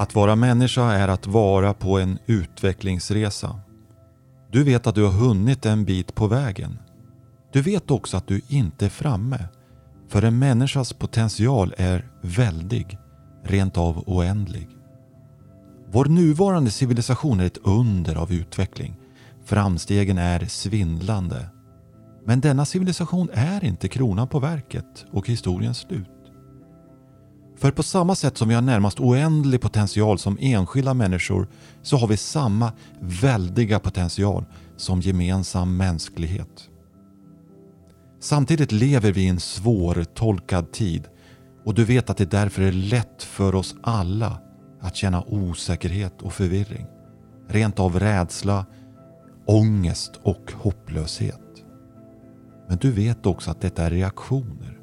Att vara människa är att vara på en utvecklingsresa. Du vet att du har hunnit en bit på vägen. Du vet också att du inte är framme. För en människas potential är väldig, rent av oändlig. Vår nuvarande civilisation är ett under av utveckling. Framstegen är svindlande. Men denna civilisation är inte kronan på verket och historiens slut. För på samma sätt som vi har närmast oändlig potential som enskilda människor så har vi samma väldiga potential som gemensam mänsklighet. Samtidigt lever vi i en svårtolkad tid och du vet att det därför är lätt för oss alla att känna osäkerhet och förvirring. Rent av rädsla, ångest och hopplöshet. Men du vet också att detta är reaktioner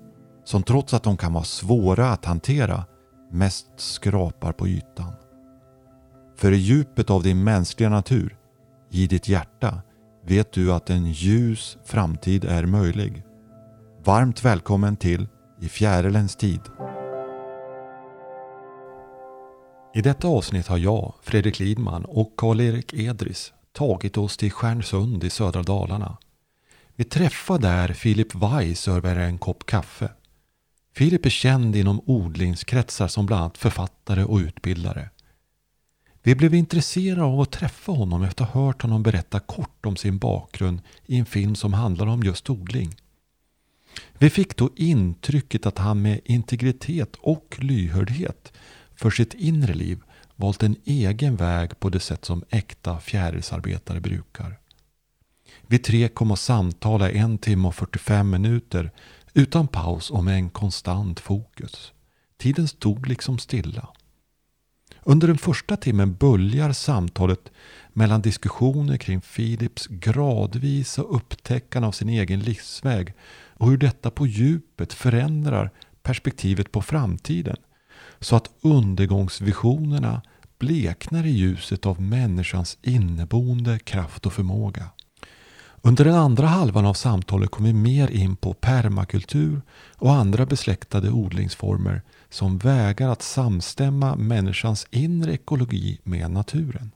som trots att de kan vara svåra att hantera mest skrapar på ytan. För i djupet av din mänskliga natur, i ditt hjärta, vet du att en ljus framtid är möjlig. Varmt välkommen till I fjärilens tid. I detta avsnitt har jag, Fredrik Lidman och Karl-Erik Edris tagit oss till Stjärnsund i södra Dalarna. Vi träffar där Filip Weiss över en kopp kaffe. Filip är känd inom odlingskretsar som bland annat författare och utbildare. Vi blev intresserade av att träffa honom efter att ha hört honom berätta kort om sin bakgrund i en film som handlar om just odling. Vi fick då intrycket att han med integritet och lyhördhet för sitt inre liv valt en egen väg på det sätt som äkta fjärilsarbetare brukar. Vi tre kom att samtala en timme och 45 minuter utan paus och med en konstant fokus. Tiden stod liksom stilla. Under den första timmen böljar samtalet mellan diskussioner kring Philips gradvisa upptäckande av sin egen livsväg och hur detta på djupet förändrar perspektivet på framtiden så att undergångsvisionerna bleknar i ljuset av människans inneboende kraft och förmåga. Under den andra halvan av samtalet kom vi mer in på permakultur och andra besläktade odlingsformer som vägar att samstämma människans inre ekologi med naturen.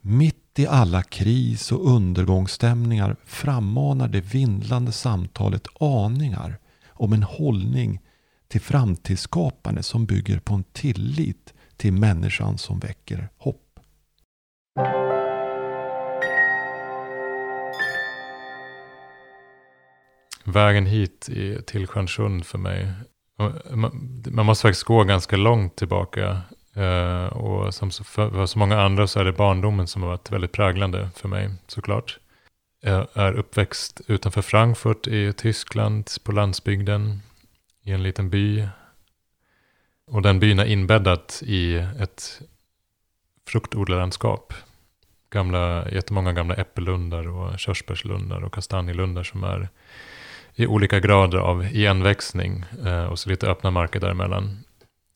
Mitt i alla kris och undergångsstämningar frammanar det vindlande samtalet aningar om en hållning till framtidsskapande som bygger på en tillit till människan som väcker hopp. Vägen hit till Stjärnsund för mig. Man måste faktiskt gå ganska långt tillbaka. Eh, och som för så många andra så är det barndomen som har varit väldigt präglande för mig såklart. Jag är uppväxt utanför Frankfurt i Tyskland på landsbygden i en liten by. Och den byn är inbäddat i ett fruktodlarlandskap. Gamla, jättemånga gamla äppellundar och körsbärslundar och kastanjelundar som är i olika grader av igenväxning eh, och så lite öppna marker däremellan.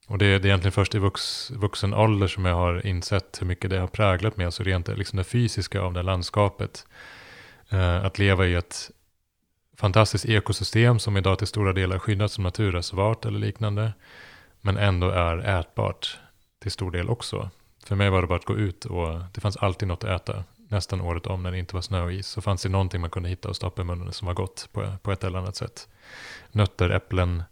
Och det, det är egentligen först i vux, vuxen ålder som jag har insett hur mycket det har präglat mig, alltså rent liksom det fysiska av det landskapet. Eh, att leva i ett fantastiskt ekosystem som idag till stora delar skyddas som naturreservat eller liknande. Men ändå är ätbart till stor del också. För mig var det bara att gå ut och det fanns alltid något att äta. Nästan året om när det inte var snö och is. Så fanns det någonting man kunde hitta och stoppa i munnen som var gott på, på ett eller annat sätt. Nötter, äpplen,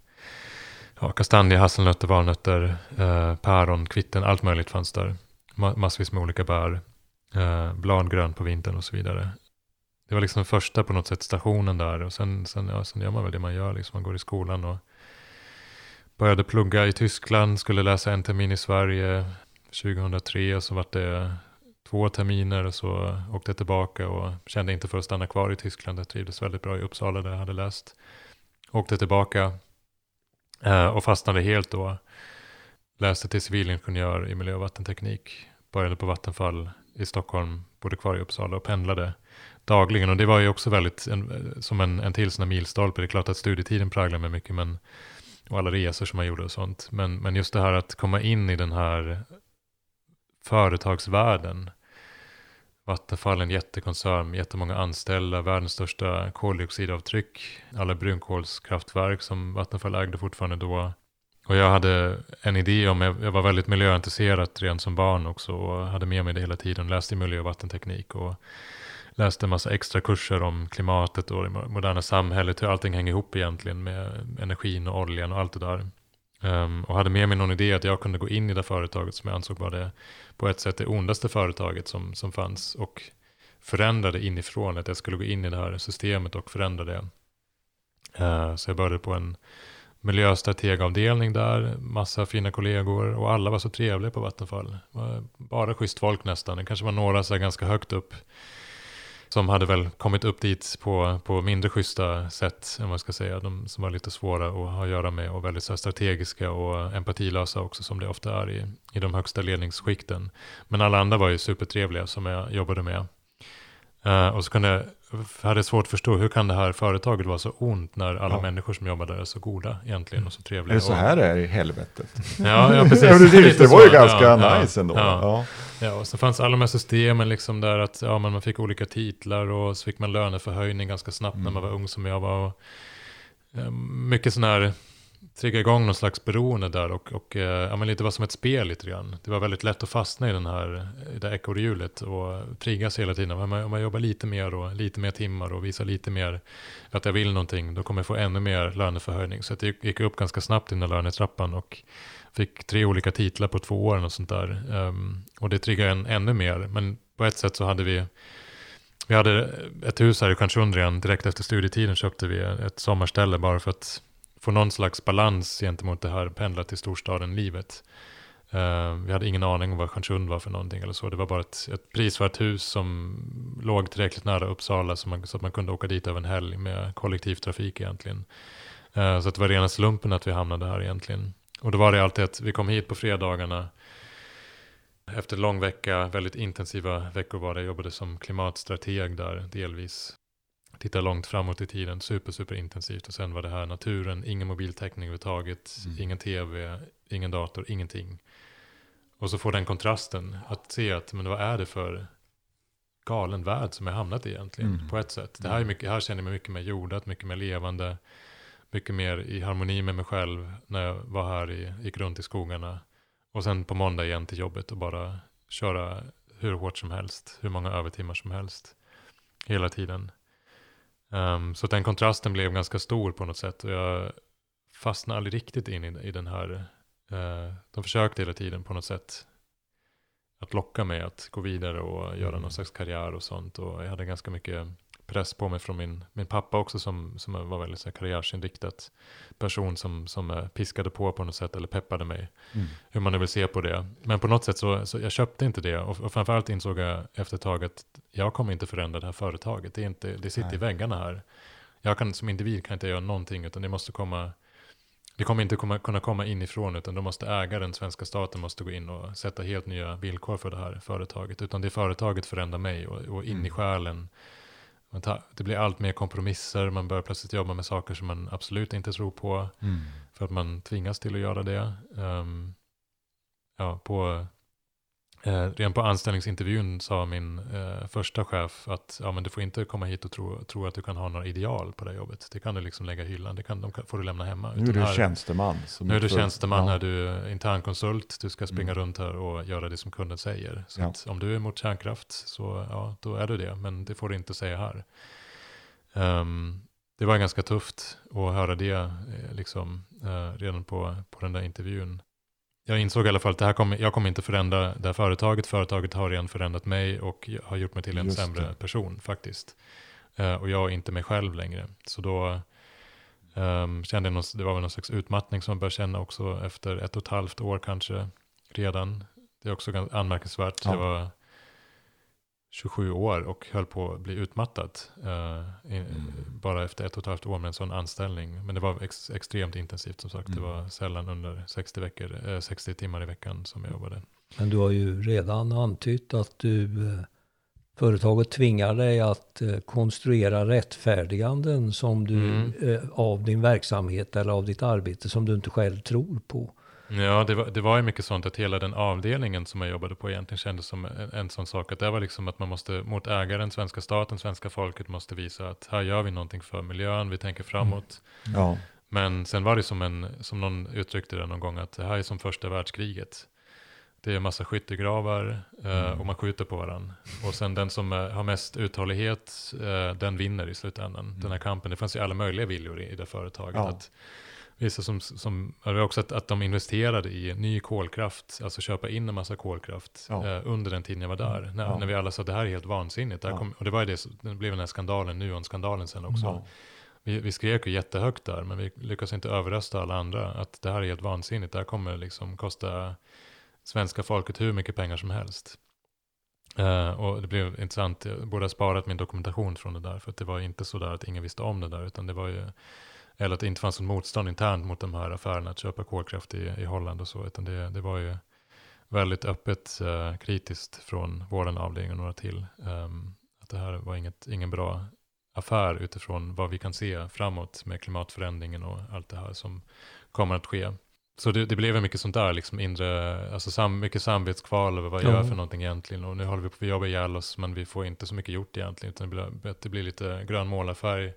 ja, kastanjer, hasselnötter, valnötter, eh, päron, kvitten, allt möjligt fanns där. Ma massvis med olika bär. Eh, bladgrön på vintern och så vidare det var liksom första på något sätt stationen där. Och sen, sen, ja, sen gör man väl det man gör. Liksom. Man går i skolan och började plugga i Tyskland. Skulle läsa en termin i Sverige 2003. Och så var det två terminer. Och så åkte jag tillbaka och kände inte för att stanna kvar i Tyskland. Jag trivdes väldigt bra i Uppsala där jag hade läst. Åkte tillbaka eh, och fastnade helt då. Läste till civilingenjör i miljö och vattenteknik. Började på Vattenfall i Stockholm. Bodde kvar i Uppsala och pendlade dagligen. Och det var ju också väldigt en, som en, en till sån här milstolpe. Det är klart att studietiden präglar mig mycket. Men, och alla resor som man gjorde och sånt. Men, men just det här att komma in i den här företagsvärlden. Vattenfall är en jättekoncern med jättemånga anställda, världens största koldioxidavtryck, alla brunkolskraftverk som Vattenfall ägde fortfarande då. Och jag hade en idé om, jag var väldigt miljöintresserad redan som barn också och hade med mig det hela tiden, läste miljö och vattenteknik och läste en massa extra kurser om klimatet och det moderna samhället, hur allting hänger ihop egentligen med energin och oljan och allt det där. Um, och hade med mig någon idé att jag kunde gå in i det företaget som jag ansåg var det på ett sätt det ondaste företaget som, som fanns och förändrade inifrån, att jag skulle gå in i det här systemet och förändra det. Uh, så jag började på en miljöstrategavdelning där, massa fina kollegor och alla var så trevliga på Vattenfall. Bara schysst folk nästan, det kanske var några så ganska högt upp som hade väl kommit upp dit på, på mindre schyssta sätt, än vad ska säga, de som var lite svåra att ha att göra med och väldigt så strategiska och empatilösa också som det ofta är i, i de högsta ledningsskikten. Men alla andra var ju supertrevliga som jag jobbade med. Uh, och så kunde jag, hade svårt att förstå hur kan det här företaget vara så ont när alla ja. människor som jobbar där är så goda egentligen och så trevliga. Är det så här det är i helvetet? Ja, ja precis. det, det var ju ganska ja, nice ändå. Ja. Ja. och så fanns alla de här systemen liksom där att ja, man fick olika titlar och så fick man löneförhöjning ganska snabbt mm. när man var ung som jag var. Och, eh, mycket sådana här trigga igång någon slags beroende där och, och eh, ja, men lite var som ett spel lite grann. Det var väldigt lätt att fastna i den här, i det ekorrhjulet och triggas hela tiden. Om man, om man jobbar lite mer och lite mer timmar och visar lite mer att jag vill någonting, då kommer jag få ännu mer löneförhöjning. Så det gick upp ganska snabbt i den där lönetrappan och fick tre olika titlar på två år och sånt där. Um, och det triggade en ännu mer, men på ett sätt så hade vi vi hade ett hus här i Stjärnsund direkt efter studietiden köpte vi ett sommarställe bara för att få någon slags balans gentemot det här pendla till storstaden-livet. Uh, vi hade ingen aning om vad Stjärnsund var för någonting eller så. Det var bara ett, ett prisvärt hus som låg tillräckligt nära Uppsala så, man, så att man kunde åka dit över en helg med kollektivtrafik egentligen. Uh, så det var rena slumpen att vi hamnade här egentligen. Och då var det alltid att vi kom hit på fredagarna. Efter lång vecka, väldigt intensiva veckor var det. Jag jobbade som klimatstrateg där delvis titta långt framåt i tiden, super, super intensivt. Och sen var det här naturen, ingen mobiltäckning överhuvudtaget, mm. ingen tv, ingen dator, ingenting. Och så får den kontrasten att se att, men vad är det för galen värld som jag hamnat i egentligen, mm. på ett sätt. Det här, är mm. mycket, här känner jag mig mycket mer jordat, mycket mer levande, mycket mer i harmoni med mig själv när jag var här i, gick runt i skogarna. Och sen på måndag igen till jobbet och bara köra hur hårt som helst, hur många övertimmar som helst, hela tiden. Um, så den kontrasten blev ganska stor på något sätt. Och jag fastnade aldrig riktigt in i, i den här. Uh, de försökte hela tiden på något sätt att locka mig att gå vidare och göra mm. någon slags karriär och sånt. Och jag hade ganska mycket press på mig från min, min pappa också som, som var väldigt så här, karriärsinriktat person som, som eh, piskade på på något sätt eller peppade mig. Mm. Hur man nu vill se på det. Men på något sätt så, så jag köpte inte det och, och framförallt insåg jag efter ett tag att jag kommer inte förändra det här företaget. Det, är inte, det sitter Nej. i väggarna här. Jag kan som individ kan inte göra någonting utan det måste komma det kommer inte komma, kunna komma inifrån utan då måste ägaren, svenska staten, måste gå in och sätta helt nya villkor för det här företaget. Utan det företaget förändrar mig och, och in mm. i själen tar, det blir allt mer kompromisser, man börjar plötsligt jobba med saker som man absolut inte tror på. Mm. För att man tvingas till att göra det. Um, ja, på, eh, redan på anställningsintervjun sa min eh, första chef att ja, men du får inte komma hit och tro, tro att du kan ha några ideal på det jobbet. Det kan du liksom lägga i hyllan, det kan, de får du lämna hemma. Nu är du här, tjänsteman. Nu är du tjänsteman, ja. är du internkonsult, du ska springa mm. runt här och göra det som kunden säger. Så ja. om du är emot kärnkraft så ja, då är du det, men det får du inte säga här. Um, det var ganska tufft att höra det eh, liksom, uh, redan på, på den där intervjun jag insåg i alla fall att det här kommer, jag kommer inte förändra det här företaget. Företaget har redan förändrat mig och har gjort mig till en Just sämre det. person faktiskt. Uh, och jag är inte mig själv längre. Så då um, kände jag, någon, det var väl någon slags utmattning som man bör känna också efter ett och ett halvt år kanske redan. Det är också ganska anmärkningsvärt. Ja. Jag var 27 år och höll på att bli utmattad. Uh, in, mm. Bara efter ett och ett halvt år med en sån anställning. Men det var ex, extremt intensivt som sagt. Mm. Det var sällan under 60, veckor, uh, eh, 60 timmar i veckan som jag jobbade. Men du har ju redan antytt att du, uh, företaget tvingar dig att konstruera rättfärdiganden som du, mm. av din verksamhet eller av ditt arbete som du inte själv tror på. Ja, det var, det var ju mycket sånt att hela den avdelningen som jag jobbade på egentligen kändes som en, en sån sak. Att det var liksom att man måste, mot ägaren, svenska staten, svenska folket måste visa att här gör vi någonting för miljön, vi tänker framåt. Mm. Ja. Men sen var det som, en, som någon uttryckte det någon gång, att det här är som första världskriget. Det är en massa skyttegravar eh, Mm. och man skjuter på varandra. Och sen den som eh, har mest uthållighet, eh, den vinner i slutändan. Den här kampen. Det fanns ju alla möjliga viljor i, i det företaget. Ja. Att vissa som, som också att, att de investerade i ny kolkraft, alltså köpa in en massa kolkraft Ja. eh, under den tiden jag var där. När, Ja. när vi alla sa att det här är helt vansinnigt. Det kom, och det var ju det, det blev den här skandalen, Nuon-skandalen sen också. Vi, vi skrek ju jättehögt där, men vi lyckas inte överrösta alla andra. Att det här är helt vansinnigt, det här kommer liksom kosta svenska folket hur mycket pengar som helst. Eh, och det blev intressant, jag borde ha sparat min dokumentation från det där, för att det var inte så där att ingen visste om det där, utan det var ju, eller att det inte fanns något motstånd internt mot de här affärerna att köpa kolkraft i, i Holland och så, utan det, det var ju väldigt öppet eh, kritiskt från vår avdelning och några till. ehm, att det här var inget, ingen bra affär utifrån vad vi kan se framåt med klimatförändringen och allt det här som kommer att ske. Så det, det blev mycket sånt där, liksom inre, alltså sam, mycket samvetskval över vad jag Ja. gör för någonting egentligen. Och nu håller vi på att jobba ihjäl oss, men vi får inte så mycket gjort egentligen. Utan det blir, det blir lite grön målarfärg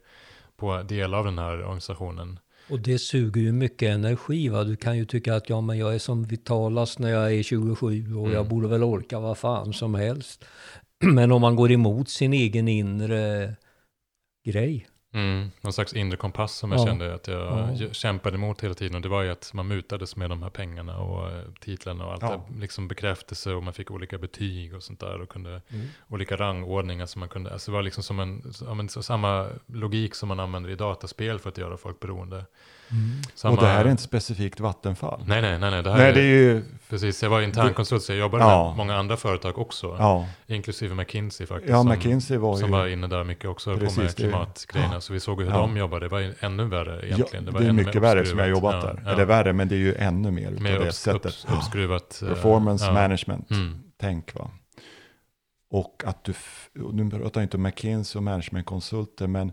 på delar av den här organisationen. Och det suger ju mycket energi. Va? Du kan ju tycka att ja, men jag är som vitalast när jag är 27 och Mm. jag borde väl orka vad fan som helst. Men om man går emot sin egen inre grej. Mm, någon slags inre kompass som jag Ja. kände att jag Ja. kämpade emot hela tiden. Och det var ju att man mutades med de här pengarna och eh, titlarna och allt Ja. det. Liksom bekräftelse och man fick olika betyg och sånt där. Och kunde, Mm. olika rangordningar som man kunde, alltså det var liksom som en, ja, men, så, samma logik som man använder i dataspel för att göra folk beroende. Samma, Och det här är inte specifikt Vattenfall. Nej, nej, nej, nej. Det här Nej, är, det är ju... precis. Jag var internkonsult så jag jobbade Ja. med många andra företag också. Ja, Inklusive McKinsey faktiskt. ja som, McKinsey var ju... som var inne där mycket också på Precis, med det- klimatgrejerna. Så vi såg hur Ja. de jobbade. Det var ännu värre egentligen. ja, var det är mycket värre som jag har jobbat Ja, där. ja. Eller värre, men det är ju ännu mer Mer det upps, sättet. upps, uppskruvat. eh, Performance ja. management, Mm. tänk va. Och att du, nu pratar jag inte om McKinsey och managementkonsulter, men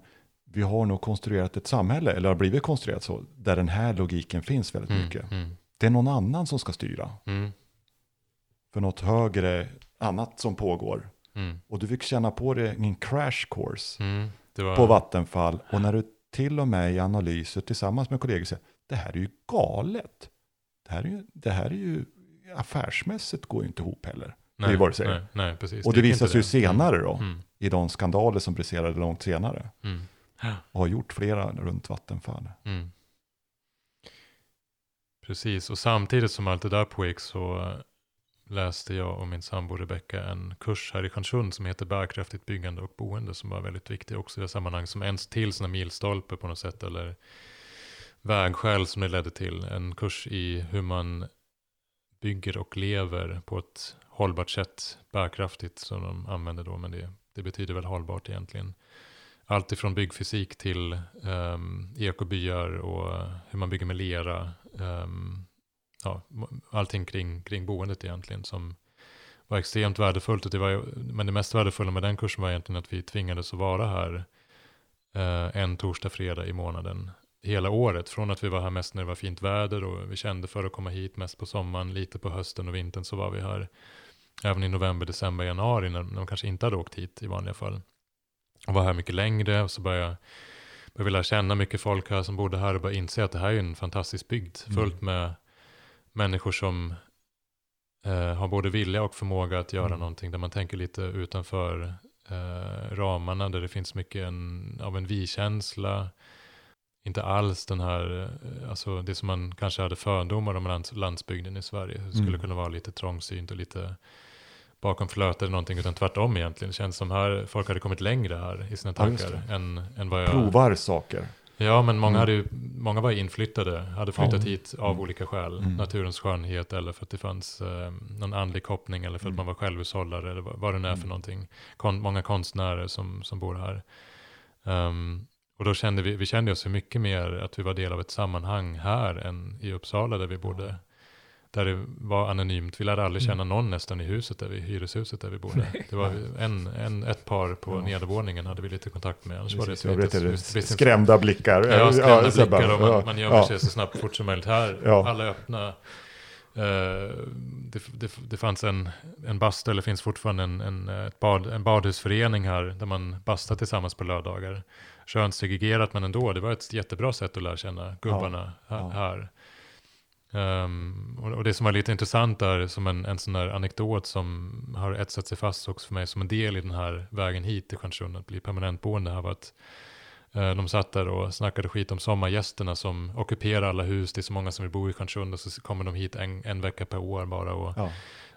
vi har nog konstruerat ett samhälle, eller har blivit konstruerat så, där den här logiken finns väldigt Mm. mycket. Mm. Det är någon annan som ska styra, Mm. för något högre, annat som pågår. Mm. Och du fick känna på det i en crash course Mm. Det var, på Vattenfall. Och när du till och med i analyser tillsammans med kollegor säger, det här är ju galet. Det här är ju, det här är ju affärsmässigt går ju inte ihop heller. nej, det är vad säger. Nej, nej, precis. Och det gick visar sig ju senare då, Mm. i de skandaler som briserade långt senare. Mm. Och har gjort flera runt Vattenfall. Mm. Precis, och samtidigt som allt det där pågick så eh, läste jag och min sambo Rebecka en kurs här i Stjärnsund som heter Bärkraftigt byggande och boende som var väldigt viktig också i det sammanhang som en till sådana milstolpe på något sätt eller vägskäl som det ledde till. En kurs i hur man bygger och lever på ett hållbart sätt, bärkraftigt som de använder då, men det, det betyder väl hållbart egentligen. Allt ifrån byggfysik till um, ekobyar och hur man bygger med lera. Um, ja, allting kring, kring boendet egentligen som var extremt värdefullt. Och det var, men det mest värdefulla med den kursen var egentligen att vi tvingades att vara här uh, en torsdag, fredag i månaden hela året. Från att vi var här mest när det var fint väder och vi kände för att komma hit mest på sommaren, lite på hösten och vintern så var vi här även i november, december, januari när, när de kanske inte hade åkt hit i vanliga fall. Och var här mycket längre och så började jag började lära känna mycket folk här som bodde här och började inse att det här är en fantastisk bygd. Mm. Fullt med människor som eh, har både vilja och förmåga att göra Mm. någonting där man tänker lite utanför eh, ramarna, där det finns mycket en, av en vi-känsla. Inte alls den här, eh, alltså det som man kanske hade fördomar om lands, landsbygden i Sverige. Det skulle Mm. kunna vara lite trångsynt och lite bakom flötet eller någonting, utan tvärtom egentligen. Det känns som här, folk hade kommit längre här i sina Ja, tankar än, än vad jag... Provar saker. Ja, men många, Mm. hade ju, många var inflyttade, hade flyttat Ja. hit av Mm. olika skäl. Mm. Naturens skönhet eller för att det fanns eh, någon andlig koppling eller för att Mm. man var självhushållare eller vad, vad det nu är för Mm. någonting. Kon, många konstnärer som, som bor här. Ehm, och då kände vi, vi kände oss mycket mer att vi var del av ett sammanhang här än i Uppsala där vi bodde. Där det var anonymt. Vi lärde aldrig Mm. känna någon nästan i huset, där vi, hyreshuset där vi bodde. Det var en, en, ett par på Ja. nedervåningen hade vi lite kontakt med. Annars var det Precis, jag lite- visst- skrämda blickar. Ja, skrämda bara, blickar och man, ja, man gömmer ja. sig så snabbt fort som möjligt. Här, Ja. alla öppna. Eh, det, det, det fanns en, en bastu, eller finns fortfarande en, en, bad, en badhusförening här, där man bastar tillsammans på lördagar. könssegregerat men ändå, det var ett jättebra sätt att lära känna gubbarna Ja, här. Ehm, och, och det som var lite intressant där, som en, en sån där anekdot som har etsat sig fast också för mig som en del i den här vägen hit till Stjärnsund, att bli permanentboende här var att eh, de satt där och snackade skit om sommargästerna som ockuperar alla hus, det är så många som vill bo i Stjärnsund och så kommer de hit en, en vecka per år bara och Ja.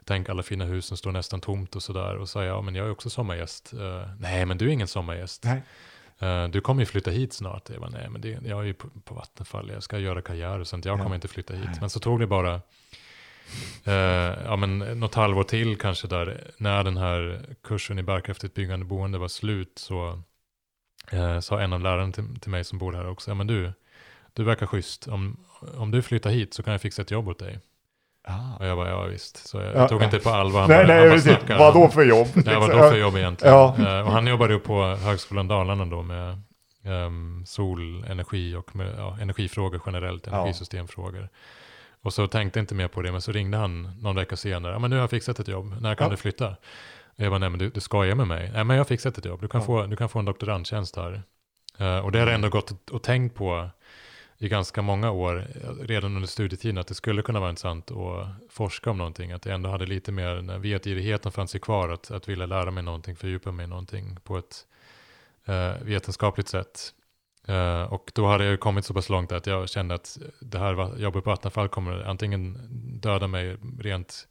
tänk alla fina husen står nästan tomt och sådär och sa ja men jag är också sommargäst. Eh, nej men du är ingen sommargäst. Nej. Eh, du kommer ju flytta hit snart. Jag bara, nej men det, jag är ju på, på Vattenfall, jag ska göra karriär och sånt, jag Ja. kommer inte flytta hit. Men så tog det bara eh, ja, men något halvår till kanske där, när den här kursen i bärkraftigt byggande boende var slut så eh, sa en av lärarna till, till mig som bor här också, ja men du, du verkar schysst, om, om du flyttar hit så kan jag fixa ett jobb åt dig. Ah. Och jag bara, ja visst. Så jag, Ja. tog inte på allvar. Han Nej, bara, nej, han bara snackar. Vad då för jobb? Nej, vad då Liksom. för jobb egentligen? Ja. Eh, och han jobbade ju på Högskolan Dalarna då med um, solenergi och med, ja, energifrågor generellt, energisystemfrågor. Och så tänkte jag inte mer på det, men så ringde han någon vecka senare. Ja, men nu har jag fixat ett jobb, när kan Ja. du flytta? Och jag bara, nej men du, du skojar med mig. Nej men jag har fixat ett jobb, du kan, Ja. få, du kan få en doktorandtjänst här. Eh, och det har jag ändå gått och tänkt på i ganska många år, redan under studietiden, att det skulle kunna vara intressant att forska om någonting. Att jag ändå hade lite mer, när vetgirigheten fanns ju kvar, att, att vilja lära mig någonting, fördjupa mig i någonting på ett eh, vetenskapligt sätt. Eh, och då hade jag ju kommit så pass långt att jag kände att det här jobbet på Vattenfall kommer antingen döda mig rent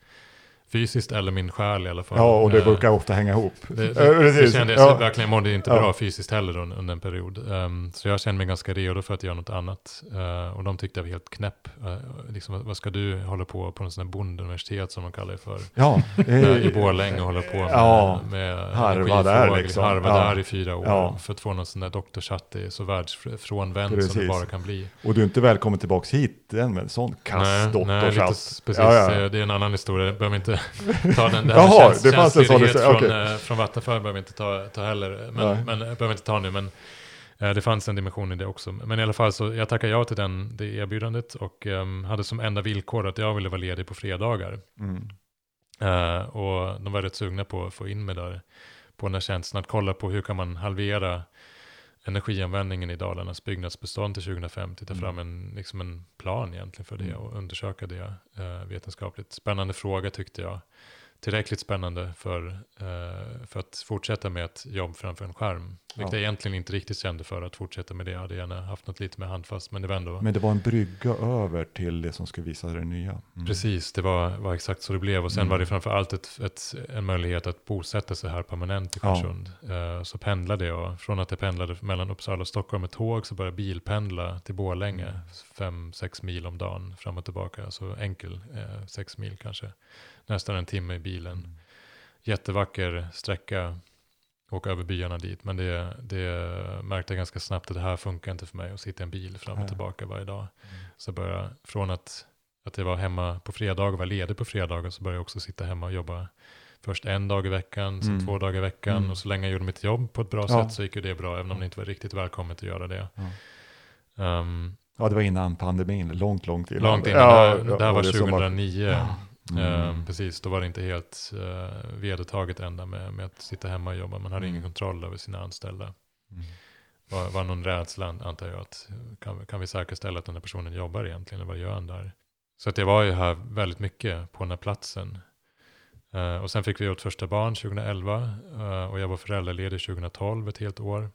fysiskt eller min själ i alla fall. Ja, och det Eh, brukar ofta hänga ihop. det, Eh, det, det precis. kände jag, Ja. verkligen mådde inte Ja. bra fysiskt heller under, en period. Ehm, så jag kände mig ganska redo för att göra något annat. Eh, och de tyckte jag var helt knäpp. Uh, liksom, vad- ska du hålla på på en sån här bonduniversitet som de kallar det för? Ja, Eh, I eh, Borlänge och hålla på med, Ja, med harva där liksom. Harva Ja. där i fyra år Ja. för att få någon sån där doktorshatt. Det är så världsfrånvänd som det Precis. bara kan bli. och du är inte välkommen tillbaka hit än med en sån kass nej, lite, doktorshatt. s- precis. Ja, ja. Det, det är en annan historia. Jag behöver inte ta den. Det Jaha, det fanns en sån från, okej. eh, från Vattenfall behöver vi inte ta, ta heller. Men, Nej. men, behöver inte ta nu, men eh, det fanns en dimension i det också. Men i alla fall så jag tackade ja till den, det erbjudandet och ehm, hade som enda villkor att jag ville vara ledig på fredagar. Mm. Eh, och de var rätt sugna på att få in mig där på den här tjänsten, att kolla på hur kan man halvera energianvändningen i Dalarnas byggnadsbestånd till 2050, ta Mm. fram en, liksom en plan egentligen för det Mm. och undersöka det eh, vetenskapligt. Spännande fråga tyckte jag. Tillräckligt spännande för, eh, för att fortsätta med ett jobb framför en skärm. Vilket Ja. jag egentligen inte riktigt kände för att fortsätta med det. Jag hade gärna haft något lite mer handfast, men det var ändå Men det var en brygga över till det som skulle visa det nya. Mm. Precis, det var, var exakt så det blev. Och sen Mm. var det framför allt ett, ett, en möjlighet att bosätta sig här permanent i Ja. Stjärnsund. Eh, så pendlade jag, från att jag pendlade mellan Uppsala och Stockholm med tåg så började jag bilpendla till Borlänge. Mm. Fem, sex mil om dagen fram och tillbaka. Så enkel, eh, sex mil kanske. Nästan en timme i bilen. Mm. Jättevacker sträcka. Åka över byarna dit. Men det, det märkte jag ganska snabbt att det här funkar inte för mig. Att sitta i en bil fram och tillbaka varje dag. Mm. Så jag började, från att, att jag var hemma på fredagar och var ledig på fredagar så började jag också sitta hemma och jobba först en dag i veckan, sen Mm. två dagar i veckan. Mm. Och så länge jag gjorde mitt jobb på ett bra Ja. sätt så gick ju det bra, även om det inte var riktigt välkommet att göra det. Ja. Um, Ja, det var innan pandemin, långt, långt innan. långt innan, Ja, det, här- det här var det som 2009. Mm. Ehm, precis, då var det inte helt uh, vedertaget ända med, med att sitta hemma och jobba. Man hade Mm. ingen kontroll över sina anställda. Mm. var, var någon rädsla antar jag att kan, kan vi säkerställa att den här personen jobbar egentligen eller vad gör han där? Så att jag var ju här väldigt mycket på den här platsen. Eh, och sen fick vi vårt första barn 2011 eh, och jag var föräldraledig 2012 ett helt år.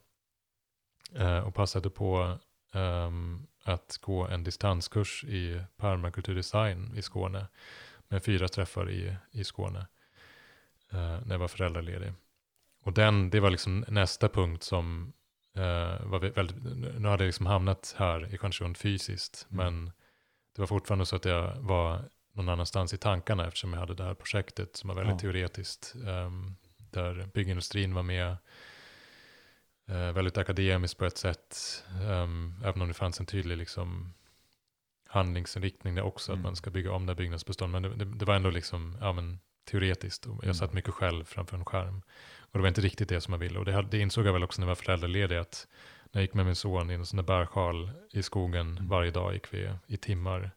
Eh, och passade på ehm, att gå en distanskurs i permakulturdesign i Skåne med fyra träffar i, i Skåne eh, när jag var föräldraledig. Och den, det var liksom nästa punkt som eh, var vä- väldigt, nu hade jag liksom hamnat här i Stjärnsund fysiskt, Mm. men det var fortfarande så att jag var någon annanstans i tankarna eftersom jag hade det här projektet som var väldigt Ja. teoretiskt, ehm, där byggindustrin var med, eh, väldigt akademiskt på ett sätt, ehm, även om det fanns en tydlig liksom, handlingsinriktning där också, Mm. att man ska bygga om det här byggnadsbeståndet, men det, det, det var ändå liksom, ja men teoretiskt, jag Mm. satt mycket själv framför en skärm. Och det var inte riktigt det som jag ville. Och det, det insåg jag väl också när jag var föräldraledig, att när jag gick med min son i en sån där bärsjal i skogen Mm. varje dag gick vi i timmar.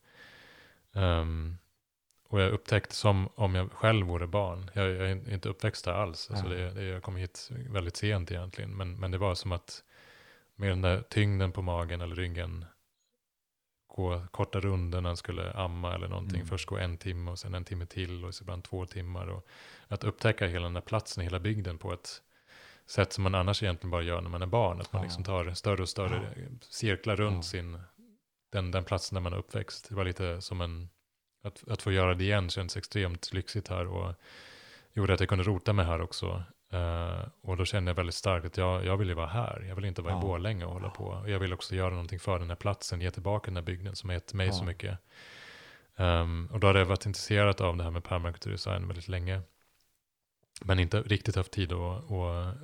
Ehm, och jag upptäckte som om jag själv vore barn. Jag, jag är inte uppväxt här alls. Alltså det, det, jag kom hit väldigt sent egentligen. Men, men det var som att med den där tyngden på magen eller ryggen gå korta runder när han skulle amma eller någonting. Mm. Först gå en timme och sen en timme till och så ibland två timmar. Och att upptäcka hela den där platsen, hela bygden på ett sätt som man annars egentligen bara gör när man är barn. Att man Ja. liksom tar större och större cirklar runt Ja. sin, den, den platsen där man är uppväxt. Det var lite som en, att, att få göra det igen känns extremt lyxigt här och gjorde att jag kunde rota mig här också. Eh, och då kände jag väldigt starkt att jag, jag vill ju vara här. Jag vill inte vara Ja. i Borlänge och hålla på. Och jag vill också göra någonting för den här platsen, ge tillbaka den här bygden som har gett mig Ja. så mycket. Ehm, och då hade jag varit intresserad av det här med permakulturdesign väldigt länge. Men inte riktigt haft tid att, att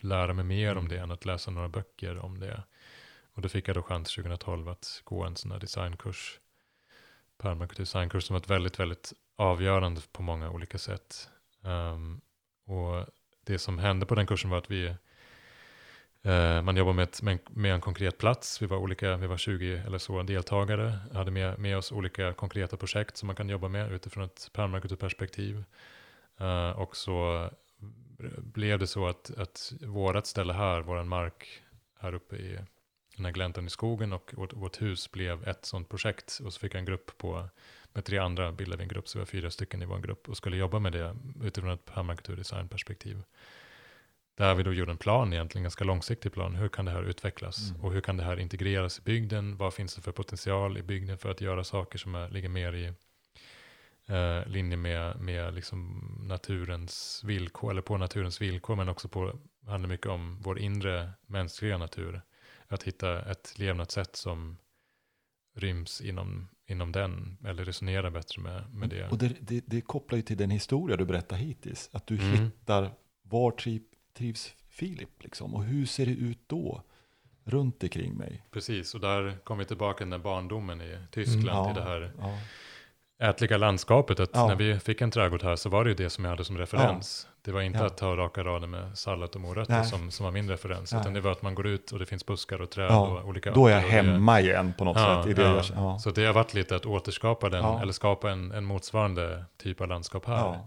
lära mig mer om det än att läsa några böcker om det. Och då fick jag då chans 2012 att gå en sån här designkurs. Permakulturdesignkurs som var väldigt, väldigt avgörande på många olika sätt. Ehm, och det som hände på den kursen var att vi eh, man jobbar med, ett, med, en, med en konkret plats. Vi var, olika, vi var 20 eller så deltagare. Hade med, med oss olika konkreta projekt som man kan jobba med utifrån ett permakulturperspektiv. Eh, och så blev det så att, att vårt ställe här, vår mark här uppe i den här gläntan i skogen och vårt, vårt hus blev ett sånt projekt. Och så fick jag en grupp på, med tre andra bildade vi en grupp, så vi var fyra stycken i vår grupp och skulle jobba med det utifrån ett permakulturdesignperspektiv. Där vi då gjorde en plan, egentligen ganska långsiktig plan. Hur kan det här utvecklas? Mm. Och hur kan det här integreras i bygden? Vad finns det för potential i bygden för att göra saker som är, ligger mer i eh, linje med, med liksom naturens villkor, eller på naturens villkor, men också på, handlar mycket om vår inre mänskliga natur. Att hitta ett levnadssätt som ryms inom, inom den, eller resonerar bättre med, med det. Och det, det, det kopplar ju till den historia du berättar hittills. Att du Mm. hittar var triv, trivs Filip liksom. Och hur ser det ut då? Runt omkring mig. Precis, och där kom vi tillbaka till den barndomen i Tyskland, Mm, ja. i det här Ja. ätliga landskapet. Att Ja. När vi fick en trädgård här så var det ju det som jag hade som referens. Det var inte Ja. att ta raka rader med sallad och morötter som, som var min referens. Nej. Utan det var att man går ut och det finns buskar och träd Ja, och olika Då är jag det- hemma igen på något Ja, sätt. I det ja. jag, ja. Så det har varit lite att återskapa den, eller skapa en, en motsvarande typ av landskap här.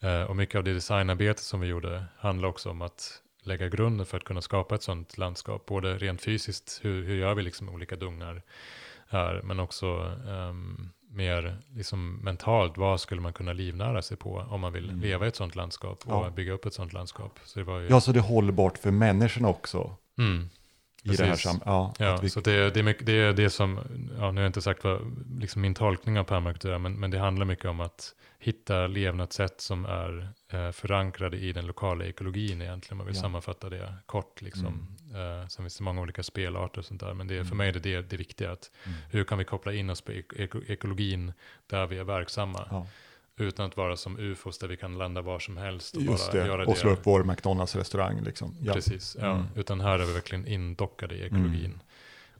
Eh, och mycket av det designarbete som vi gjorde handlar också om att lägga grunden för att kunna skapa ett sådant landskap. Både rent fysiskt, hur, hur gör vi liksom olika dungar här, men också ehm, mer liksom mentalt, vad skulle man kunna livnära sig på om man vill Mm. leva i ett sådant landskap och Ja. bygga upp ett sådant landskap. Så det var ju... ja, så det är hållbart för människorna också. Mm. I det här sam- ja, Ja, vi, så det, det, är mycket, det är det som, ja, nu har jag inte sagt vad liksom min tolkning av permakultur men, men det handlar mycket om att hitta levnadssätt som är eh, förankrade i den lokala ekologin egentligen, om man vill Ja. sammanfatta det kort. Liksom. Eh, sen finns det många olika spelarter och sånt där, men det, är- för Mm. mig är det det, det viktiga, att Mm. hur kan vi koppla in oss på ek- eko- ekologin där vi är verksamma, ja. utan att vara som ufos där vi kan landa var som helst och Just bara det, göra och det. slå upp vår McDonalds-restaurang liksom. Ja. Precis, ja. Mm. utan här är vi verkligen indockade i ekologin. Mm.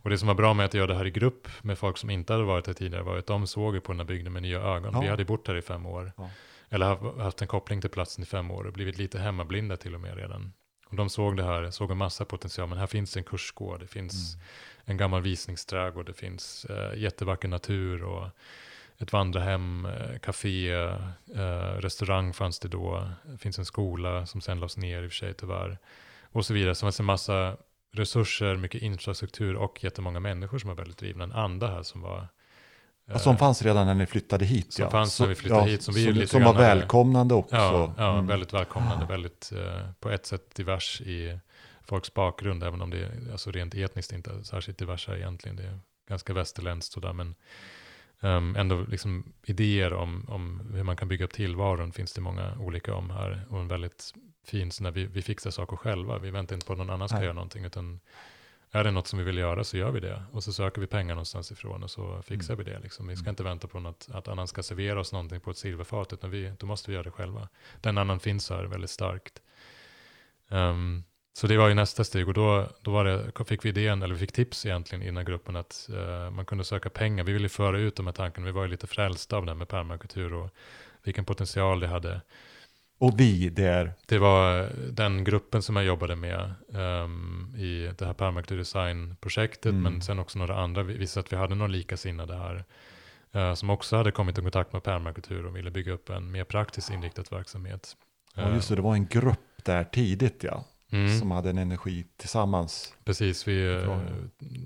Och det som var bra med att göra det här i grupp med folk som inte hade varit här tidigare var att de såg ju på den här bygden med nya ögon. Ja. Vi hade bott här i fem år. Ja. Eller haft- haft en koppling till platsen i fem år och blivit lite hemmablinda till och med redan. Och de såg det här, såg en massa potential. Men här finns en kursgård, det finns Mm. en gammal visningsträdgård, det finns eh, jättevacker natur och ett vandrarhem, eh, café, eh, restaurang fanns det då. Det finns en skola som sen lades ner i och för sig tyvärr. Och så vidare. Så det fanns en massa resurser, mycket infrastruktur och jättemånga människor som var väldigt drivna. En anda här som var... Ja, som fanns redan när ni flyttade hit. Som ja. fanns när vi flyttade hit, som vi ju lite som var välkomnande också. Ja, ja Mm. väldigt välkomnande, väldigt eh, på ett sätt divers i folks bakgrund, även om det är alltså rent etniskt inte är särskilt divers här egentligen. Det är ganska västerländskt sådär, men ehm, ändå liksom idéer om, om hur man kan bygga upp tillvaron finns det många olika om här. Och en väldigt fin, så när vi, vi fixar saker själva, vi väntar inte på att någon annan ska Nej. göra någonting, utan är det något som vi vill göra så gör vi det. Och så söker vi pengar någonstans ifrån och så fixar Mm. vi det. Liksom. Vi ska Mm. inte vänta på något, att annan ska servera oss någonting på ett silverfat, utan vi, då måste vi göra det själva. Den annan finns här väldigt starkt. Ehm, så det var ju nästa steg och då, då det, fick vi idén, eller vi fick tips egentligen innan gruppen att eh, man kunde söka pengar. Vi ville föra ut de här tankarna, vi var ju lite frälsta av det här med permakultur och vilken potential det hade. Och vi där, Det var den gruppen som jag jobbade med ehm, i det här permakulturdesign-projektet, Mm. men sen också några andra. Vi visste att vi hade några likasinnade här, eh, som också hade kommit i kontakt med permakultur och ville bygga upp en mer praktiskt inriktad verksamhet. ja just det, det var en grupp där tidigt ja. Mm. som hade en energi tillsammans. Precis, vi, eh,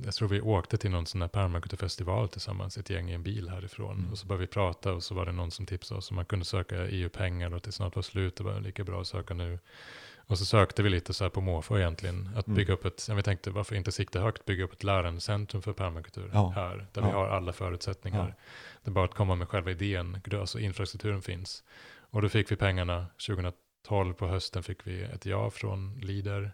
jag tror vi åkte till någon sån här permakulturfestival tillsammans, ett gäng i en bil härifrån. Mm. Och så började vi prata och så var det någon som tipsade oss om man kunde söka EU-pengar och att det snart var slut, det var lika bra att söka nu. Och så sökte vi lite så här på måfå egentligen, att Mm. bygga upp ett, ja, vi tänkte varför inte sikta högt, bygga upp ett lärandecentrum för permakultur Ja. här, där Ja. vi har alla förutsättningar. Det är bara att komma med själva idén, alltså infrastrukturen finns. Och då fick vi pengarna 2012 på hösten fick vi ett ja från Lider,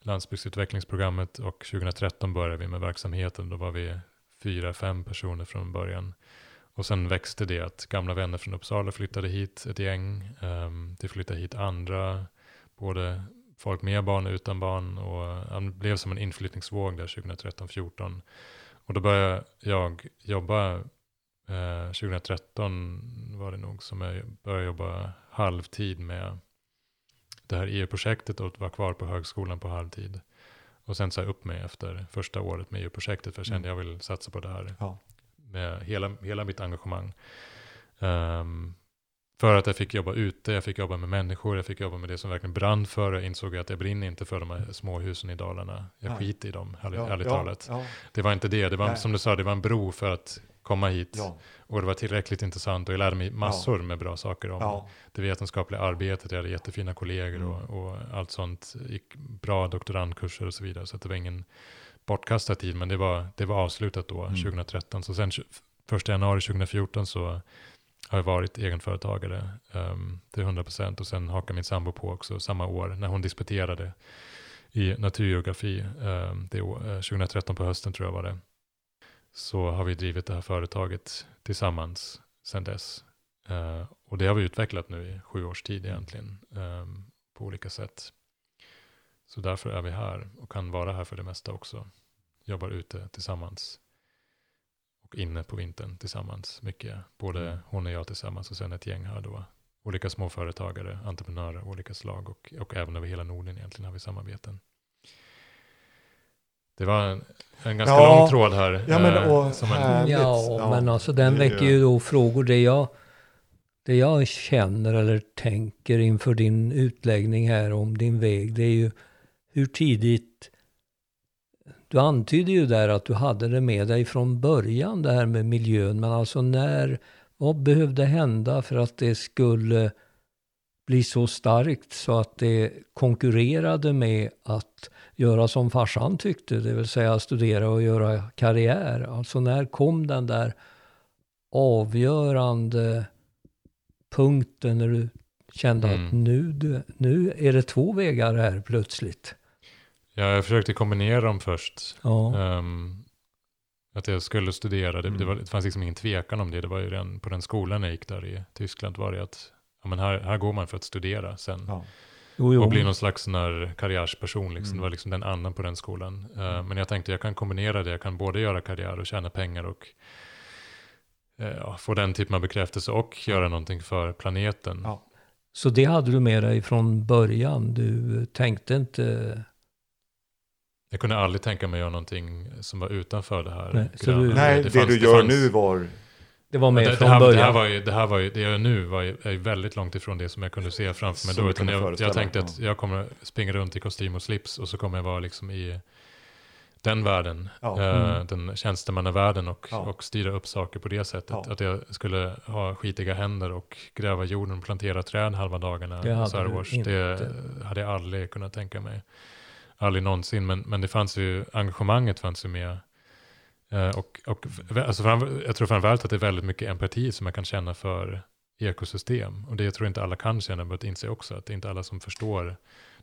landsbygdsutvecklingsprogrammet och 2013 började vi med verksamheten. Då var vi fyra, fem personer från början. Och sen växte det att gamla vänner från Uppsala flyttade hit ett gäng. Ehm, um, det flyttade hit andra, både folk med barn och utan barn. Och det blev som en inflyttningsvåg där 2013-14. Och då började jag jobba, eh, 2013 var det nog som jag började jobba halvtid med det här EU-projektet och var kvar på högskolan på halvtid. Och sen sa jag upp mig efter första året med EU-projektet för jag kände Mm. jag vill satsa på det här Ja. med hela, hela mitt engagemang. Ehm, för att jag fick jobba ute, jag fick jobba med människor, jag fick jobba med det som verkligen brann för. Jag insåg att jag brinner inte för de här småhusen i Dalarna. Jag Nej. skiter i dem, ärligt, Ja, ärligt ja, talet. Ja, Det var inte det, det var Nej. som du sa, det var en bro för att komma hit. ja, Och det var tillräckligt intressant och jag lärde mig massor med bra saker om ja, det vetenskapliga arbetet. Jag hade jättefina kollegor Mm. och, och allt sånt. Gick bra doktorandkurser och så vidare. Så det var ingen bortkastad tid, men det var, det var avslutat då, Mm. 2013. Så sen 1 januari 2014 så har jag varit egenföretagare um, till 100% och sen hakade min sambo på också samma år när hon disputerade i naturgeografi. Um, det, år- eh, 2013 på hösten tror jag var det. Så har vi drivit det här företaget tillsammans sedan dess. Eh, och det har vi utvecklat nu i sju års tid egentligen ehm, på olika sätt. Så därför är vi här och kan vara här för det mesta också. Jobbar ute tillsammans och inne på vintern tillsammans mycket. Både Mm. hon och jag tillsammans och sen ett gäng här då. Olika småföretagare, entreprenörer av olika slag och, och även över hela Norden egentligen har vi samarbeten. Det var en, en ganska Ja. lång tråd här. Ja, men, eh, och som en, här- Härligt. Ja, Ja, men alltså den väcker ju- ju då frågor. Det jag, det jag känner eller tänker inför din utläggning här om din väg, det är ju hur tidigt... Du antyder ju där att du hade det med dig från början, det här med miljön. Men alltså när, vad behövde hända för att det skulle bli så starkt så att det konkurrerade med att göra som farsan tyckte, det vill säga studera och göra karriär. Alltså när kom den där avgörande punkten när du kände att Mm. nu, du- nu är det två vägar här plötsligt? ja, jag försökte kombinera dem först. Ja, Ehm, att jag skulle studera, det, Mm. det, var, det fanns liksom ingen tvekan om det. Det var ju redan på den skolan jag gick där i Tyskland var det att ja, men här, här går man för att studera sen. ja. Jo, jo. Och bli någon slags sån här karriärsperson. Liksom. Mm. Det var liksom den andan på den skolan. Mm. men jag tänkte jag kan kombinera det. Jag kan både göra karriär och tjäna pengar och ja, få den typen av bekräftelse och göra någonting för planeten. Ja. Så det hade du med dig från början? Du tänkte inte... Jag kunde aldrig tänka mig att göra någonting som var utanför det här. Nej, du- Nej, det, fanns- du gör fanns- nu var... Det var med det, det, från här, början? det här var ju, det här var ju, det jag gör nu var ju, är väldigt långt ifrån det som jag kunde se framför mig Som då. Utan jag, jag tänkte att jag kommer springa runt i kostym och slips och så kommer jag vara liksom i den världen, Ja. eh, Mm. den tjänstemannavärlden och, Ja. och styra upp saker på det sättet. Ja. Att jag skulle ha skitiga händer och gräva jorden och plantera träd halva dagarna. Det hade inte. Det hade jag aldrig kunnat tänka mig. Aldrig någonsin, men, men det fanns ju, engagemanget fanns ju med. Eh, och, och alltså fram, jag tror framförallt att det är väldigt mycket empati som man kan känna för ekosystem. Och det jag tror inte alla kan känna, men att inse också att det är inte alla som förstår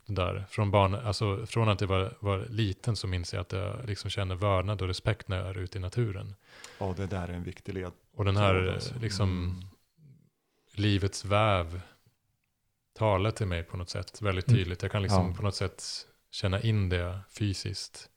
det där. Från, barn, alltså från att jag var, var liten så minns jag att jag liksom känner vördnad och respekt när jag är ute i naturen. Ja, det där är en viktig led. Och den här alltså. liksom Mm. livets väv talar till mig på något sätt väldigt Mm. tydligt. Jag kan liksom Ja. på något sätt känna in det fysiskt.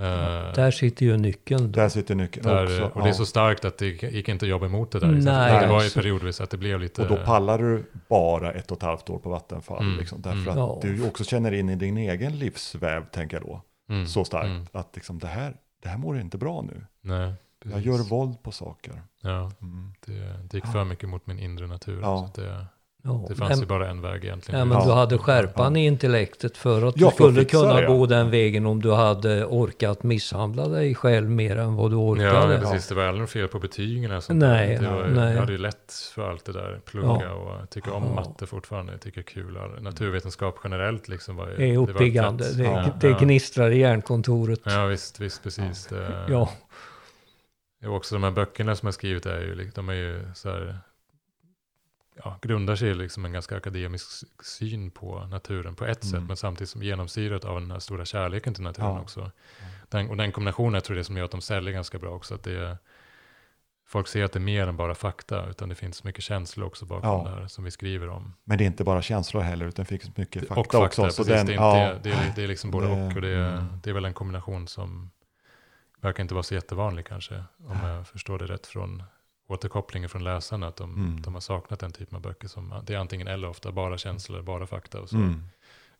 Eh, Där sitter ju nyckeln. Då. Där sitter nyckeln där, också. och det är ja. så starkt att det gick inte att jobba emot det där. Liksom. Nej, det var ju periodvis att det blev lite... Och då pallar du bara ett och ett halvt år på Vattenfall. Mm. Liksom, därför Mm. att Ja. du också känner in i din egen livsväv, tänker jag då. Mm, Så starkt. mm, Att liksom, det, här, det här mår inte bra nu. nej, Jag gör våld på saker. Ja, Mm. det, det gick Ja. för mycket mot min inre natur. Ja. Så att det, Ja, Det fanns men, ju bara en väg egentligen. ja, men Ja. du hade skärpan i intellektet för att Ja, du skulle kunna det, gå ja. den vägen om du hade orkat misshandla dig själv mer än vad du Ja, orkade. men precis. Det var aldrig fel på betygen. Sånt Nej, det var, nej. Jag hade ju lätt för allt det där. Plugga Ja. och tycka om Ja. matte fortfarande. Jag tycker kul. Naturvetenskap generellt liksom var ju... Det är var uppiggande. Det, Ja, det ja. gnistrar i hjärnkontoret. Ja, visst, visst, precis. Det, Ja. Och också de här böckerna som jag skrivit är ju, li- de är ju så här, ja, grundar sig i liksom en ganska akademisk syn på naturen på ett sätt, Mm. men samtidigt som genomsyrat av den här stora kärleken till naturen Ja. också. Den, och den kombinationen jag tror det är som gör att de säljer ganska bra också, att det är, folk ser att det är mer än bara fakta, utan det finns mycket känslor också bakom Ja. det här som vi skriver om. Men det är inte bara känslor heller, utan det finns mycket fakta, och fakta, också. precis. Så det, är den, inte, ja, det, är, det är liksom både Det- och, och det är, mm. det är väl en kombination som verkar inte vara så jättevanlig kanske, om jag förstår det rätt från återkopplingen från läsarna, att de, Mm. de har saknat den typen av böcker som, det är antingen eller ofta, bara känslor, bara fakta och så. mm,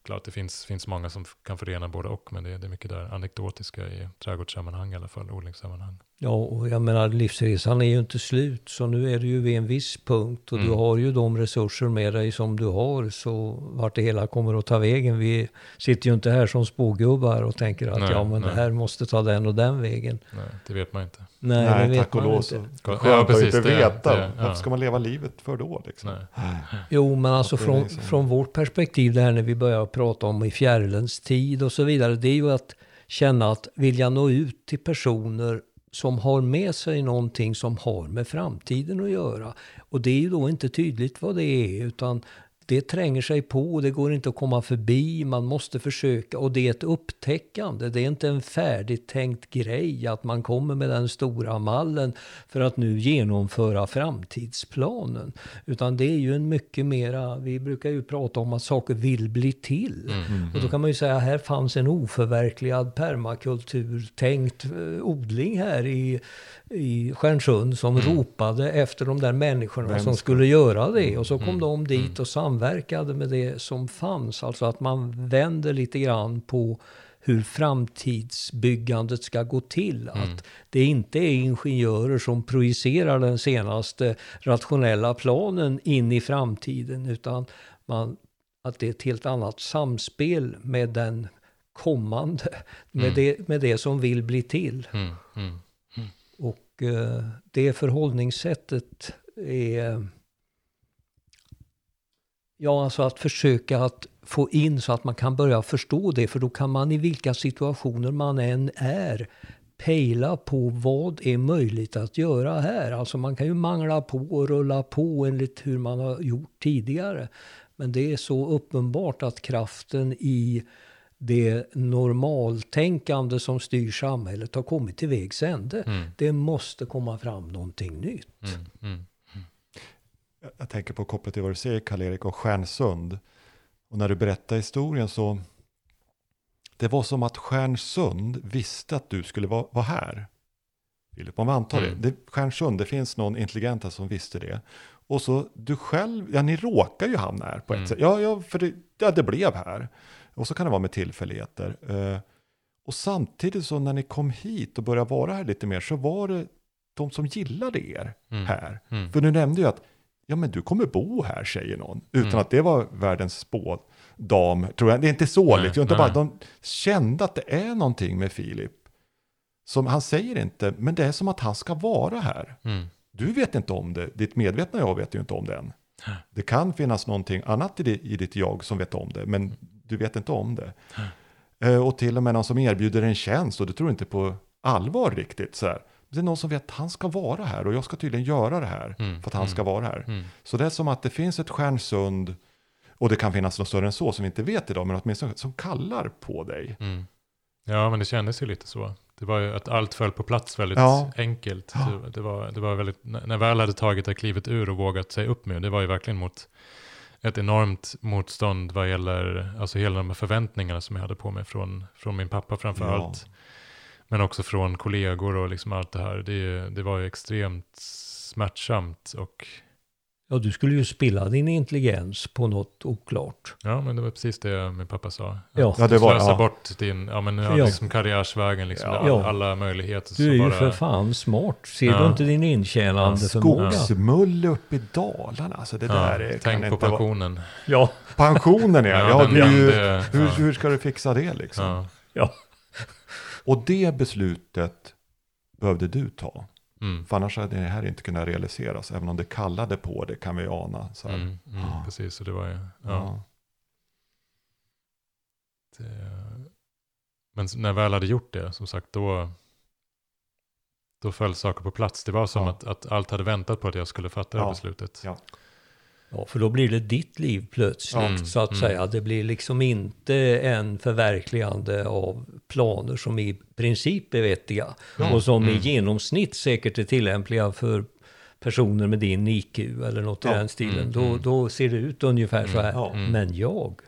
Klart det finns, finns många som kan förena både och, men det, är- det är mycket där anekdotiska i trädgårdssammanhang i alla fall, odlingssammanhang. Ja, och jag menar livsresan är ju inte slut. Så nu är du ju vid en viss punkt och du Mm. har ju de resurser med dig som du har. Så vart det hela kommer att ta vägen. Vi sitter ju inte här som spågubbar och tänker att Nej, ja men nej. det här måste ta den och den vägen. Nej, det vet man inte. Nej, Nej, det vet tack och lov inte. så Ja, skönt precis, att inte veta. det- ja. Varför ska man leva livet för då? Liksom? Nej. Jo, men alltså från, liksom- från vårt perspektiv, det här när vi börjar prata om i fjärilens tid och så vidare, det är ju att känna att vilja nå ut till personer som har med sig någonting som har med framtiden att göra. Och det är ju då inte tydligt vad det är, utan det tränger sig på, det går inte att komma förbi, man måste försöka och det är ett upptäckande. Det är inte en färdigtänkt grej att man kommer med den stora mallen för att nu genomföra framtidsplanen. Utan det är ju en mycket mera, vi brukar ju prata om att saker vill bli till. Mm. Och då kan man ju säga här fanns en oförverkligad permakulturtänkt eh, odling här i, i Stjärnsund som ropade efter de där människorna Vem som skulle göra det. Och så kom Mm. de dit och samverkade med det som fanns. Alltså att man vänder lite grann på hur framtidsbyggandet ska gå till. Att det inte är ingenjörer som projicerar den senaste rationella planen in i framtiden utan man, att det är ett helt annat samspel med den kommande, med, Mm. det, med det som vill bli till. Mm. Och eh, det förhållningssättet är... Ja, alltså att försöka att få in så att man kan börja förstå det. För då kan man i vilka situationer man än är pejla på vad är möjligt att göra här. Alltså man kan ju mangla på och rulla på enligt hur man har gjort tidigare. Men det är så uppenbart att kraften i det normaltänkande som styr samhället har kommit till vägs ände. Mm. Det måste komma fram någonting nytt. Mm. Mm. Jag- Jag tänker på kopplat till vad du säger Karl-Erik och Stjärnsund. Och när du berättar historien så det var som att Stjärnsund visste att du skulle vara, vara här. Filip, om vi antar Mm. det. det. Stjärnsund, det finns någon intelligenta som visste det. Och så du själv, ja ni råkar ju hamna här på ett Mm. sätt. Ja, ja, för det, ja, det blev här. Och så kan det vara med tillfälligheter. Eh, och samtidigt så när ni kom hit och började vara här lite mer så var det de som gillade er Mm. här. Mm. För du nämnde ju att ja, men du kommer bo här, säger någon. Utan Mm. att det var världens spådam, tror jag. Det är inte så, Nej, liksom. Utan bara de kände att det är någonting med Filip. Som han säger inte, men det är som att han ska vara här. Mm. Du vet inte om det, ditt medvetna jag vet ju inte om det än. Det kan finnas någonting annat i, di- i ditt jag som vet om det, men du vet inte om det. Eh, Och till och med någon som erbjuder en tjänst och du tror inte på allvar riktigt. Så här. Det är någon som vet att han ska vara här och jag ska tydligen göra det här Mm. för att han ska vara här. Mm. Så det är som att det finns ett stjärnsund, och det kan finnas något större än så som vi inte vet idag, men åtminstone som kallar på dig. Mm. Ja, men det kändes ju lite så. Det var ju att allt föll på plats väldigt Ja. enkelt. Så Det, var, det var väldigt, när när jag väl hade tagit det klivet ur och vågat sig upp med, det var ju verkligen mot ett enormt motstånd vad gäller alltså hela de här förväntningarna som jag hade på mig från, från min pappa framför Ja. allt. Men också från kollegor och liksom allt det här. Det, det var ju extremt smärtsamt och Ja, du skulle ju spilla din intelligens på något oklart. Ja, men det var precis det min pappa sa. Ja. Ja, det var- Slösa ja. bort din, ja men ja, Ja. liksom karriärsvägen, liksom, Ja. all, alla möjligheter. Du är ju bara, för fan smart. Ser Ja. du inte din intjänande förmåga? Skogsmulle uppe i Dalarna, alltså det ja, där är, kan Tänk på inte vara... pensionen. Ja, Pensionen ja, ja, den det är ju, vände, hur, hur ska du fixa det liksom? Ja. ja. Och det beslutet behövde du ta. Mm. För annars hade det här inte kunnat realiseras. Även om det kallade på det kan vi ana. Så. Mm, mm, Ja. Precis, så det var ju... Ja, Ja. det, men när jag väl hade gjort det, som sagt, då, då föll saker på plats. Det var som Ja. att, att allt hade väntat på att jag skulle fatta det Ja. beslutet. Ja. Ja, för då blir det ditt liv plötsligt, Mm, så att mm. säga. Det blir liksom inte en förverkligande av planer som i princip är vettiga Ja. och som i Mm. genomsnitt säkert är tillämpliga för personer med din IQ eller något i Ja. den stilen. Mm, Då, mm. då ser det ut ungefär så här. Ja. Mm. Men jag,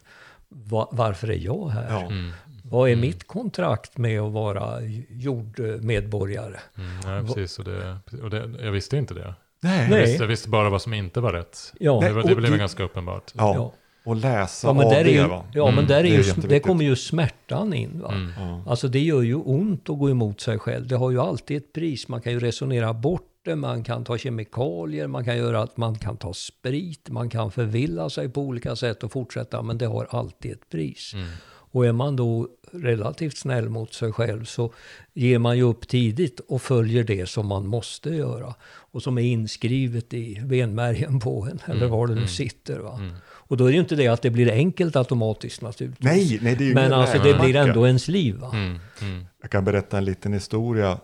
va, varför är jag här? Mm. Vad är Mm. mitt kontrakt med att vara jordmedborgare? Mm, nej, precis. Och det, och det, jag visste inte det. Nej. Jag visste, jag visste bara vad som inte var rätt. Ja, Det, var, det blev det- ganska uppenbart. Ja. ja. Och läsa ja men, av där är det ju, va? ja, men Mm, där är det är ju, det jätteviktigt. kommer ju smärtan in. Va? Mm. Alltså det gör ju ont att gå emot sig själv. Det har ju alltid ett pris. Man kan ju resonera bort det, man kan ta kemikalier, man kan göra att man kan ta sprit, man kan förvilla sig på olika sätt och fortsätta, men det har alltid ett pris. Mm. Och är man då relativt snäll mot sig själv så ger man ju upp tidigt och följer det som man måste göra. Och som är inskrivet i benmärgen på en, eller Mm, var det nu mm, sitter. Va? Mm. Och då är det ju inte det att det blir enkelt automatiskt naturligtvis. Nej, nej, det är ju Men alltså det blir ändå ens liv. Va? Mm. Mm. Jag kan berätta en liten historia.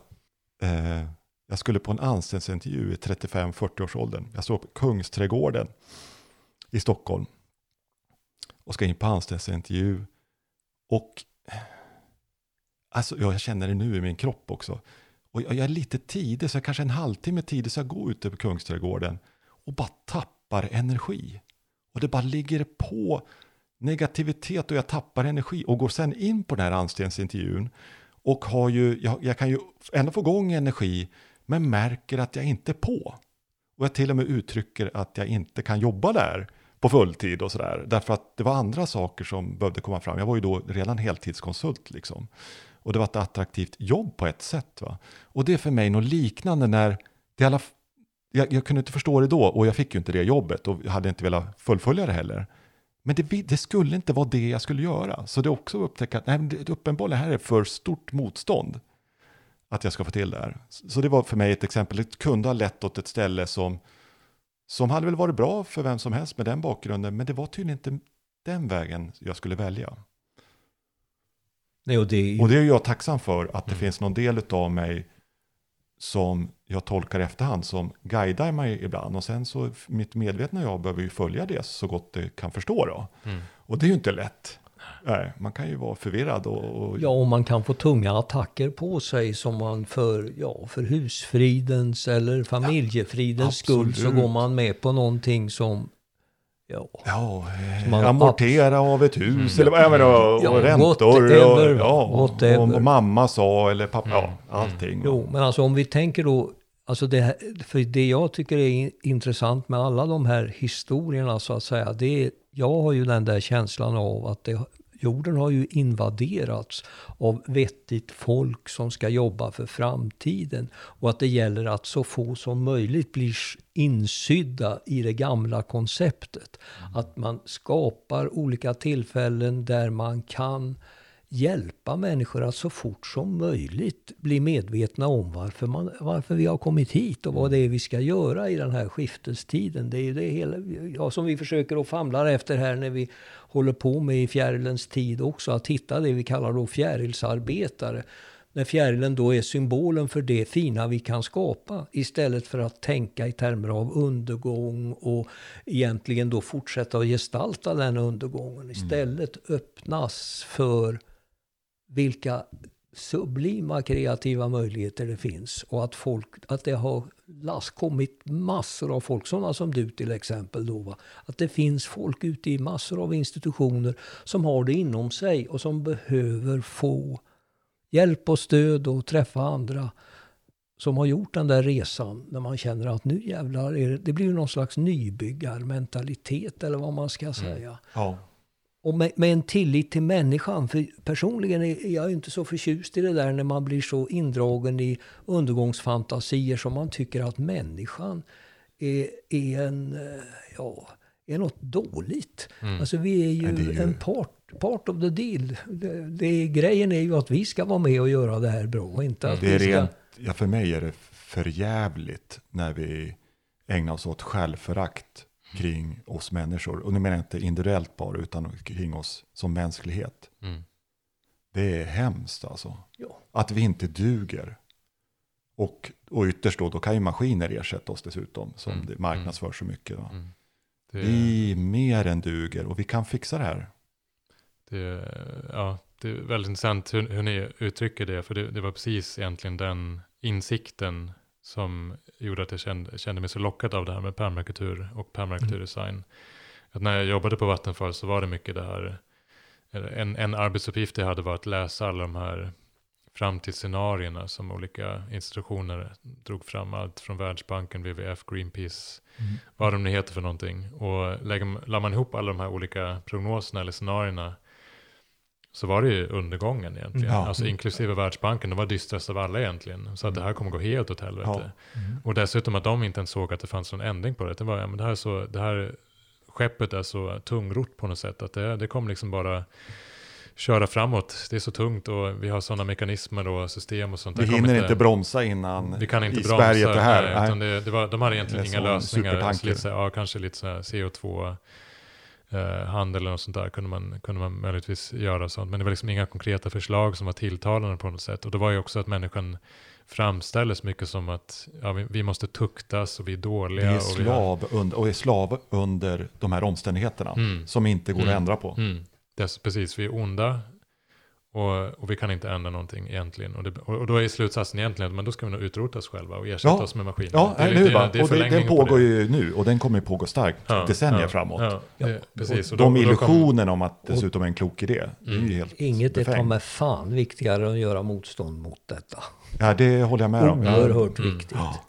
Eh, jag skulle på en anställningsintervju i 35-40-årsåldern. Jag står på Kungsträdgården i Stockholm och ska in på anställningsintervju. Och alltså, ja, jag känner det nu i min kropp också. Och jag jag är lite tidig, så jag kanske en halvtimme tidig, så jag går ute på Kungsträdgården och bara tappar energi. Och det bara ligger på negativitet och jag tappar energi och går sen in på den här anställningsintervjun och har ju, jag, jag kan ju ändå få igång energi men märker att jag inte är på. Och jag till och med uttrycker att jag inte kan jobba där på fulltid och sådär. Därför att det var andra saker som behövde komma fram. Jag var ju då redan heltidskonsult liksom. Och det var ett attraktivt jobb på ett sätt. Va? Och det är för mig något liknande när det alla, jag, jag kunde inte förstå det då och jag fick ju inte det jobbet och hade inte velat fullfölja det heller. Men det, det skulle inte vara det jag skulle göra. Så det är också att upptäcka att nej, det, uppenbarligen här är för stort motstånd att jag ska få till det här. Så det var för mig ett exempel. Det kunde ha lett åt ett ställe som, som hade väl varit bra för vem som helst med den bakgrunden, men det var tydligen inte den vägen jag skulle välja. Nej, och det Och det är jag tacksam för, att det Mm. finns någon del av mig som jag tolkar efterhand som guidar mig ibland. Och sen så mitt medvetna jag behöver ju följa det så gott det kan förstå då. Mm. Och det är ju inte lätt. Nej, man kan ju vara förvirrad och... och ja, och man kan få tunga attacker på sig som man för, ja, för husfridens eller familjefridens skull så går man med på någonting som, ja, Ja, eh, man amortera av ett hus Mm. eller vad jag menar, och, Ja, och räntor whatever, och, ja, whatever. och mamma sa eller pappa, Mm. ja, allting. Jo, men alltså om vi tänker då, alltså det, här, för det jag tycker är in- intressant med alla de här historierna så att säga, det är, jag har ju den där känslan av att det, jorden har ju invaderats av vettigt folk som ska jobba för framtiden och att det gäller att så få som möjligt blir insydda i det gamla konceptet. Att man skapar olika tillfällen där man kan hjälpa människor att så fort som möjligt bli medvetna om varför, man, varför vi har kommit hit och vad det är vi ska göra i den här skiftestiden. Det är ju det hela, ja, som vi försöker och famlar efter här när vi håller på med i fjärilens tid också, att hitta det vi kallar då fjärilsarbetare. När fjärilen då är symbolen för det fina vi kan skapa istället för att tänka i termer av undergång och egentligen då fortsätta att gestalta den undergången. Istället öppnas för vilka sublima kreativa möjligheter det finns och att, folk, att det har last, kommit massor av folk, sådana som du till exempel. Då, va? Att det finns folk ute i massor av institutioner som har det inom sig och som behöver få hjälp och stöd och träffa andra som har gjort den där resan när man känner att nu jävlar, det, det blir någon slags nybyggarmentalitet eller vad man ska säga. Ja. Och med, med en tillit till människan. För personligen är jag inte så förtjust i det där när man blir så indragen i undergångsfantasier som man tycker att människan är, är en, eh, ja, är något dåligt. Alltså vi är ju, är ju- en part, part of the deal. Det, det, grejen är ju att vi ska vara med och göra det här bra. Inte att Det är vi ska... rent, ja, för mig är det förjävligt när vi ägnar oss åt självförakt kring oss människor. Och nu menar jag inte individuellt bara, utan kring oss som mänsklighet. Mm. Det är hemskt alltså. Ja. Att vi inte duger. Och, och ytterst då, då kan ju maskiner ersätta oss dessutom, som Mm. det marknadsförs så mycket. Va? Mm. Det, Vi mer än duger och vi kan fixa det här. det, ja, det är väldigt intressant hur, hur ni uttrycker det, för det, det var precis egentligen den insikten som gjorde att jag kände, kände mig så lockad av det här med permakultur och permakulturdesign. Att när jag jobbade på Vattenfall så var det mycket det här, en, en arbetsuppgift jag hade var att läsa alla de här framtidsscenarierna som olika institutioner drog fram, allt från Världsbanken, WWF, Greenpeace, vad de nu heter för någonting. Och lägger, la man ihop alla de här olika prognoserna eller scenarierna så var det ju undergången egentligen. Ja. Alltså inklusive Världsbanken, de var dystrast av alla egentligen. Så att det här kommer gå helt åt helvete. Ja. Och dessutom att de inte ens såg att det fanns någon ändring på det. Det var, ja, men det här, är så, det här skeppet är så tungrott på något sätt. Att det, det kommer liksom bara köra framåt. Det är så tungt och vi har sådana mekanismer och system och sånt. Vi hinner inte bromsa innan vi kan inte isberget bromsa. är här. Nej, Nej. utan det, det var, de hade egentligen inga lösningar. Alltså lite, så här, ja, kanske lite så här CO2 eh, handel eller något sånt där kunde man, kunde man möjligtvis göra sånt. Men det var liksom inga konkreta förslag som var tilltalande på något sätt. Och det var ju också att människan framställdes mycket som att ja, vi, vi måste tuktas och vi är Vi dåliga. är och vi har, slav under, och är slav under de här omständigheterna Mm. som inte går Mm. att ändra på. Mm. Det är, precis, vi är onda och, och vi kan inte ändra någonting egentligen. Och, det, och, då är slutsatsen egentligen att men då ska vi nog utrota oss själva och ersätta Ja. oss med maskiner. Ja, Det är hur? va? det är och det, den på pågår det. ju nu och den kommer pågå starkt Ja, decennier ja, framåt. Ja, det, precis. Och De då- och då kom- illusionerna om att dessutom är en klok idé, det är ju helt Inget är ta med fan viktigare än att göra motstånd mot detta. Ja, det håller jag med om. Ja. Oerhört Mm. viktigt. Ja.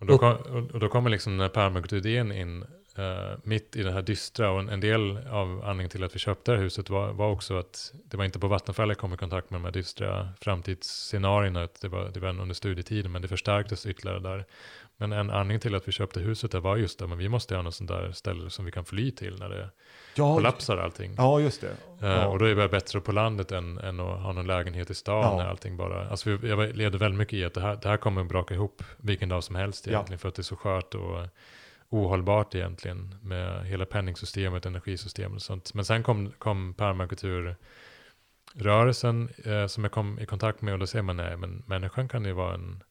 Och då, kom, och då kommer liksom den här permakulturidén in eh, mitt i det här dystra. Och en, en del av anledningen till att vi köpte det här huset var, var också att det var inte på Vattenfall jag kom i kontakt med de här dystra framtidsscenarierna. att Det var, det var under studietiden, men det förstärktes ytterligare där. Men en anledning till att vi köpte huset där var just det, men vi måste ha något sånt där ställe som vi kan fly till när det Ja, kollapsar allting. ja, just det. Eh, Ja. Och då är det bättre på landet än, än att ha någon lägenhet i stan Ja. när allting bara... Alltså jag leder väldigt mycket i att det här, det här kommer att braka ihop vilken dag som helst Ja. egentligen. För att det är så skört och ohållbart egentligen med hela penningsystemet, energisystemet och sånt. Men sen kom, kom permakulturrörelsen eh, som jag kom i kontakt med och då säger man nej, men människan kan ju vara en,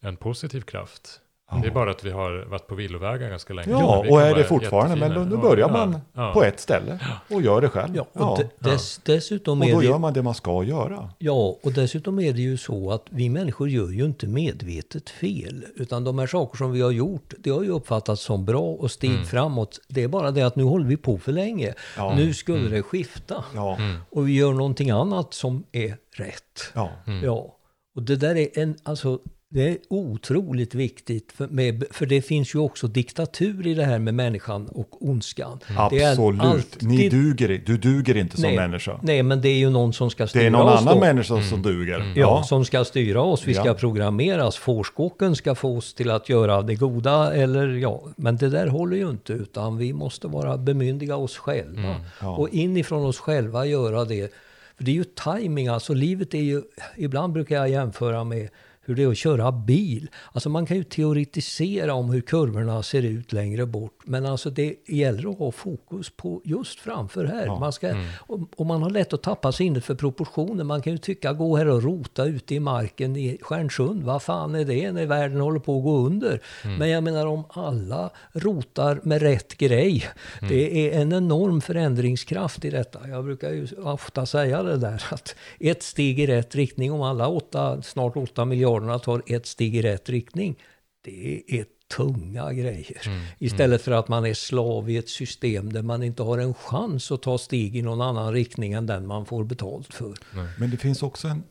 en positiv kraft. Ja. Det är bara att vi har varit på villovägar ganska länge. Ja, och är det fortfarande, men då, då börjar Ja, man ja. på ett ställe och gör det själv. Ja, och dess, dessutom Och är då det, gör man det man ska göra. Ja, och dessutom är det ju så att vi människor gör ju inte medvetet fel. Utan de här saker som vi har gjort, det har ju uppfattats som bra och steg framåt. Det är bara det att nu håller vi på för länge. Ja. Nu skulle det skifta. Ja, Och vi gör någonting annat som är rätt. ja. Ja, och det där är en, alltså, det är otroligt viktigt. För, med, för det finns ju också diktatur i det här med människan och ondskan. Absolut. alltid- Ni duger, du duger inte som nej, människa. Nej, men det är ju någon som ska styra Det är någon oss annan då. människa som duger. Ja, som ska styra oss. Vi Ja. ska programmeras. Fårskåken ska få oss till att göra det goda. Eller ja, men det där håller ju inte. Utan vi måste vara bemyndiga oss själva. Ja. Och inifrån oss själva göra det. För det är ju timing. Alltså livet är ju... Ibland brukar jag jämföra med hur det är att köra bil. Alltså man kan ju teoretisera om hur kurvorna ser ut längre bort. Men alltså det gäller att ha fokus på just framför här. Man ska, och, och man har lätt att tappa sinnet för proportioner. Man kan ju tycka, gå här och rota ute i marken i Stjärnsund. Vad fan är det när världen håller på att gå under? Men jag menar om alla rotar med rätt grej. Det är en enorm förändringskraft i detta. Jag brukar ju ofta säga det där att ett steg i rätt riktning, om alla åtta, snart åtta miljarderna tar ett steg i rätt riktning. Det är tunga grejer. Istället för att man är slav i ett system där man inte har en chans att ta steg i någon annan riktning än den man får betalt för. Men det finns också en,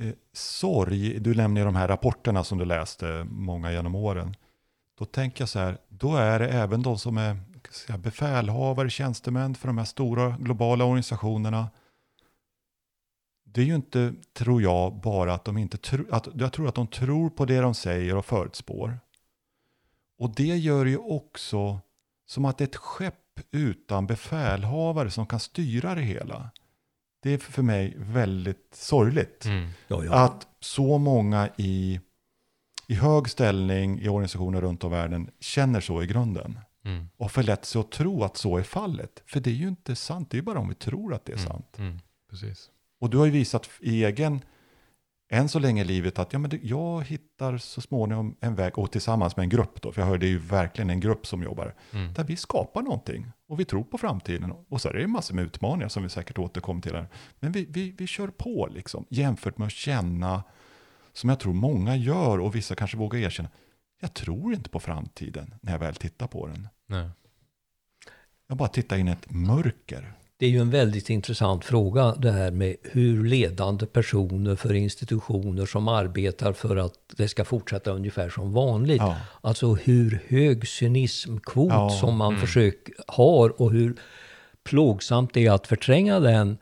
eh, sorg, du nämner ju de här rapporterna som du läste, många genom åren. Då tänker jag så här, då är det även de som är säga, befälhavare, tjänstemän för de här stora globala organisationerna. Det är ju inte, tror jag, bara att de inte tror, att, jag tror att de tror på det de säger och förutspår. Och det gör ju också som att det är ett skepp utan befälhavare som kan styra det hela. Det är för mig väldigt sorgligt. Mm. Ja, ja. Att så många i, i hög ställning i organisationer runt om i världen känner så i grunden. Mm. Och förlätt sig att tro att så är fallet. För det är ju inte sant, det är ju bara om vi tror att det är Mm. sant. Mm. Precis. Och du har ju visat i egen, än så länge i livet, att ja, men det, jag hittar så småningom en väg, och tillsammans med en grupp då, för jag hör det är ju verkligen en grupp som jobbar, Mm. där vi skapar någonting. Och vi tror på framtiden. Och så är det massor med utmaningar som vi säkert återkommer till här. Men vi, vi, vi kör på liksom, jämfört med att känna, som jag tror många gör, och vissa kanske vågar erkänna, jag tror inte på framtiden när jag väl tittar på den. Nej. Jag bara tittar in i ett mörker. Det är ju en väldigt intressant fråga det här med hur ledande personer för institutioner som arbetar för att det ska fortsätta ungefär som vanligt. Ja. Alltså hur hög cynismkvot Ja, som man mm. försöker har och hur plågsamt det är att förtränga den.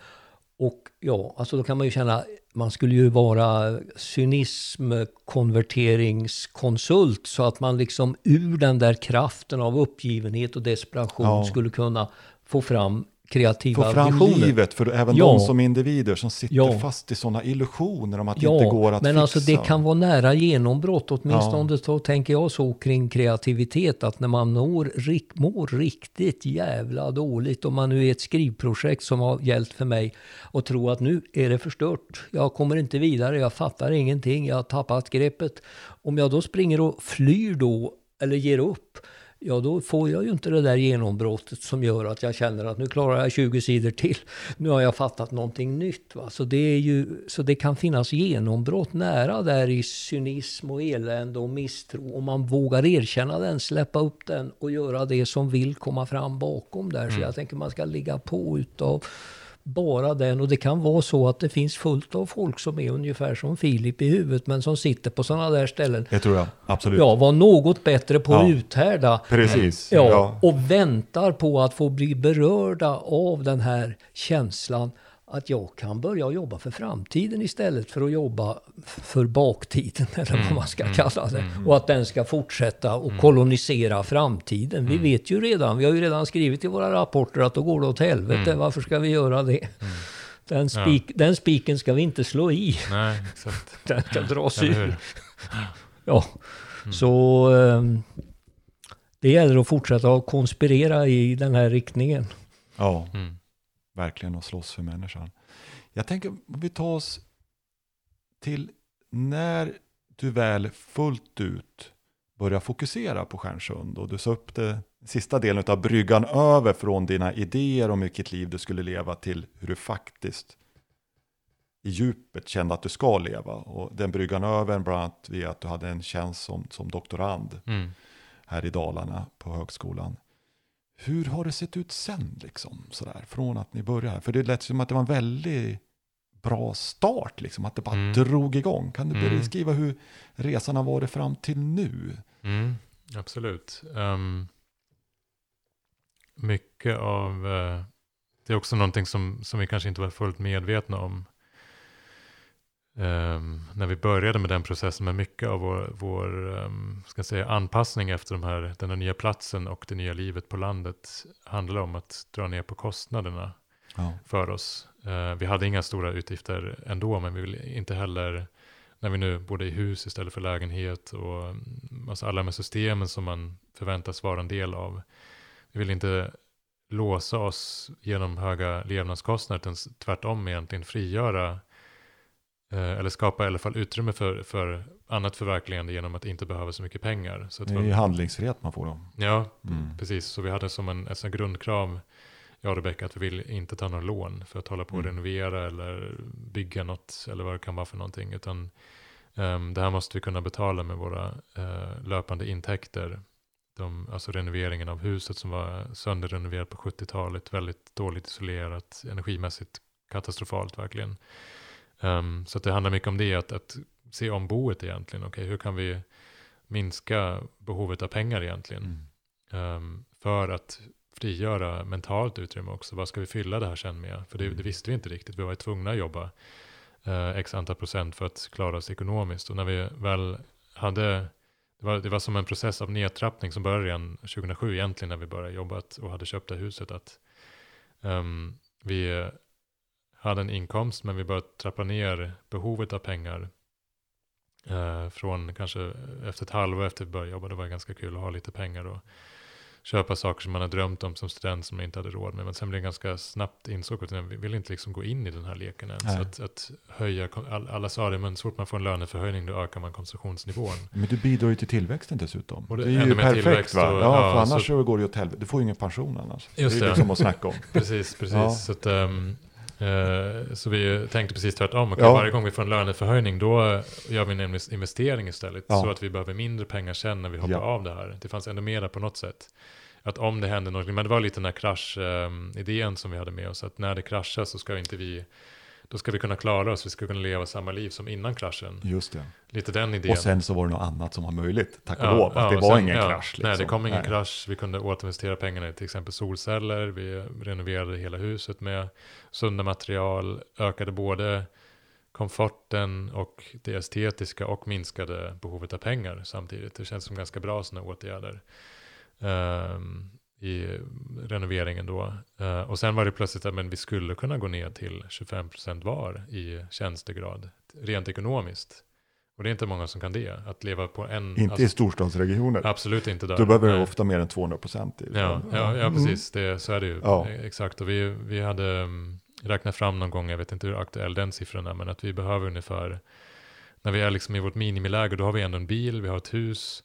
Och ja, alltså då kan man ju känna, man skulle ju vara cynismkonverteringskonsult så att man liksom ur den där kraften av uppgivenhet och desperation Ja. skulle kunna få fram kreativa Få fram visioner. livet för även Ja. de som individer som sitter Ja. fast i sådana illusioner om att det inte går att men fixa. alltså det kan vara nära genombrott. Åtminstone så tänker jag så kring kreativitet. Att när man når, mår riktigt jävla dåligt. Om man nu är ett skrivprojekt som har gällt för mig. Och tror att nu är det förstört. Jag kommer inte vidare. Jag fattar ingenting. Jag har tappat greppet. Om jag då springer och flyr då. Eller ger upp. Ja, då får jag ju inte det där genombrottet som gör att jag känner att nu klarar jag 20 sidor till. Nu har jag fattat någonting nytt. Va? Så, det är ju, så det kan finnas genombrott nära där i cynism och elände och misstro. Om man vågar erkänna den, släppa upp den och göra det som vill komma fram bakom där. Så jag tänker man ska ligga på utav bara den. Och det kan vara så att det finns fullt av folk som är ungefär som Filip i huvudet men som sitter på sådana där ställen Det tror jag, absolut. Ja, var något bättre på att Ja. uthärda. Precis. Ja, Ja. och väntar på att få bli berörda av den här känslan att jag kan börja jobba för framtiden istället för att jobba för baktiden eller vad man ska kalla det. Och att den ska fortsätta och kolonisera framtiden. Vi vet ju redan, vi har ju redan skrivit i våra rapporter att då går det åt helvete. Varför ska vi göra det? Den, spik, den spiken ska vi inte slå i. Nej, exakt. Den ska dras ur. Ja, så ehm, det gäller att fortsätta att konspirera i den här riktningen. Ja, Mm. Verkligen att slåss för människan. Jag tänker om vi tar oss till när du väl fullt ut börjar fokusera på Stjärnsund och du sa upp det sista delen av bryggan över från dina idéer om vilket liv du skulle leva till hur du faktiskt i djupet kände att du ska leva. Och den bryggan över bland annat via att du hade en tjänst som, som doktorand Mm. här i Dalarna på högskolan. Hur har det sett ut sen, liksom, sådär, från att ni började? För det lät som att det var en väldigt bra start, liksom, att det bara Mm. drog igång. Kan du Mm. beskriva hur resan har varit fram till nu? Mm, absolut. Ehm, mycket av, eh, det är också någonting som, som vi kanske inte var fullt medvetna om ehm, när vi började med den processen, men mycket av vår, vår ehm, ska säga, anpassning efter de här, den här nya platsen och det nya livet på landet handlar om att dra ner på kostnaderna Ja. för oss. Eh, vi hade inga stora utgifter ändå, men vi vill inte heller, när vi nu bodde i hus istället för lägenhet och mm, alltså alla med systemen som man förväntas vara en del av. Vi vill inte låsa oss genom höga levnadskostnader, utan tvärtom egentligen frigöra eller skapa i alla fall utrymme för, för annat förverkligande genom att inte behöva så mycket pengar. Så Det är ju handlingsfrihet man får då. ja, Mm. Precis, så vi hade som en, sånt grundkrav, jag och Rebecka, att vi vill inte ta några lån för att hålla på och Mm. renovera eller bygga något eller vad det kan vara för någonting. Utan ehm, det här måste vi kunna betala med våra eh, löpande intäkter. De, alltså renoveringen av huset som var sönderrenoverat på 70-talet, väldigt dåligt isolerat, energimässigt katastrofalt verkligen. Um, så det handlar mycket om det, att, att se om boet egentligen. Okay, hur kan vi minska behovet av pengar egentligen? Mm. Um, för att frigöra mentalt utrymme också. Vad ska vi fylla det här sen med? För det, det visste vi inte riktigt. Vi var tvungna att jobba uh, x antal procent för att klara oss ekonomiskt. Och när vi väl hade, det var, det var som en process av nedtrappning som började redan 2007 egentligen när vi började jobba och hade köpt det huset. Att um, vi hade en inkomst men vi började trappa ner behovet av pengar uh, från kanske efter ett halvår efter vi började jobba. Det var ganska kul att ha lite pengar och köpa saker som man har drömt om som student som man inte hade råd med. Men sen blev det ganska snabbt insåg att vi vill inte liksom gå in i den här leken än. Så att, att, höja, alla sa det, men så fort man får en löneförhöjning då ökar man konsumtionsnivån. Men du bidrar ju till tillväxten dessutom. Och det, det är ju perfekt va? Och, ja, ja, för annars så, så går det ju åt helvete. Du får ju ingen pension annars. Just det är ju det. liksom att snacka om. precis, precis. Ja. Så, att, um, så vi tänkte precis tvärtom. Okay, Ja. Varje gång vi får en löneförhöjning då gör vi en investering istället. Ja. Så att vi behöver mindre pengar sen när vi hoppar Ja. av det här. Det fanns ändå mera på något sätt. Att om det händer något, men det var lite den här krasch-idén som vi hade med oss. Att när det kraschar så ska inte vi, då ska vi kunna klara oss, vi ska kunna leva samma liv som innan kraschen. Just det. Lite den idén. Och sen så var det något annat som var möjligt, tack och Ja, lov. Att ja, det var sen- ingen ja, krasch. Liksom. Nej, det kom ingen Nej. krasch. Vi kunde återinvestera pengarna i till exempel solceller. Vi renoverade hela huset med sunda material. Ökade både komforten och det estetiska och minskade behovet av pengar samtidigt. Det känns som ganska bra sådana åtgärder ehm, i renoveringen då. Eh, och sen var det plötsligt att men vi skulle kunna gå ner till 25% var i tjänstegrad, rent ekonomiskt. Och det är inte många som kan det, att leva på en... Inte alltså- i storstadsregioner. Absolut inte där. Då behöver Nej. ofta mer än 200 procent. Ja, ja, ja precis. Det, så är det ju. Ja. Eh, Exakt. Och vi, vi hade um, räknat fram någon gång, jag vet inte hur aktuell den siffran är, men att vi behöver ungefär, när vi är liksom i vårt minimiläge, då har vi ändå en bil, vi har ett hus,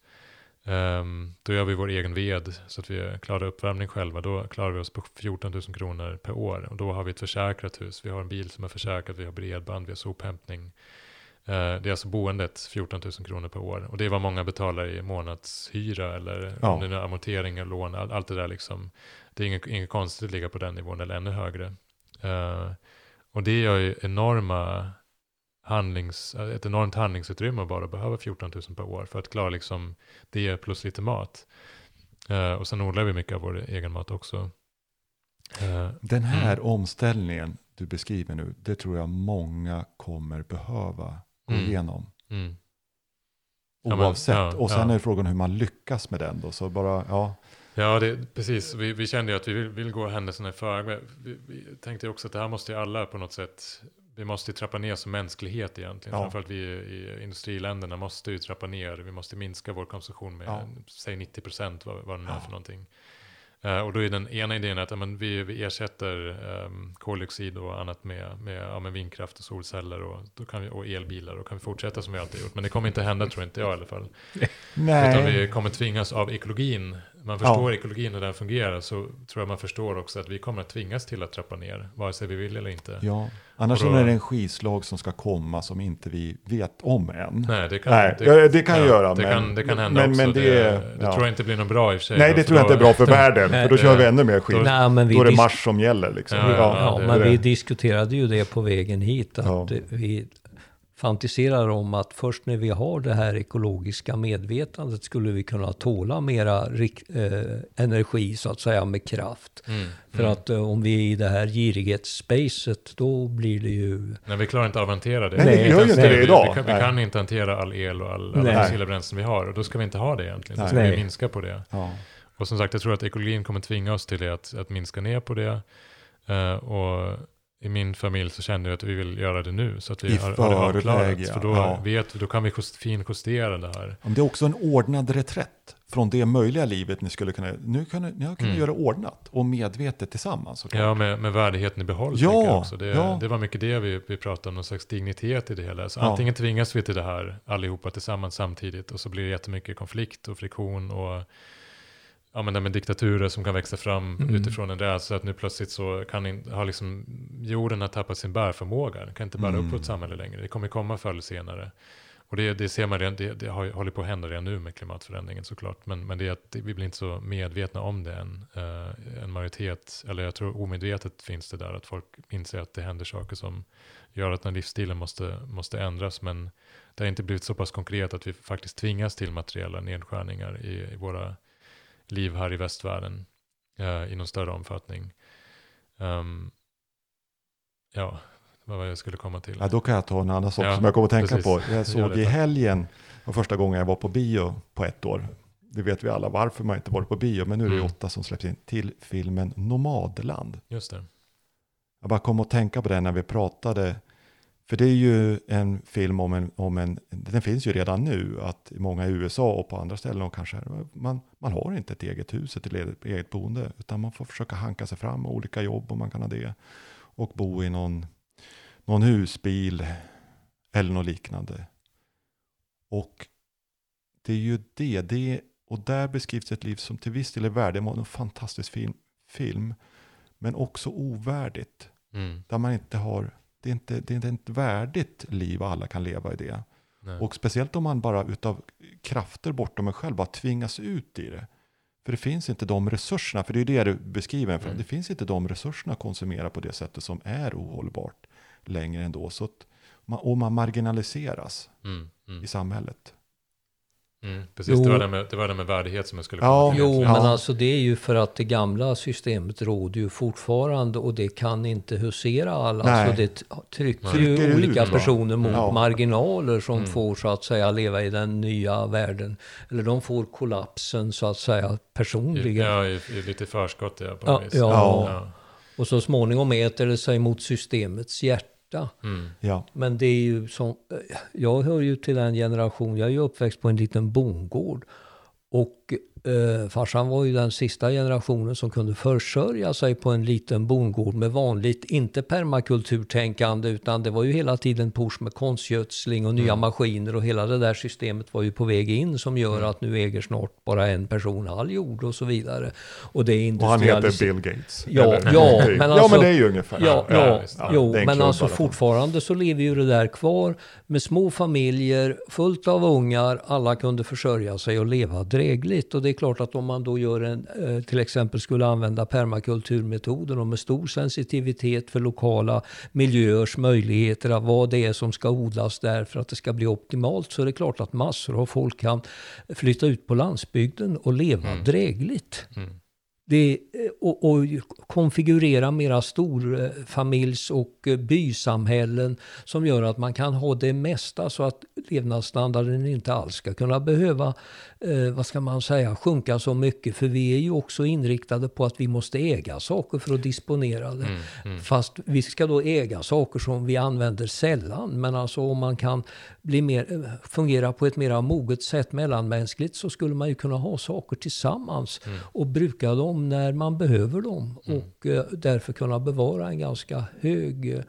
ehm, då gör vi vår egen ved så att vi klarar uppvärmning själva. Då klarar vi oss på 14 000 kronor per år. Och då har vi ett försäkrat hus, vi har en bil som är försäkrad, vi har bredband, vi har sophämtning. Eh, Det är alltså boendet 14 000 kronor per år. Och det är vad många betalar i månadshyra eller Ja. om det är amorteringar, lån, all- allt det där liksom. Det är inget, inget konstigt att ligga på den nivån eller ännu högre. Eh, och det gör ju enorma handlings, ett enormt handlingsutrymme att bara behöva 14 000 per år för att klara liksom det plus lite mat. Eh, och sen odlar vi mycket av vår egen mat också. Eh, Den här Mm. omställningen du beskriver nu, det tror jag många kommer behöva gå Mm. igenom. mm. Ja, men- Oavsett. ja, och sen ja. är frågan hur man lyckas med den då. Så bara, ja. Ja, det, precis. Vi, vi kände ju att vi vill, vill gå händelserna i förväg. Vi, vi tänkte också att det här måste ju alla på något sätt, vi måste trappa ner som mänsklighet egentligen. Ja. Framförallt vi i industriländerna måste ju trappa ner. Vi måste minska vår konsumtion med, Ja. säg 90 procent, vad, vad det nu är Ja. för någonting. Eh, och då är den ena idén att ja, men vi, vi ersätter um, koldioxid och annat med, med, ja, med vindkraft och solceller och, då kan vi, och elbilar. Och kan vi fortsätta som vi alltid gjort. Men det kommer inte hända tror inte jag i alla fall. Utan Nej. vi kommer tvingas av ekologin. Man förstår ekologin hur den fungerar så tror jag man förstår också att vi kommer att tvingas till att trappa ner. Vare sig vi vill eller inte. Ja. Annars då- är det en skislag som ska komma som inte vi vet om än. Nej, det kan, Nej, ja, det kan göra, Det, men- kan, det kan hända men- också. men det, det- det, ja. tror jag inte blir något bra i och för sig. Nej, det för tror jag då- inte är bra för världen. För då det- kör vi ännu mer skit. Nej, men vi Då är det mars som gäller liksom. Ja, ja, Ja, det- men det- vi diskuterade ju det på vägen hit. Att Ja. vi fantiserar om att först när vi har det här ekologiska medvetandet skulle vi kunna tåla mera eh, energi så att säga med kraft. Mm, För mm. att eh, om vi är i det här girighetsspacet då blir det ju... Nej, vi klarar inte av att hantera det. Nej, vi kan gör ju inte det vi, idag. Vi kan, vi kan inte hantera all el och all, alla fossila bränslen vi har. Och då ska vi inte ha det egentligen. Då Nej. ska vi Nej. minska på det. Ja. Och som sagt, jag tror att ekologin kommer tvinga oss till det, att, att minska ner på det. Eh, och i min familj så kände jag att vi vill göra det nu, så att vi I har, har det avklarat. ja. För då, Ja. vet, vi- då kan vi just, finjustera det här. Om det är också en ordnad reträtt från det möjliga livet ni skulle kunna, nu kan ni, ni kunnat Mm. göra ordnat och medvetet tillsammans. såklart. Ja, med, med värdigheten i behåll. Ja, också. Det, ja. det var mycket det vi, vi pratade om, någon slags dignitet i det hela. Så Ja. antingen tvingas vi till det här allihopa tillsammans samtidigt och så blir det jättemycket konflikt och friktion och ja, men det med diktaturer som kan växa fram Mm. utifrån en rädsla att nu plötsligt så kan in, har liksom jorden har tappat sin bärförmåga. Den kan inte bära Mm. upp vårt samhälle längre. Det kommer komma förr eller senare. Och det, det ser man redan, det, det har, håller på att hända redan nu med klimatförändringen såklart. Men, men det är att vi blir inte så medvetna om det än. Uh, en majoritet, eller jag tror omedvetet finns det där, att folk inser att det händer saker som gör att den livsstilen måste, måste ändras. Men det har inte blivit så pass konkret att vi faktiskt tvingas till materiella nedskärningar i, i våra liv här i västvärlden uh, i någon större omfattning. Um, ja, vad var jag skulle komma till? Ja, då kan jag ta en annan sak Ja, som jag kommer att tänka precis. på. Jag såg i helgen, var första gången jag var på bio på ett år. Det vet vi alla varför man inte varit på bio, men nu är det Mm. åtta som släpps in till filmen Nomadland. Just det. Jag bara kom att tänka på det när vi pratade. För det är ju en film om en, om en, den finns ju redan nu, att i många i USA och på andra ställen och kanske, man, man har inte ett eget hus, ett eget, eget boende, utan man får försöka hanka sig fram med olika jobb om man kan ha det. Och bo i någon, någon husbil eller något liknande. Och det är ju det, det, och där beskrivs ett liv som till viss del är värdigt, en fantastisk film, film men också ovärdigt. Mm. Där man inte har, det är inte, det är inte ett värdigt liv alla kan leva i det. Nej. Och speciellt om man bara utav krafter bortom en själv bara tvingas ut i det. För det finns inte de resurserna, för det är det du beskriver, mm. det finns inte de resurserna att konsumera på det sättet som är ohållbart längre ändå. Så att man, och man marginaliseras Mm. Mm. i samhället. Mm. Precis, Jo. det var, det, med, det var det med värdighet som jag skulle Ja, komma till. Jo, egentligen. men Ja. alltså det är ju för att det gamla systemet råder ju fortfarande och det kan inte husera alla. Nej. Alltså det trycker Trycker ju ut, olika va? personer mot Ja. marginaler som Mm. får så att säga leva i den nya världen. Eller de får kollapsen så att säga personligen. Ja, i, i lite förskott ja, på Ja, vis. ja. ja. Och så småningom äter det sig mot systemets hjärta. Mm. Ja, Men det är ju som, jag hör ju till den generation, jag är ju uppväxt på en liten bondgård. Och eh, farsan var ju den sista generationen som kunde försörja sig på en liten bondgård med vanligt, inte permakulturtänkande, utan det var ju hela tiden push med konstgödsling och nya maskiner och hela det där systemet var ju på väg in som gör att nu äger snart bara en person all jord och så vidare. Och det är och han heter. Bill Gates. Ja, Eller- ja, men ja, alltså- men det är ju ungefär. Ja, Ja, ja. Ja, jo, men alltså fortfarande så lever ju det där kvar med små familjer, fullt av ungar, alla kunde försörja sig och leva drägligt. Och det klart att om man då gör en, eh, till exempel skulle använda permakulturmetoden och med stor sensitivitet för lokala miljöers möjligheter av vad det är som ska odlas där för att det ska bli optimalt så är det klart att massor av folk kan flytta ut på landsbygden och leva drägligt. Mm. Det, och, och konfigurera mera storfamiljs och bysamhällen som gör att man kan ha det mesta så att levnadsstandarden inte alls ska kunna behöva, eh, vad ska man säga, sjunka så mycket. För vi är ju också inriktade på att vi måste äga saker för att disponera det. Mm. Mm. Fast vi ska då äga saker som vi använder sällan. Men alltså om man kan bli mer, eh, fungera på ett mer moget sätt mellanmänskligt så skulle man ju kunna ha saker tillsammans Mm. och bruka dem när man behöver dem. Och eh, därför kunna bevara en ganska hög eh,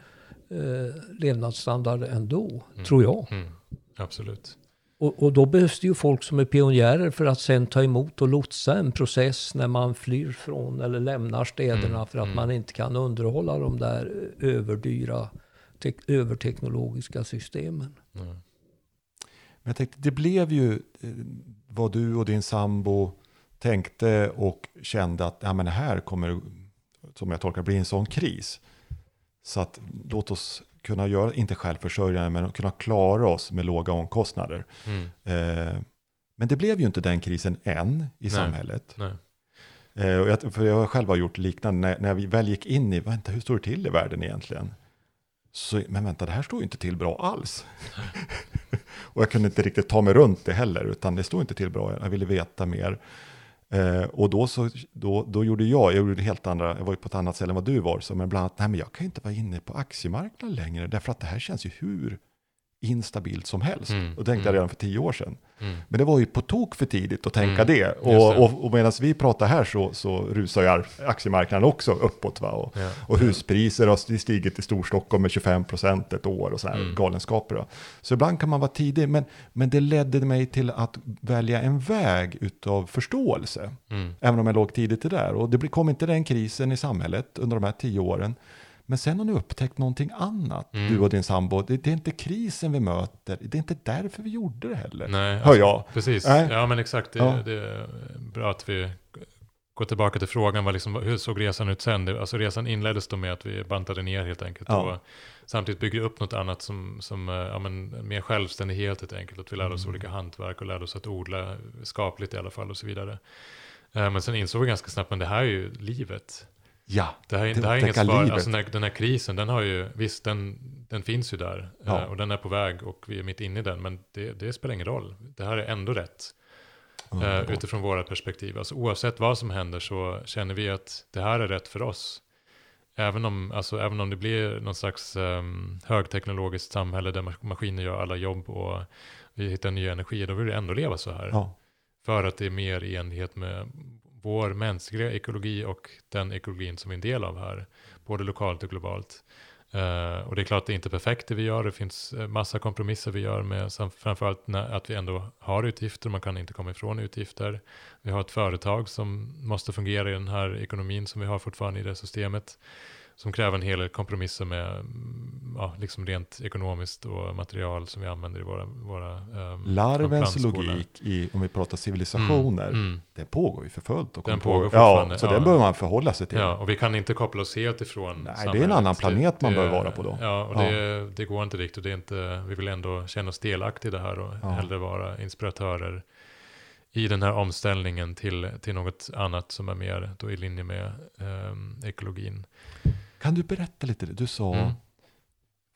levnadsstandard ändå, tror jag. Mm. Absolut. Och, och då behövs det ju folk som är pionjärer för att sen ta emot och lotsa en process när man flyr från eller lämnar städerna Mm, för att mm. man inte kan underhålla de där eh, överdyra, te- överteknologiska systemen. Mm. Men jag tänkte, det blev ju eh, vad du och din sambo tänkte och kände att ja, men det här kommer, som jag tolkar bli en sån kris. Så att låt oss kunna göra, inte självförsörjande, men kunna klara oss med låga omkostnader. Mm. Eh, men det blev ju inte den krisen än i Nej. samhället. Nej. Eh, och jag, för jag själv har gjort liknande, när, när vi väl gick in i, vänta hur står det till i världen egentligen? Så, men vänta, det här står ju inte till bra alls. och jag kunde inte riktigt ta mig runt det heller, utan det står inte till bra, jag ville veta mer. Eh, och då, så, då, då gjorde jag, jag gjorde helt andra, jag var ju på ett annat ställe än vad du var, så men bland annat, nej men jag kan ju inte vara inne på aktiemarknaden längre, därför att det här känns ju hur instabilt som helst. Mm, Och det tänkte jag mm. redan för tio år sedan. Mm. Men det var ju på tok för tidigt att tänka Mm, det. Och, och, och medan vi pratar här så, så rusar ju ar- aktiemarknaden också uppåt. Va? Och, Ja. och huspriser har stigit i Storstockholm med 25% ett år och sådana Mm. galenskaper. Då. Så ibland kan man vara tidig, men, men det ledde mig till att välja en väg utav förståelse. Mm. Även om jag låg tidigt i det där. Och det kom inte den krisen i samhället under de här tio åren. Men sen har ni upptäckt någonting annat, Mm. du och din sambo. Det, det är inte krisen vi möter, det är inte därför vi gjorde det heller. Nej, Hör alltså, jag. Precis, Nej. ja men exakt. Det, Ja. det är bra att vi går tillbaka till frågan, vad liksom, hur såg resan ut sen? Det, alltså resan inleddes då med att vi bantade ner helt enkelt. Ja. Och samtidigt byggde upp något annat som, som eh, ja, men, mer självständighet helt enkelt. Att vi lärde oss Mm. olika hantverk och lärde oss att odla skapligt i alla fall och så vidare. Eh, Men sen insåg vi ganska snabbt, men det här är ju livet. Ja, Det här, Det det här är inget svar. Alltså den, här, den här krisen, den har ju, visst den, den finns ju där. Ja. eh, Och den är på väg och vi är mitt inne i den. Men det, det spelar ingen roll. Det här är ändå rätt. underbart. utifrån våra perspektiv. Alltså, oavsett vad som händer så känner vi att det här är rätt för oss. Även om, alltså, även om det blir någon slags um, högteknologiskt samhälle där mas- maskiner gör alla jobb och vi hittar nya energier, då vill vi ändå leva så här. Ja, För att det är mer i enlighet med vår mänskliga ekologi och den ekologin som vi är en del av här. Både lokalt och globalt. Uh, och det är klart det är inte perfekt det vi gör. Det finns eh, massa kompromisser vi gör med framförallt när, att vi ändå har utgifter. Man kan inte komma ifrån utgifter. Vi har ett företag som måste fungera i den här ekonomin som vi har fortfarande i det systemet. Som kräver en hel del kompromisser med ja, liksom rent ekonomiskt och material som vi använder i våra, våra ehm, larvens logik i, om vi pratar civilisationer, Mm, mm. det pågår ju för fullt. Och Den pågår ja, fortfarande, så ja. den behöver man förhålla sig till. Ja, och vi kan inte koppla oss helt ifrån Nej, det är en samhället. annan planet man det, bör vara på då. Ja, och Ja. Det, det går inte riktigt. Det är inte, vi vill ändå känna oss delaktiga i det här och Ja. hellre vara inspiratörer i den här omställningen till, till något annat som är mer då i linje med ehm, ekologin. Kan du berätta lite? Du sa, Mm.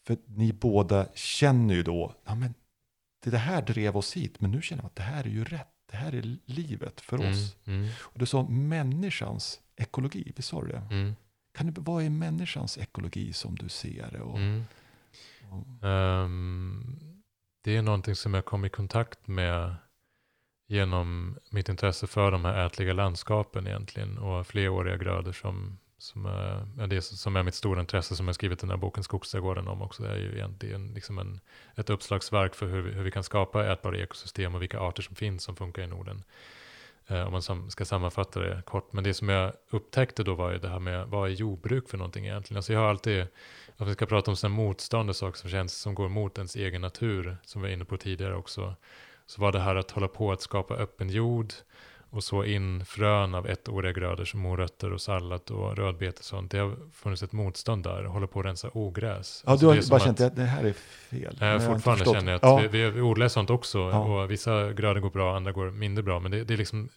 för ni båda känner ju då, ja men det, det här drev oss hit, men nu känner jag att det här är ju rätt. Det här är livet för Mm, oss. mm, Och du sa människans ekologi, visst sa det? mm, Kan du, vad är människans ekologi som du ser det? Och, mm. och, Ehm, det är någonting som jag kom i kontakt med genom mitt intresse för de här ätliga landskapen egentligen och fleråriga grödor som, som, är, det som är mitt stora intresse som jag skrivit den här boken Skogsträdgården om också. Det är ju egentligen liksom en, ett uppslagsverk för hur vi, hur vi kan skapa ätbara ekosystem och vilka arter som finns som funkar i Norden. Eh, om man sam, ska sammanfatta det kort. Men det som jag upptäckte då var ju det här med vad är jordbruk för någonting egentligen. Alltså jag har alltid, om vi ska prata om sådana motstånd och saker som känns som går mot ens egen natur, som vi var inne på tidigare också, så var det här att hålla på att skapa öppen jord och så in frön av ettåriga grödor som morötter och sallad och rödbete och sånt. Det har funnits ett motstånd där, hålla på att rensa ogräs. ja, Alltså du har bara känt att det här är fel. Jag inte fortfarande förstått. känner jag att ja. vi, vi, odlar sånt också. Ja. Och vissa grödor går bra, andra går mindre bra. Men det, det är liksom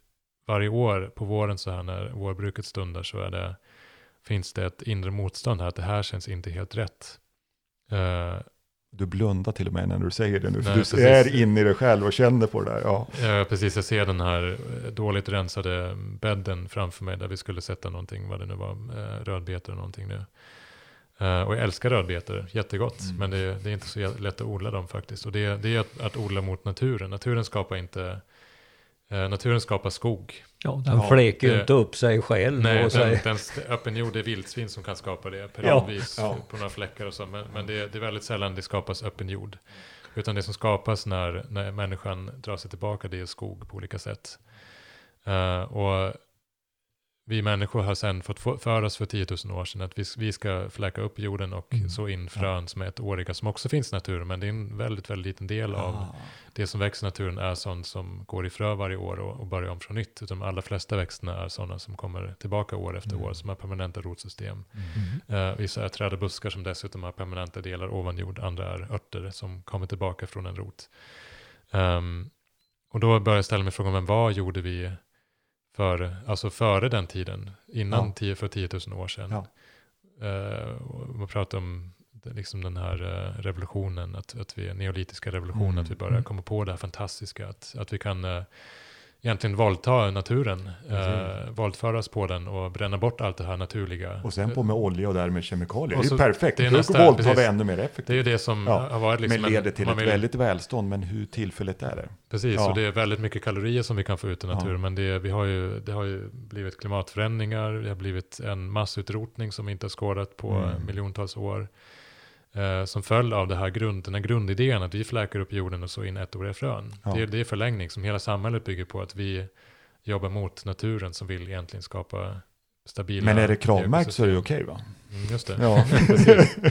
varje år på våren så här när vårbruket stundar så är det, finns det ett inre motstånd här. Att det här känns inte helt rätt. Eh, Du blundar till och med när du säger det nu, för Nej, du precis. är inne i dig själv och känner på det där. Ja. eh, precis, jag ser den här eh, dåligt rensade bädden framför mig där vi skulle sätta någonting, vad det nu var, eh, rödbetor eller någonting nu. Eh, och jag älskar rödbetor, jättegott. Mm. Men det, det är inte så lätt att odla dem faktiskt. Och det, det är att, att odla mot naturen. Naturen skapar inte, naturen skapar skog. Ja, den Ja, fläker ju det- inte upp sig själv. Nej, och den, den öppen jord, är vildsvin som kan skapa det Ja, periodvis ja. på några fläckar och så. Men, men det, det är väldigt sällan det skapas öppen jord. Utan det som skapas när, när människan drar sig tillbaka, det är skog på olika sätt. Eh, och vi människor har sen fått få- för oss för 10 000 år sedan att vi, vi ska fläka upp jorden och Mm. så in frön som är ettåriga, som också finns i naturen, men det är en väldigt, väldigt liten del av Ah. det som växer i naturen är sånt som går i frö varje år och, och börjar om från nytt. Utan de allra flesta växterna är sådana som kommer tillbaka år efter Mm. år, som har permanenta rotsystem. Mm. Eh, vissa är träd och buskar som dessutom har permanenta delar ovan jord, andra är örter som kommer tillbaka från en rot. Ehm, och då börjar jag ställa mig frågan, men vad gjorde vi för, alltså före den tiden, innan Ja. 10, för 10 000 år sedan? Ja. Eh, och man pratar om liksom den här eh, revolutionen, att, att vi, neolitiska revolutionen, Mm. att vi börjar komma på det här fantastiska, att, att vi kan eh, egentligen våldta naturen, eh, våldföras på den och bränna bort allt det här naturliga. Och sen på med olja och därmed kemikalier. Och det är ju perfekt. det är Då nästa- våldtar vi ännu mer Det är effektivt. ju det som Ja, har varit liksom men leder till ett vill- väldigt välstånd, men hur tillfälligt är det? Precis, Ja. och det är väldigt mycket kalorier som vi kan få ut i naturen. Ja. Men det, vi har ju, det har ju blivit klimatförändringar, det har blivit en massutrotning som vi inte har skådat på Mm. miljontals år. Eh, som följd av det här grund, den här grundidén att vi fläkar upp jorden och så in ettåriga frön. Ja. Det, är- det är förlängning som hela samhället bygger på att vi jobbar mot naturen som vill egentligen skapa stabila Men är det kravmärkt så är det okej va? Mm, just det. Ja.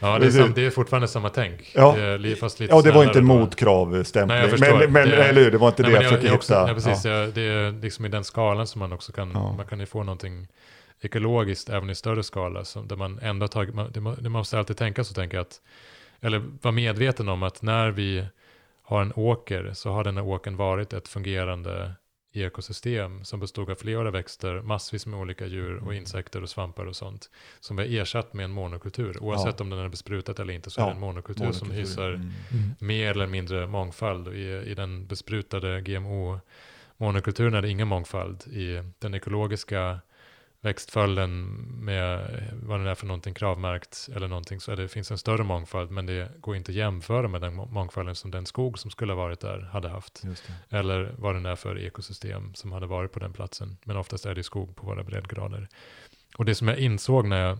Ja, det är, sam, det är fortfarande samma tänk. Ja. Det fast lite ja det var inte motkravstämpling. Nej, jag förstår. Men, men Det eller hur, det var inte Nej, det men jag försöker också, hitta. nej, precis, jag, det är liksom i den skalan som man också kan, Ja. man kan ju få någonting ekologiskt även i större skala. Som, där man ändå tagit, man, det, må- det måste alltid tänka så tänker jag att, eller vara medveten om att när vi har en åker så har den här åkern varit ett fungerande ekosystem som bestod av flera växter, massvis med olika djur och insekter och svampar och sånt. Som vi har ersatt med en monokultur. Oavsett om den är besprutat eller inte så är Ja, det en monokultur, som Monokultur. hyser Mm. mer eller mindre mångfald. I, I den besprutade GMO-monokulturen är det ingen mångfald. I den ekologiska växtföljden med vad det är för någonting kravmärkt eller någonting så är det, finns en större mångfald men det går inte att jämföra med den må- mångfalden som den skog som skulle ha varit där hade haft. Eller vad det är för ekosystem som hade varit på den platsen. Men oftast är det skog på våra breddgrader. Och det som jag insåg när jag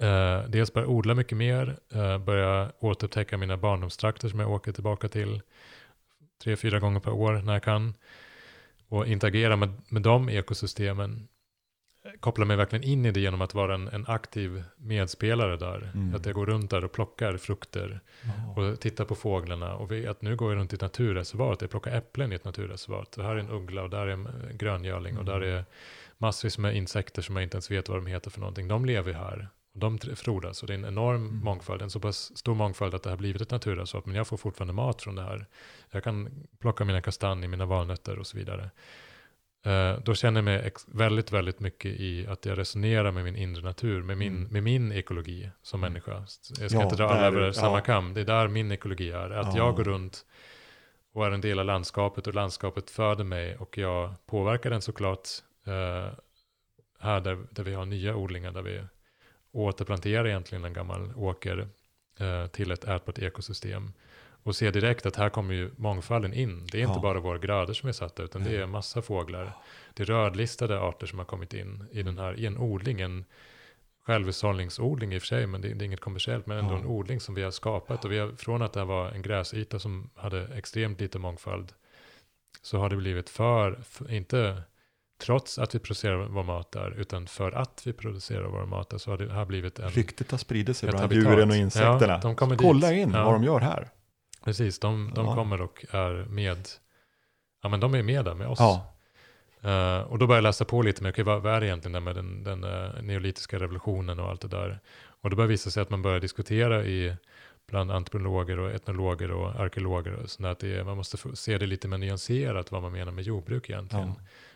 eh, dels började odla mycket mer, eh, började återupptäcka mina barndomstrakter som jag åker tillbaka till tre, fyra gånger per år när jag kan. Och interagera med, med de ekosystemen. Koppla mig verkligen in i det genom att vara en, en aktiv medspelare där. Mm. Att jag går runt där och plockar frukter och tittar på fåglarna. Och att nu går jag runt i ett naturreservat. Jag plockar äpplen i ett naturreservat. Och här är en uggla och där är en gröngöling. Och där är massvis med insekter som jag inte ens vet vad de heter för någonting. De lever ju här. Och de frodas. Och det är en enorm Mm. mångfald. En så pass stor mångfald att det har blivit ett naturreservat. Men jag får fortfarande mat från det här. Jag kan plocka mina kastanjer, mina valnötter och så vidare. Eh, då känner jag mig väldigt, väldigt mycket i att jag resonerar med min inre natur, med min, Mm. med min ekologi som människa. Jag ska Ja, inte dra alla över ja. samma kam. Det är där min ekologi är. Att Ja. jag går runt och är en del av landskapet och landskapet föder mig och jag påverkar den såklart. Eh, här där, där vi har nya odlingar, där vi återplanterar egentligen en gammal åker eh, till ett ätbart ekosystem. Och ser direkt att här kommer ju mångfalden in. Det är inte Ja. bara våra grödor som är satta, utan det Nej. är massa fåglar. Det är rödlistade arter som har kommit in i den här, i en odling, en självhushållningsodling i och för sig, men det, det är inget kommersiellt, men ändå Ja. en odling som vi har skapat. Och vi har, från att det här var en gräsyta som hade extremt lite mångfald, så har det blivit för, för inte trots att vi producerar vår mat där, utan för att vi producerar vår mat där, så har det här blivit en... Ryktet har spridit sig bland habitat. djuren och insekterna. Ja, Kolla in Ja. vad de gör här. Precis, de, de Ja. kommer och är med, ja men de är med där med oss. Ja, Eh, och då började jag läsa på lite mer, okej, vad, vad är det egentligen med den, den eh, neolitiska revolutionen och allt det där. Och då började det visa sig att man börjar diskutera i bland antropologer och etnologer och arkeologer och sådär, att det man måste se det lite mer nyanserat vad man menar med jordbruk egentligen. ja.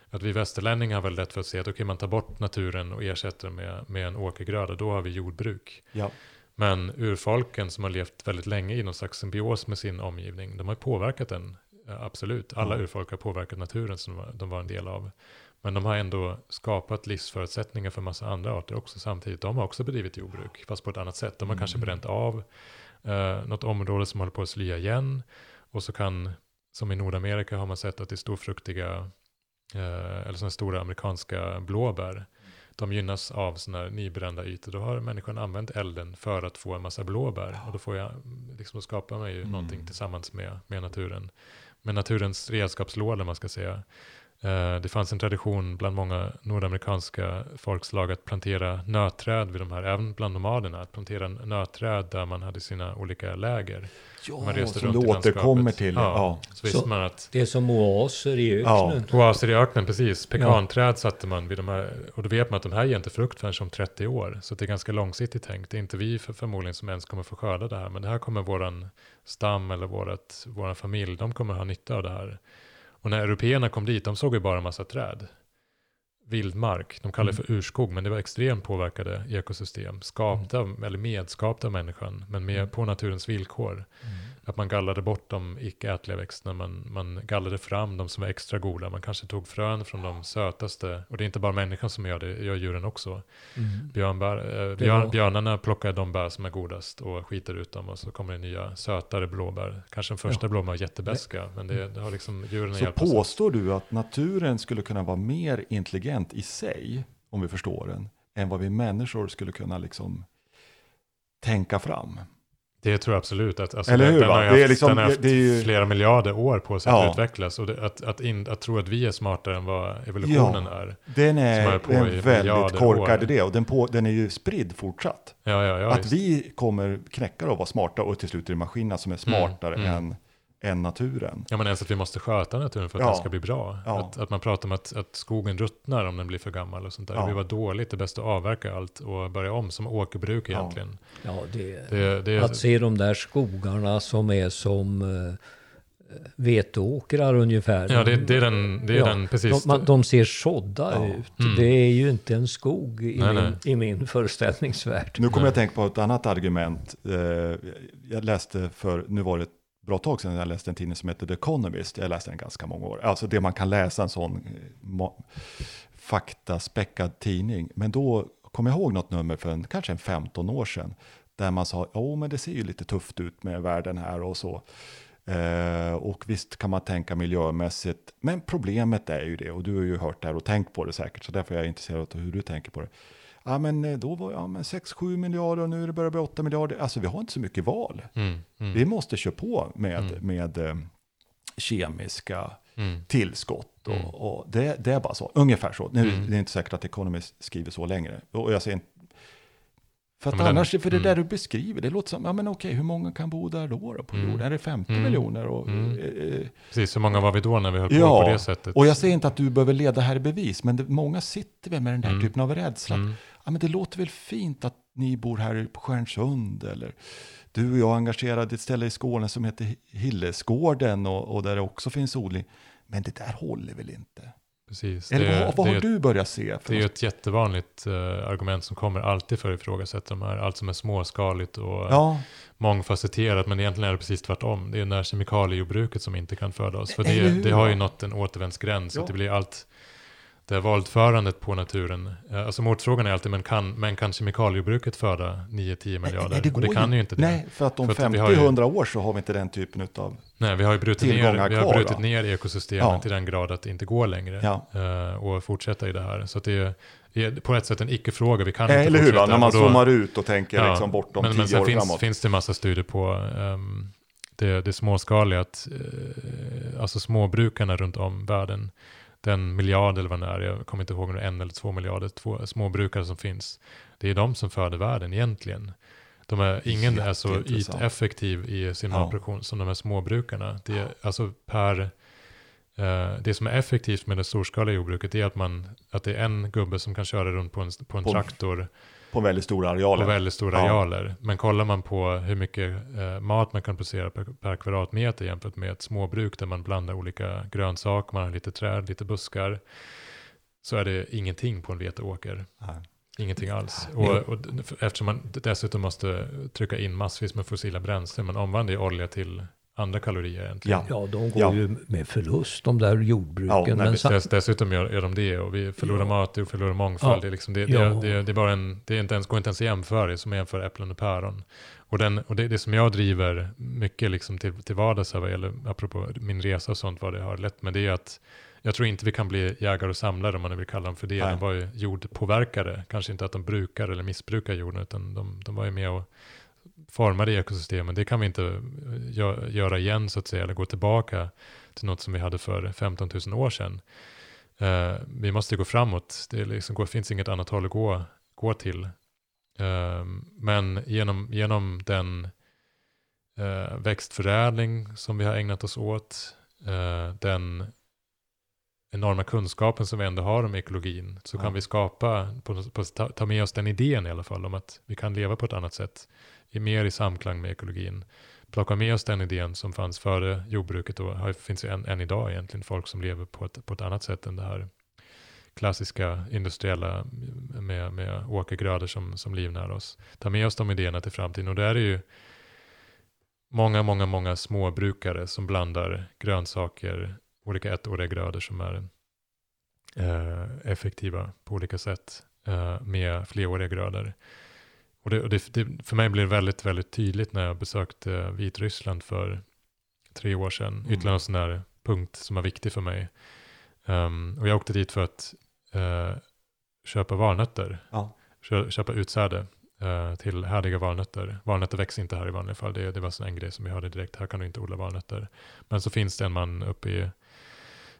Att vi västerlänningar har väldigt lätt för att se att okej, man tar bort naturen och ersätter den med, med en åkergröda, då har vi jordbruk. ja. Men urfolken som har levt väldigt länge i någon slags symbios med sin omgivning, de har påverkat den, eh, absolut. Alla Ja. urfolk har påverkat naturen som de var- en del av. Men de har ändå skapat livsförutsättningar för massa andra arter också samtidigt. De har också bedrivit jordbruk, fast på ett annat sätt. De har kanske Mm. bränt av eh, något område som håller på att slya igen. Och så kan, som i Nordamerika har man sett att det är storfruktiga, eh, eller sådana stora amerikanska blåbär. De gynnas av sådana här nybrända ytor. Då har människan använt elden för att få en massa blåbär. Och då får jag, liksom, då skapar man ju Mm. någonting tillsammans med, med naturen. Med naturens redskapslåda, man ska säga. Eh, det fanns en tradition bland många nordamerikanska folkslag att plantera nötträd vid de här, även bland nomaderna, att plantera nötträd där man hade sina olika läger. Man Ja, reste som runt landskapet. återkommer till. Ja. Ja. Så visste Så- man att Det är som oaser i Ja. öknen. Oaser i öknen, precis. Pekanträd satte man vid de här, och då vet man att de här ger inte frukt förrän om 30 år. Så det är ganska långsiktigt tänkt. Det är inte vi för, förmodligen som ens kommer få skörda det här, men det här kommer våran stam eller vårat, våran familj, de kommer ha nytta av det här. Och när européerna kom dit, de såg ju bara en massa träd. Vildmark, de kallar det för urskog, men det var extremt påverkade ekosystem. Skapta, eller medskapta av människan, men med, på naturens villkor. Att man gallrade bort de icke-ätliga växterna, man, man gallrade fram de som var extra goda. Man kanske tog frön från de sötaste, och det är inte bara människan som gör det, gör djuren också. Mm. Björnbär, eh, björn, Björnarna plockar de bär som är godast och skiter ut dem och så kommer det nya sötare blåbär. Kanske den första Ja. blåbär var jättebäska, men det, det har liksom djuren Så påstår du att naturen skulle kunna vara mer intelligent i sig, om vi förstår den, än vad vi människor skulle kunna liksom tänka fram? Det tror jag absolut. Att, alltså, Eller hur, Den va? har ju Det är haft, liksom- den har haft det är ju- flera miljarder år på sig Ja. att utvecklas. Och det, att, att, in, att tro att vi är smartare än vad evolutionen är. Den är på en i väldigt korkad idé och den, på, den är ju spridd fortsatt. Ja, ja, ja. att visst. vi kommer knäcka och vara smarta och till slut är det maskinerna som är smartare mm. än, än naturen. Ja, men ens att vi måste sköta naturen för att Ja. den ska bli bra. Ja. Att, att man pratar om att, att skogen ruttnar om den blir för gammal och sånt där. Ja. Det blir bara dåligt, det är bäst att avverka allt och börja om som åkerbruk Ja. egentligen. Ja, det, Det, det, Att se de där skogarna som är som uh, veteåkrar ungefär. ja, det, det är den, det är Ja, den precis. De, man, de ser sådda Ja. ut. Mm. Det är ju inte en skog i, Nej, min, nej. i min föreställningsvärld. Nu kommer jag att tänka på ett annat argument. Eh, Jag läste för, nu var det bra tag sedan jag läste en tidning som heter The Economist. Jag läste den ganska många år. Alltså det man kan läsa en sån eh, faktaspäckad tidning. Men då kom jag ihåg något nummer för en, kanske en 15 år sedan. Där man sa, jo men det ser ju lite tufft ut med världen här och så. Eh, och visst kan man tänka miljömässigt. Men problemet är ju det, och du har ju hört det här och tänkt på det säkert. Så därför är jag intresserad av hur du tänker på det. Ja men eh, då var ja, men 6-7 miljarder och nu är det börjar bli 8 miljarder. Alltså vi har inte så mycket val. Mm, mm, Vi måste köra på med, Mm. med eh, kemiska mm. tillskott. Och, Mm. och det, det är bara så, ungefär så. Nu Mm. det är inte säkert att Economist skriver så längre. Och jag säger inte, för att Ja, men den- annars, för det mm. där du beskriver, det låter som, ja men okej, hur många kan bo där då, då på jorden? Är det 50 Mm. miljoner? Och, eh, eh, Precis, hur många var vi då när vi höll på Ja, på det sättet? och jag säger inte att du behöver leda här i bevis, men det, många sitter väl med den där typen av rädsla. Ja, men det låter väl fint att ni bor här på Stjärnsund, eller du och jag är engagerade i ett ställe i Skåne som heter Hillesgården och, och där det också finns odling. Men det där håller väl inte? Precis. Eller Det- vad, vad har är- du börjat se? Det är ju ett jättevanligt eh, argument som kommer alltid för att ifrågasätta de här, allt som är småskaligt och ja, mångfacetterat, men egentligen är det precis tvärtom. Det är när kemikaliejordbruket som inte kan föda oss. För det, det har ju nått en återvändsgräns, Ja. att det blir allt, det här våldförandet på naturen. Eh, Alltså motfrågan är alltid, men kan, men kan kemikaliejordbruket föda 9-10 miljarder? Nej, det och det kan ju inte det. Nej, för att om För att vi har ju- 50-100 år så har vi inte den typen av... Nej, vi har ju brutit, ner, vi har brutit ner ekosystemen Ja. till den grad att det inte går längre. Ja. eh, och fortsätta i det här. Så det är, det är på ett sätt en icke-fråga. Vi kan inte Eller hur, när man zoomar ut och tänker Ja, liksom bortom men, men 10 sen år finns, framåt. finns det massa studier på ehm, det, det småskaliga, att, eh, alltså småbrukarna runt om världen, den miljard eller vad det är, jag kommer inte ihåg om det är en eller två miljarder två, småbrukare som finns, det är de som föder världen egentligen. De är, ingen är så yteffektiv i sin Ja. matproduktion som de här småbrukarna. Det är, alltså per, eh, det som är effektivt med det storskaliga jordbruket är att, man, att det är en gubbe som kan köra runt på en, på en På en traktor På väldigt stora arealer. på väldigt stora Ja. arealer. Men kollar man på hur mycket eh, mat man kan producera per, per kvadratmeter jämfört med ett småbruk där man blandar olika grönsaker, man har lite träd, lite buskar, så är det ingenting på en veteåker. Nej. Ingenting alls. Och, och eftersom man dessutom måste trycka in massvis med fossila bränslen, man omvandlar ju olja till andra kalorier egentligen. Ja. Ja, de går Ja. ju med förlust de där jordbruken. Ja, nej, men Dess, dessutom gör, gör de det och vi förlorar Ja. mat och förlorar mångfald. Ja. Det, är liksom, det, Ja. det, det, det, är bara en, det är inte ens, går inte ens att jämföra, som att jämföra äpplen och päron. Och, den, och det, det som jag driver mycket liksom till, till vardags, här vad gäller, apropå min resa och sånt, vad det har lett med, det är att jag tror inte vi kan bli jägare och samlare, om man nu vill kalla dem för det. Nej. De var ju jordpåverkare, kanske inte att de brukar eller missbrukar jorden, utan de, de var ju med och formade ekosystemen. Det kan vi inte eh, gö- göra igen, så att säga, eller gå tillbaka till något som vi hade för 15 000 år sedan. Eh, vi måste gå framåt. Det liksom, finns inget annat håll att gå, gå till. Eh, men genom, genom den eh, växtförädling som vi har ägnat oss åt, den enorma kunskapen som vi ändå har om ekologin, så Ja. kan vi skapa, på, på, ta, ta med oss den idén i alla fall, om att vi kan leva på ett annat sätt, i mer i samklang med ekologin. Plocka med oss den idén som fanns före jordbruket och har, finns ju än, än idag egentligen, folk som lever på ett, på ett annat sätt än det här klassiska industriella med, med åkergrödor som, som livnär oss. Ta med oss de idéerna till framtiden och där är det ju många, många, många småbrukare som blandar grönsaker, olika ettåriga grödor som är eh, effektiva på olika sätt eh, med fleråriga grödor. Och, det, och det, det, för mig blir det väldigt, väldigt tydligt när jag besökte Vitryssland för tre år sedan. Mm. Ytterligare en sån där punkt som är viktig för mig. Um, och jag åkte dit för att eh, köpa valnötter, Ja. kö, köpa utsäde. eh, till härdiga valnötter. Valnötter växer inte här i vanliga fall. Det, det var en grej som vi hörde direkt. Här kan du inte odla valnötter. Men så finns det en man uppe i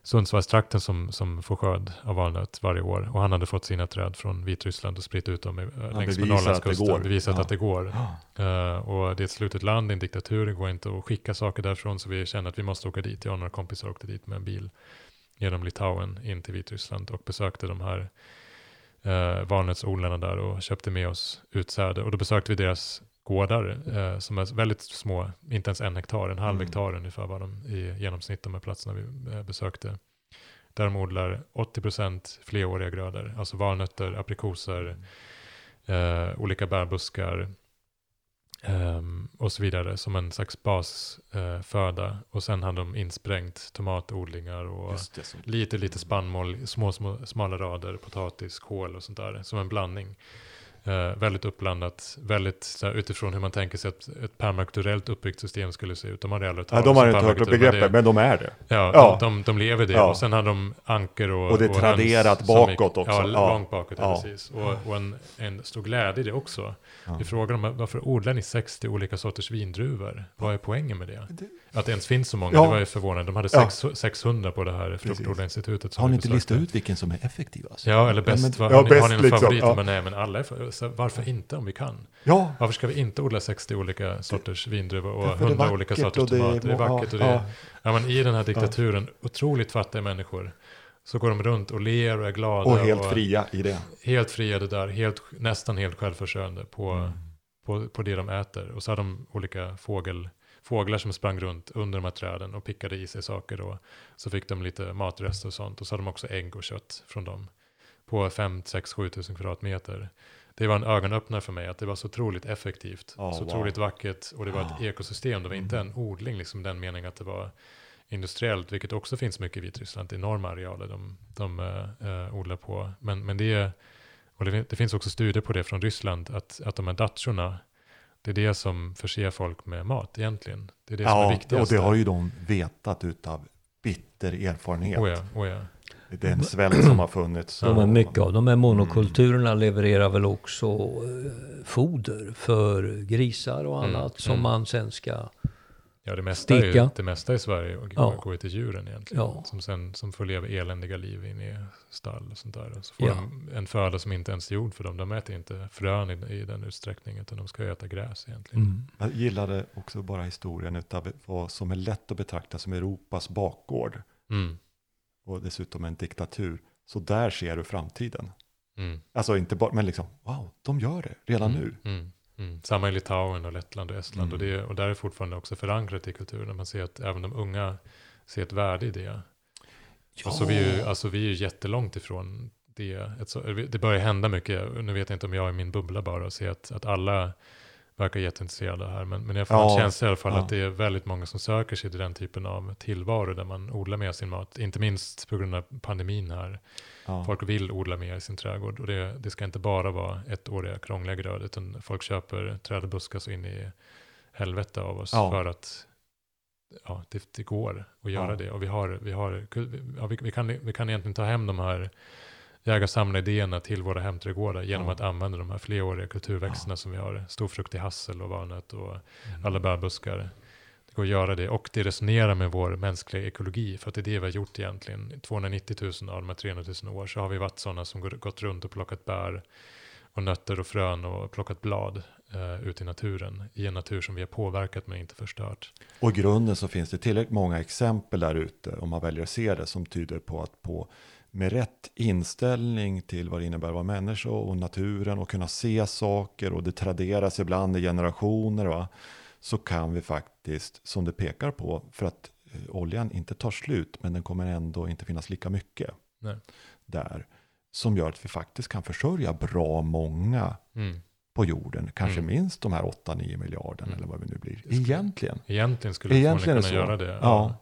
Sundsvallstrakten som, som får skörd av valnöt varje år. Och han hade fått sina träd från Vitryssland och spritt ut dem i, Han längs med att Norrlandskusten. går. Bevisat Ja. att det går. Ja. Eh, och det är ett slutet land, det är en diktatur, det går inte att skicka saker därifrån. Så vi kände att vi måste åka dit. Jag och några kompisar åkte dit med en bil genom Litauen in till Vitryssland och besökte de här eh, valnötsodlarna där och köpte med oss utsäde. Och då besökte vi deras gårdar eh, som är väldigt små, inte ens en hektar, en halv Mm. hektar ungefär var de i genomsnitt de här platserna vi eh, besökte. Där de odlar 80% fleråriga grödor, alltså valnötter, aprikoser, eh, olika bärbuskar ehm, och så vidare som en slags basföda. Eh, och sen hade de insprängt tomatodlingar och det, lite, lite spannmål, små, små, smala rader, potatis, kål och sånt där, som en blandning. Eh, väldigt uppblandat, väldigt så här, utifrån hur man tänker sig att ett permakulturellt uppbyggt system skulle se ut. De hade aldrig ja, de har inte hört men begreppet, det- men de är det. Ja, Ja. De, de, de lever det. Ja. Och sen hade de anker och Och det är traderat bakåt också. Ja, Ja. långt bakåt, ja. Precis. Och, och en, en stor glädje i det också. Ja. Vi frågar dem varför odlar ni 60 olika sorters vindruvor? Vad är poängen med det? Det- Att det ens finns så många, Ja. det var ju förvånande. De hade Ja. sex, 600 på det här fruktodlarinstitutet. som Har ni inte listat ut vilken som är effektivast? Ja, eller bäst. men- vad, ja, har, ni, bäst har ni någon liksom, favorit? ja. Men nej, men alla är varför inte om vi kan? Ja, Varför ska vi inte odla 60 olika sorters vindruvor och Därför är det 100 olika sorters och tomater? Det är vackert och det är, ja. ja, men I den här diktaturen, otroligt fattiga människor, så går de runt och ler och är glada. och helt fria i det. Helt fria det där, helt, nästan helt självförsörjande på, Mm. på, på det de äter. Och så har de olika fågel, fåglar som sprang runt under de här träden och pickade i sig saker. Och så fick de lite matrester och sånt. Och så hade de också ägg och kött från dem. På 5, 6, 7 tusen kvadratmeter. Det var en ögonöppnare för mig att det var så otroligt effektivt. Ja, så wow. otroligt vackert. Och det var ett Ja. ekosystem. Det var inte en odling liksom den meningen att det var industriellt. Vilket också finns mycket i Vitryssland. Enorma arealer de, de eh, odlar på. Men, men det är och det, det finns också studier på det från Ryssland, att, att de här datorerna, det är det som förser folk med mat egentligen. Det är det som är Ja, viktigast. och det har ju de vetat utav bitter erfarenhet. Oh ja, oh ja. Den svält som har funnits. De är mycket av de här Mm. monokulturerna levererar väl också eh, foder för grisar och Mm, annat som mm. man sen ska... ja det, mesta är ju, det mesta i Sverige och Ja. går ju till djuren egentligen. Ja. Som, sen, som får leva eländiga liv inne i stall och sånt där. Och så får Ja. de en föda som inte ens är gjord för dem. De äter inte frön i, i den utsträckningen, utan de ska äta gräs egentligen. Mm. Jag gillade också bara historien utav vad som är lätt att betrakta som Europas bakgård. Mm. Och dessutom en diktatur. Så där ser du framtiden. Mm. Alltså inte bara, men liksom, wow, de gör det redan Mm, nu. Mm, mm. Samma i Litauen och Lettland och Estland. Mm. Och, det, och där är fortfarande också förankrat i kulturen. Man ser att även de unga ser ett värde i det. Alltså, vi är ju, alltså vi är ju jättelångt ifrån det. Det börjar hända mycket. Nu vet jag inte om jag är i min bubbla bara och ser att, att alla verkar jätteintresserade här. Men, men jag får Ja, en känsla i alla fall ja. att det är väldigt många som söker sig till den typen av tillvaro där man odlar mer sin mat. Inte minst på grund av pandemin här. Ja. Folk vill odla mer i sin trädgård och det, det ska inte bara vara ettåriga krångliga grödor utan folk köper träd och buskar så in i helvete av oss Ja. för att ja, det, det går att göra Ja. det. Och vi, har, vi, har, ja, vi, vi, kan, vi kan egentligen ta hem de här jägar-samlar-idéerna till våra hemträdgårdar genom Ja. att använda de här fleråriga kulturväxterna som vi har. Storfruktig hassel och valnöt och Mm. alla bärbuskar. Det går att göra det och det resonerar med vår mänskliga ekologi för att det är det vi har gjort egentligen. 290 000 av de här 300 000 år så har vi varit sådana som gått runt och plockat bär och nötter och frön och plockat blad eh, ut i naturen. I en natur som vi har påverkat men inte förstört. Och i grunden så finns det tillräckligt många exempel där ute, om man väljer att se det, som tyder på att på med rätt inställning till vad det innebär att vara människa och naturen och kunna se saker och det traderas ibland i generationer, va? så kan vi faktiskt, som det pekar på, för att eh, oljan inte tar slut, men den kommer ändå inte finnas lika mycket Nej. där, som gör att vi faktiskt kan försörja bra många Mm. på jorden, kanske Mm. minst de här 8-9 miljarderna Mm. eller vad vi nu blir. Egentligen. Egentligen skulle Egentligen kunna göra det. Ja.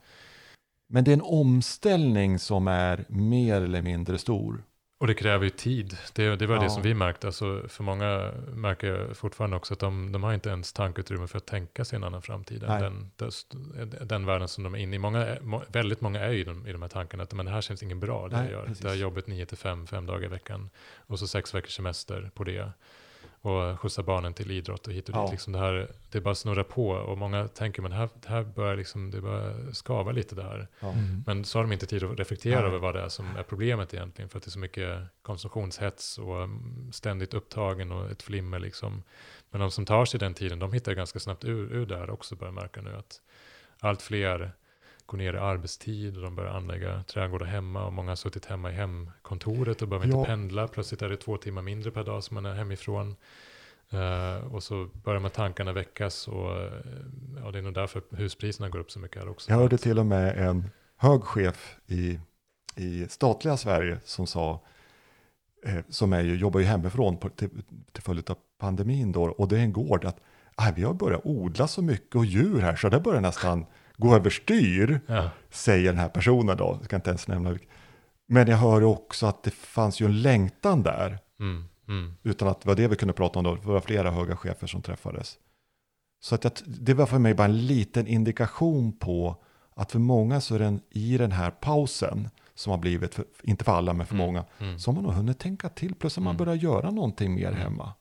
Men det är en omställning som är mer eller mindre stor. Och det kräver ju tid. Det, det var det Ja. som vi märkte. Alltså, för många märker jag fortfarande också att de, de har inte ens tankeutrymme för att tänka sig en annan framtid den, den, den världen som de är inne i. Många, må- väldigt många är ju i de, i de här tankarna att men det här känns ingen bra. Det, Nej, jag gör. det här jobbet 9 till 5, fem dagar i veckan. Och så sex veckors semester på det. Och skjutsa barnen till idrott och hit och Ja. dit. Liksom det, här, det bara snurrar på och många tänker men här, här börjar liksom, det börjar skava lite det här. Ja. Mm. Men så har de inte tid att reflektera Nej. över vad det är som är problemet egentligen. För att det är så mycket konsumtionshets och mm, ständigt upptagen och ett flimmer liksom. Men de som tar sig den tiden, de hittar ganska snabbt ur, ur det här också, börjar märka nu att allt fler går ner i arbetstid och de börjar anlägga trädgårdar hemma och många har suttit hemma i hemkontoret och behöver Ja. inte pendla. Plötsligt är det två timmar mindre per dag som man är hemifrån. Eh, och så börjar man tankarna väckas och eh, ja, det är nog därför huspriserna går upp så mycket här också. Jag hörde till och med en hög chef i, i statliga Sverige som sa, eh, som är ju, jobbar ju hemifrån på, till, till följd av pandemin då, och det är en gård, att "Aj, vi har börjat odla så mycket och djur här så det börjar nästan gå överstyr, Ja. säger den här personen då, jag ska inte ens nämna vilk- Men jag hör också att det fanns ju en längtan där, Mm, mm. utan att det var det vi kunde prata om då, det var flera höga chefer som träffades. Så att jag, det var för mig bara en liten indikation på att för många så är den i den här pausen som har blivit, för, inte för alla men för Mm. många, Mm. så har man nog hunnit tänka till, plus att man Mm. börjar göra någonting mer Mm. hemma.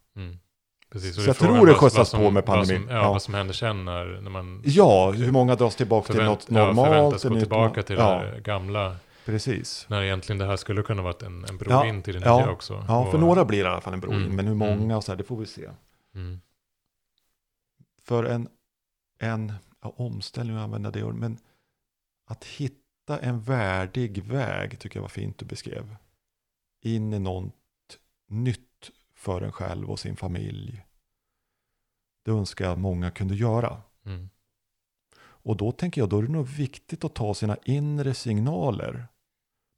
Precis, Så jag tror det skjutsas på med vad som- pandemin. Ja, Ja. vad som händer sen när, när man Ja, hur många dras tillbaka till något ja, normalt? förväntas gå tillbaka till ja, det gamla. Precis. När egentligen det här skulle kunna vara en, en bro Ja, in till det ja, nya också. Ja, för Och- några blir det i alla fall en bro in, Mm, men hur mm. många och så här, det får vi se. Mm. för en, en ja, omställning, att använda det ordet, men att hitta en värdig väg tycker jag var fint du beskrev. In i något nytt för en själv och sin familj. Det önskar jag att många kunde göra. Mm. Och då tänker jag, då är det nog viktigt att ta sina inre signaler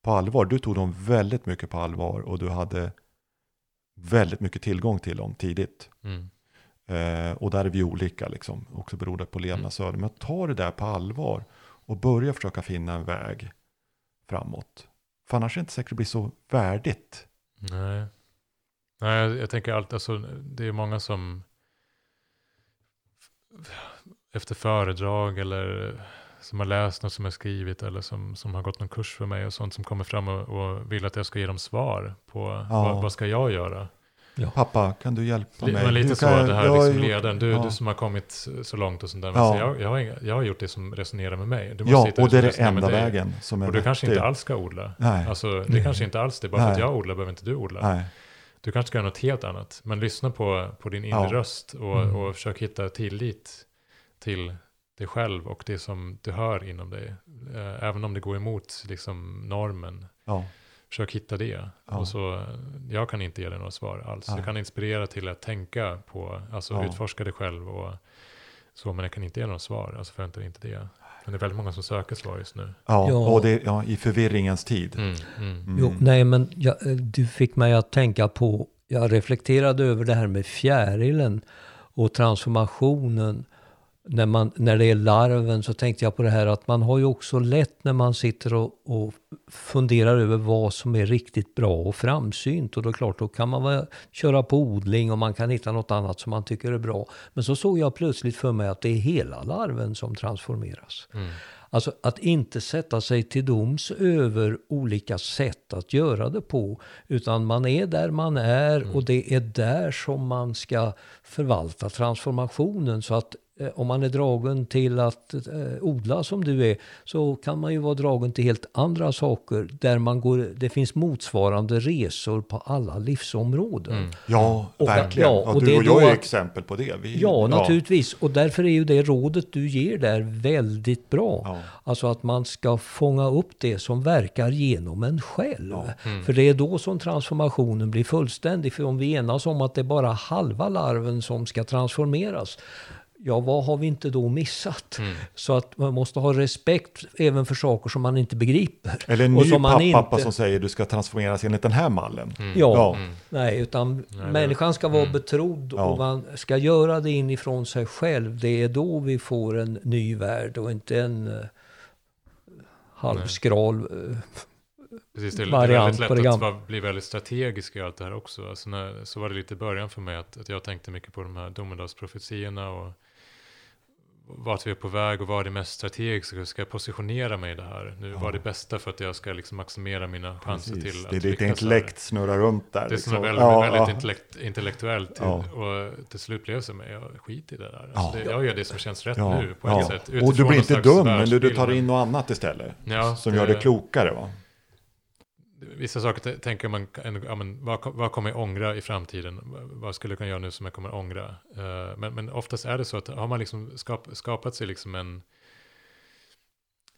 på allvar. Du tog dem väldigt mycket på allvar och du hade väldigt mycket tillgång till dem tidigt. Mm. Eh, och där är vi olika, liksom, också beroende på levnadsöde. Men ta det där på allvar och börja försöka finna en väg framåt. För annars är det inte säkert att det blir så värdigt. Nej. Nej, jag, jag tänker alltid, alltså, det är många som efter föredrag eller som har läst något som jag skrivit eller som, som har gått någon kurs för mig och sånt som kommer fram och, och vill att jag ska ge dem svar på Ja. vad, vad ska jag göra? Pappa, kan du hjälpa mig? Men lite Hur så, jag- det här jag liksom ledaren, du, ja. du som har kommit så långt och sånt där. Men Ja. så jag, jag, har inga, jag har gjort det som resonerar med mig. Du måste Ja, hitta och det är som det enda vägen som är Och du kanske vettig. inte alls ska odla. Nej, Alltså, det Nej. kanske inte alls det. Bara för att Nej. jag odlar behöver inte du odla. nej. Du kanske ska göra något helt annat. Men lyssna på, på din inre Ja. röst och, Mm. och försök hitta tillit till dig själv och det som du hör inom dig. Eh, Även om det går emot liksom, normen. Ja, Försök hitta det. Ja. Och så, jag kan inte ge dig några svar alls. Nej. Jag kan inspirera till att tänka på, alltså Ja. utforska dig själv och så, men jag kan inte ge några svar. Alltså förvänta dig inte det. Men det är väldigt många som söker svar just nu. ja, Ja. och det, ja, i förvirringens tid. Mm, mm. Mm. Jo, nej, men jag, eh, du fick mig att tänka på, jag reflekterade över det här med fjärilen och transformationen. När, man, när det är larven så tänkte jag på det här att man har ju också lätt när man sitter och, och funderar över vad som är riktigt bra och framsynt. Och då är klart, då kan man väl köra på odling och man kan hitta något annat som man tycker är bra. Men så såg jag plötsligt för mig att det är hela larven som transformeras. Mm. Alltså att inte sätta sig till doms över olika sätt att göra det på. Utan man är där man är och det är där som man ska förvalta transformationen. Så att om man är dragen till att eh, odla som du är så kan man ju vara dragen till helt andra saker. Där man går, det finns motsvarande resor på alla livsområden. Mm. Ja, Och- verkligen. ja, Ja, och du och jag är ju att- exempel på det. Vi, Ja, naturligtvis. Och därför är ju det rådet du ger där väldigt bra. Ja. Alltså att man ska fånga upp det som verkar genom en själv. Mm. För det är då som transformationen blir fullständig. För om vi enas om att det är bara halva larven som ska transformeras. Ja, vad har vi inte då missat? Mm. Så att man måste ha respekt även för saker som man inte begriper. Eller en Och ny som man pappa inte- som säger du ska transformeras enligt den här mallen. Mm. Ja, Ja. Mm. nej, utan det- människan ska vara mm. betrodd Ja. och man ska göra det inifrån sig själv. Det är då vi får en ny värld och inte en uh, halvskral. eh, Precis, det är, variant väldigt lätt att bli väldigt strategisk i allt det här också. Alltså när, så var det lite i början för mig att, att jag tänkte mycket på de här domedagsprofetiorna och vart vi är på väg och vad är det mest strategiska, hur ska jag positionera mig i det här? Nu Ja. vad är det bästa för att jag ska liksom maximera mina chanser Precis. till att Det är ditt intellekt snurrar runt där. Det liksom. väldigt, Ja, väldigt ja. Intellekt, intellektuellt till, och till slut blev det så, men jag skit i det där. Alltså det, jag gör det som känns rätt nu på ett sätt. Och du blir inte dum, men du, tar in något annat istället. Som gör det klokare va? Vissa saker tänker man, ja, men vad, vad kommer jag ångra i framtiden? Vad skulle jag kunna göra nu som jag kommer ångra? Uh, men, men oftast är det så att har man liksom skap, skapat sig liksom en,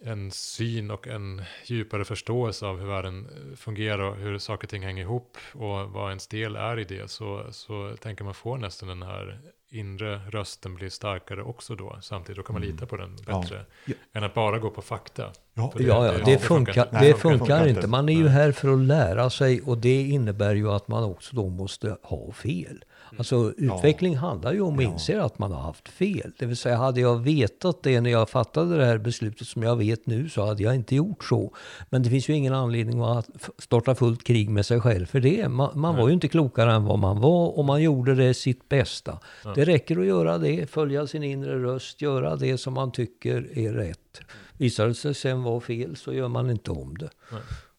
en syn och en djupare förståelse av hur världen eh, fungerar och hur saker och ting hänger ihop och vad ens del är i det så, så tänker man få nästan den här inre rösten blir starkare också då samtidigt. Då kan man Mm. lita på den bättre Ja. än att bara gå på fakta. Ja, För Ja, ja, det, det funkar, funkar det inte. funkar, funkar inte. Man är ju här för att lära sig och det innebär ju att man också då måste ha fel. Alltså utveckling handlar ju om att Ja. inse att man har haft fel. Det vill säga hade jag vetat det när jag fattade det här beslutet som jag vet nu så hade jag inte gjort så. Men det finns ju ingen anledning att starta fullt krig med sig själv för det. Man, man var ju inte klokare än vad man var och man gjorde det sitt bästa. Det räcker att göra det, följa sin inre röst, göra det som man tycker är rätt. Visar det sig sen vara fel så gör man inte om det.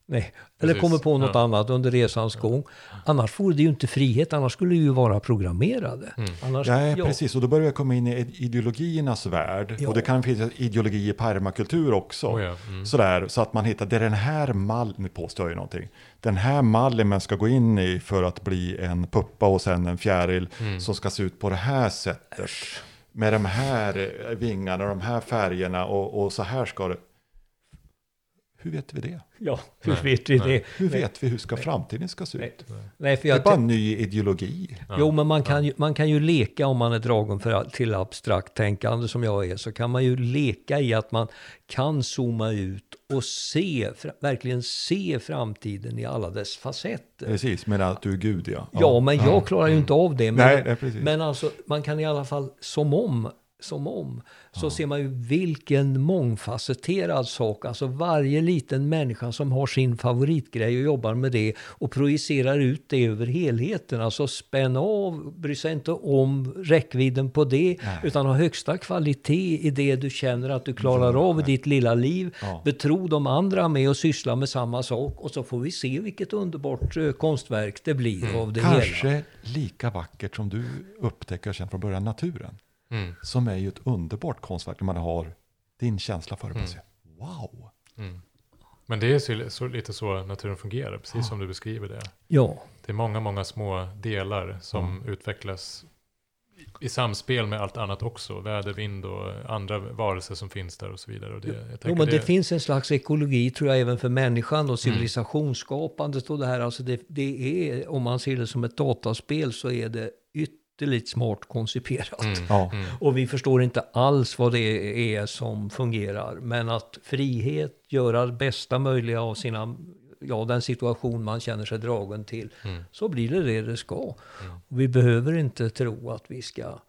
Nej. Eller Precis. kommer på något Ja. annat under resans gång. Annars vore det ju inte frihet, annars skulle vi ju vara programmerade. Mm. Annars, Nej, ja. precis. Och då börjar vi komma in i ideologiernas värld. Ja. Och det kan finnas ideologi i permakultur också. Oh ja, mm. Sådär, så att man hittar, det är den här mallen, nu påstår jag ju någonting. Den här mallen man ska gå in i för att bli en puppa och sen en fjäril Mm. som ska se ut på det här sättet. Med de här eh, vingarna och de här färgerna och, och så här ska det. Hur vet vi det? ja, hur Nej, vet vi nej. det? Hur Nej. vet vi hur ska framtiden ska se ut? Nej, för Det är jag bara en ny ideologi. Ja. Jo, men man kan, ju, man kan ju leka om man är dragen för, till abstrakt tänkande som jag är, så kan man ju leka i att man kan zooma ut och se, verkligen se framtiden i alla dess facetter. Precis, men att du är Gud ja. Ja, men jag klarar ju inte av det. Men, Nej, nej, precis. men alltså, man kan i alla fall, som om, som om, så ser man ju vilken mångfacetterad sak. Alltså varje liten människa som har sin favoritgrej och jobbar med det och projicerar ut det över helheten. Alltså spänn av, bry sig inte om räckvidden på det, Nej. utan ha högsta kvalitet i det du känner att du klarar av i ditt lilla liv. Ja. Betro de andra med att syssla med samma sak och så får vi se vilket underbart eh, konstverk det blir av det hela. Kanske lika vackert som du upptäcker känner från början naturen. Mm. Som är ju ett underbart konstverk när man har din känsla för det. Säger, Wow! Mm. Men det är så, så, lite så naturen fungerar, precis som du beskriver det. Ja, Det är många, många små delar som utvecklas i, i samspel med allt annat också. Väder, vind och andra varelser som finns där och så vidare. Och det, jag Jo, men det, finns en slags ekologi tror jag även för människan och civilisationsskapandet och det här. Alltså det, det är, om man ser det som ett dataspel så är det ytterligt smart konciperat. Mm. Ja. Mm. Och vi förstår inte alls vad det är som fungerar. Men att frihet, göra det bästa möjliga av sina, ja, den situation man känner sig dragen till. Mm. Så blir det det det ska. Mm. Och vi behöver inte tro att vi ska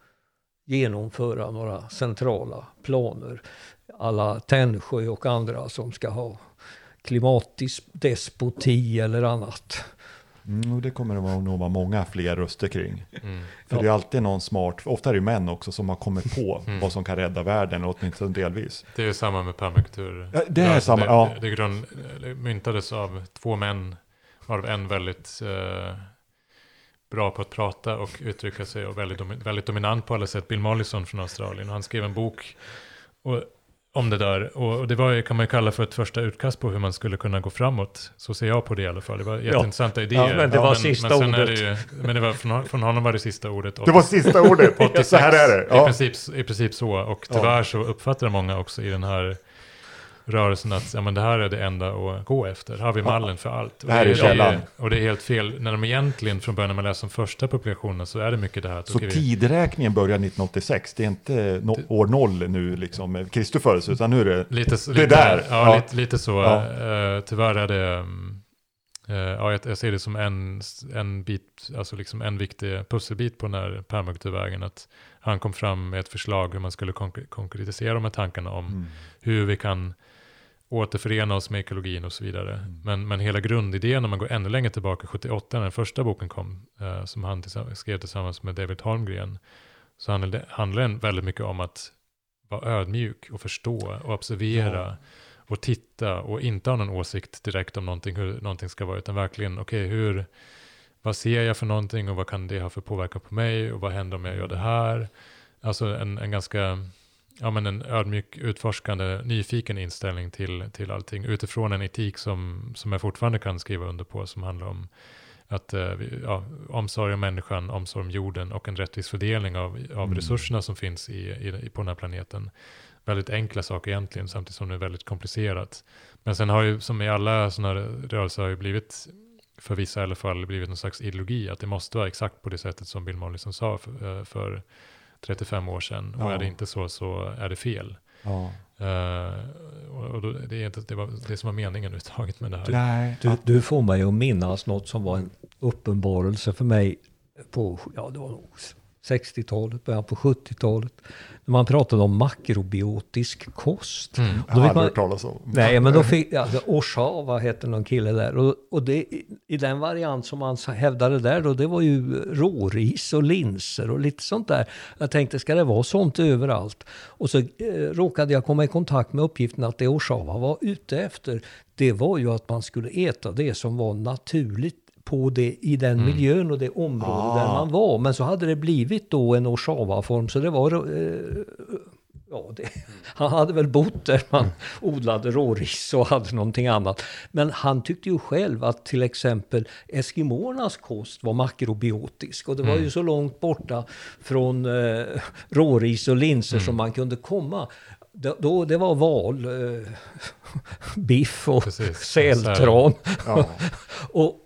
genomföra några centrala planer. Alla Tännsjö och andra som ska ha klimatdespoti eller annat. Mm, och det kommer det nog vara många fler röster kring. Mm. För Ja. det är alltid någon smart, ofta är det män också, som har kommit på Mm. vad som kan rädda världen, åtminstone delvis. Det är ju samma med permakultur. Ja, det är Alltså, samma, det, ja. Det, det grund, eller myntades av två män, varav en väldigt eh, bra på att prata och uttrycka sig och väldigt, väldigt dominant på alla sätt. Bill Mollison från Australien. Han skrev en bok och, om det där. Och, det var, ju- kan man ju kalla för ett första utkast på hur man skulle kunna gå framåt. Så ser jag på det i alla fall. Det var jätteintressanta idéer. Ja, men det var men, sista men ordet. det ju, men det var, från, från honom var det sista ordet. Och- Det var sista ordet, 86, så här är det. I, Ja. princip, I princip så. Och Ja. tyvärr så uppfattar många också i den här rörelsen att ja, men det här är det enda att gå efter. Här har vi mallen för allt. Och Det här är källan. och det är helt fel. När de egentligen från början när man läser de första publikationerna så är det mycket det här Så tidräkningen börjar 1986, det är inte no år noll nu liksom, med Kristus födelse, utan nu är det... Lite, Det lite, där, Ja, ja. Lite, lite så. Ja. Eh, tyvärr är det... eh, ja, jag, jag ser det som en, en bit, alltså liksom en viktig pusselbit på den här permakulturvägen. Att han kom fram med ett förslag hur man skulle konk- konkretisera de här tankarna om Mm. hur vi kan återförena oss med ekologin och så vidare. Men, men hela grundidén, om man går ännu längre tillbaka, 78, när den första boken kom, eh, som han tillsammans, skrev tillsammans med David Holmgren, så handlade, handlade den väldigt mycket om att vara ödmjuk och förstå och observera Ja. och titta och inte ha någon åsikt direkt om någonting, hur någonting ska vara, utan verkligen, okej, hur, vad ser jag för någonting och vad kan det ha för påverkan på mig och vad händer om jag gör det här? Alltså en, en ganska, ja men en ödmjuk, utforskande, nyfiken inställning till, till allting utifrån en etik som, som jag fortfarande kan skriva under på, som handlar om att eh, ja, omsorg om människan, omsorg om jorden och en rättvis fördelning av, av Mm. resurserna resurserna som finns i, i, på den här planeten. Väldigt enkla saker egentligen, samtidigt som det är väldigt komplicerat. Men sen har ju, som i alla sådana rörelser, har ju blivit, för vissa i alla fall, blivit någon slags ideologi, att det måste vara exakt på det sättet som Bill Mollison sa för, eh, för 35 år sedan. Och Ja. är det inte så, så är det fel. Ja. Och och då, det är inte det, var, det som var meningen överhuvudtaget med det här. Nej, Du, du får mig att minnas något som var en uppenbarelse för mig på ja, det var nog 60-talet, början på 70-talet. När man pratade om makrobiotisk kost. Mm. jag har aldrig hört talas om. nej, men då fick, ja, Orsava hette någon kille där. Och, och det, i- i den variant som man hävdade där då, det var ju råris och linser och lite sånt där. Jag tänkte, ska det vara sånt överallt? Och så eh, råkade jag komma i kontakt med uppgiften att det Orsava var ute efter, det var ju att man skulle äta det som var naturligt på det, i den miljön och det område där Ah. man var. Men så hade det blivit då en Orsava-form, så det var eh, Ja, det, han hade väl bott där man odlade råris och hade någonting annat. Men han tyckte ju själv att till exempel eskimoernas kost var makrobiotisk. Och det var ju så långt borta från eh, råris och linser som man kunde komma. Det, då, det var val, eh, biff och Precis. sältran. Ja. Och,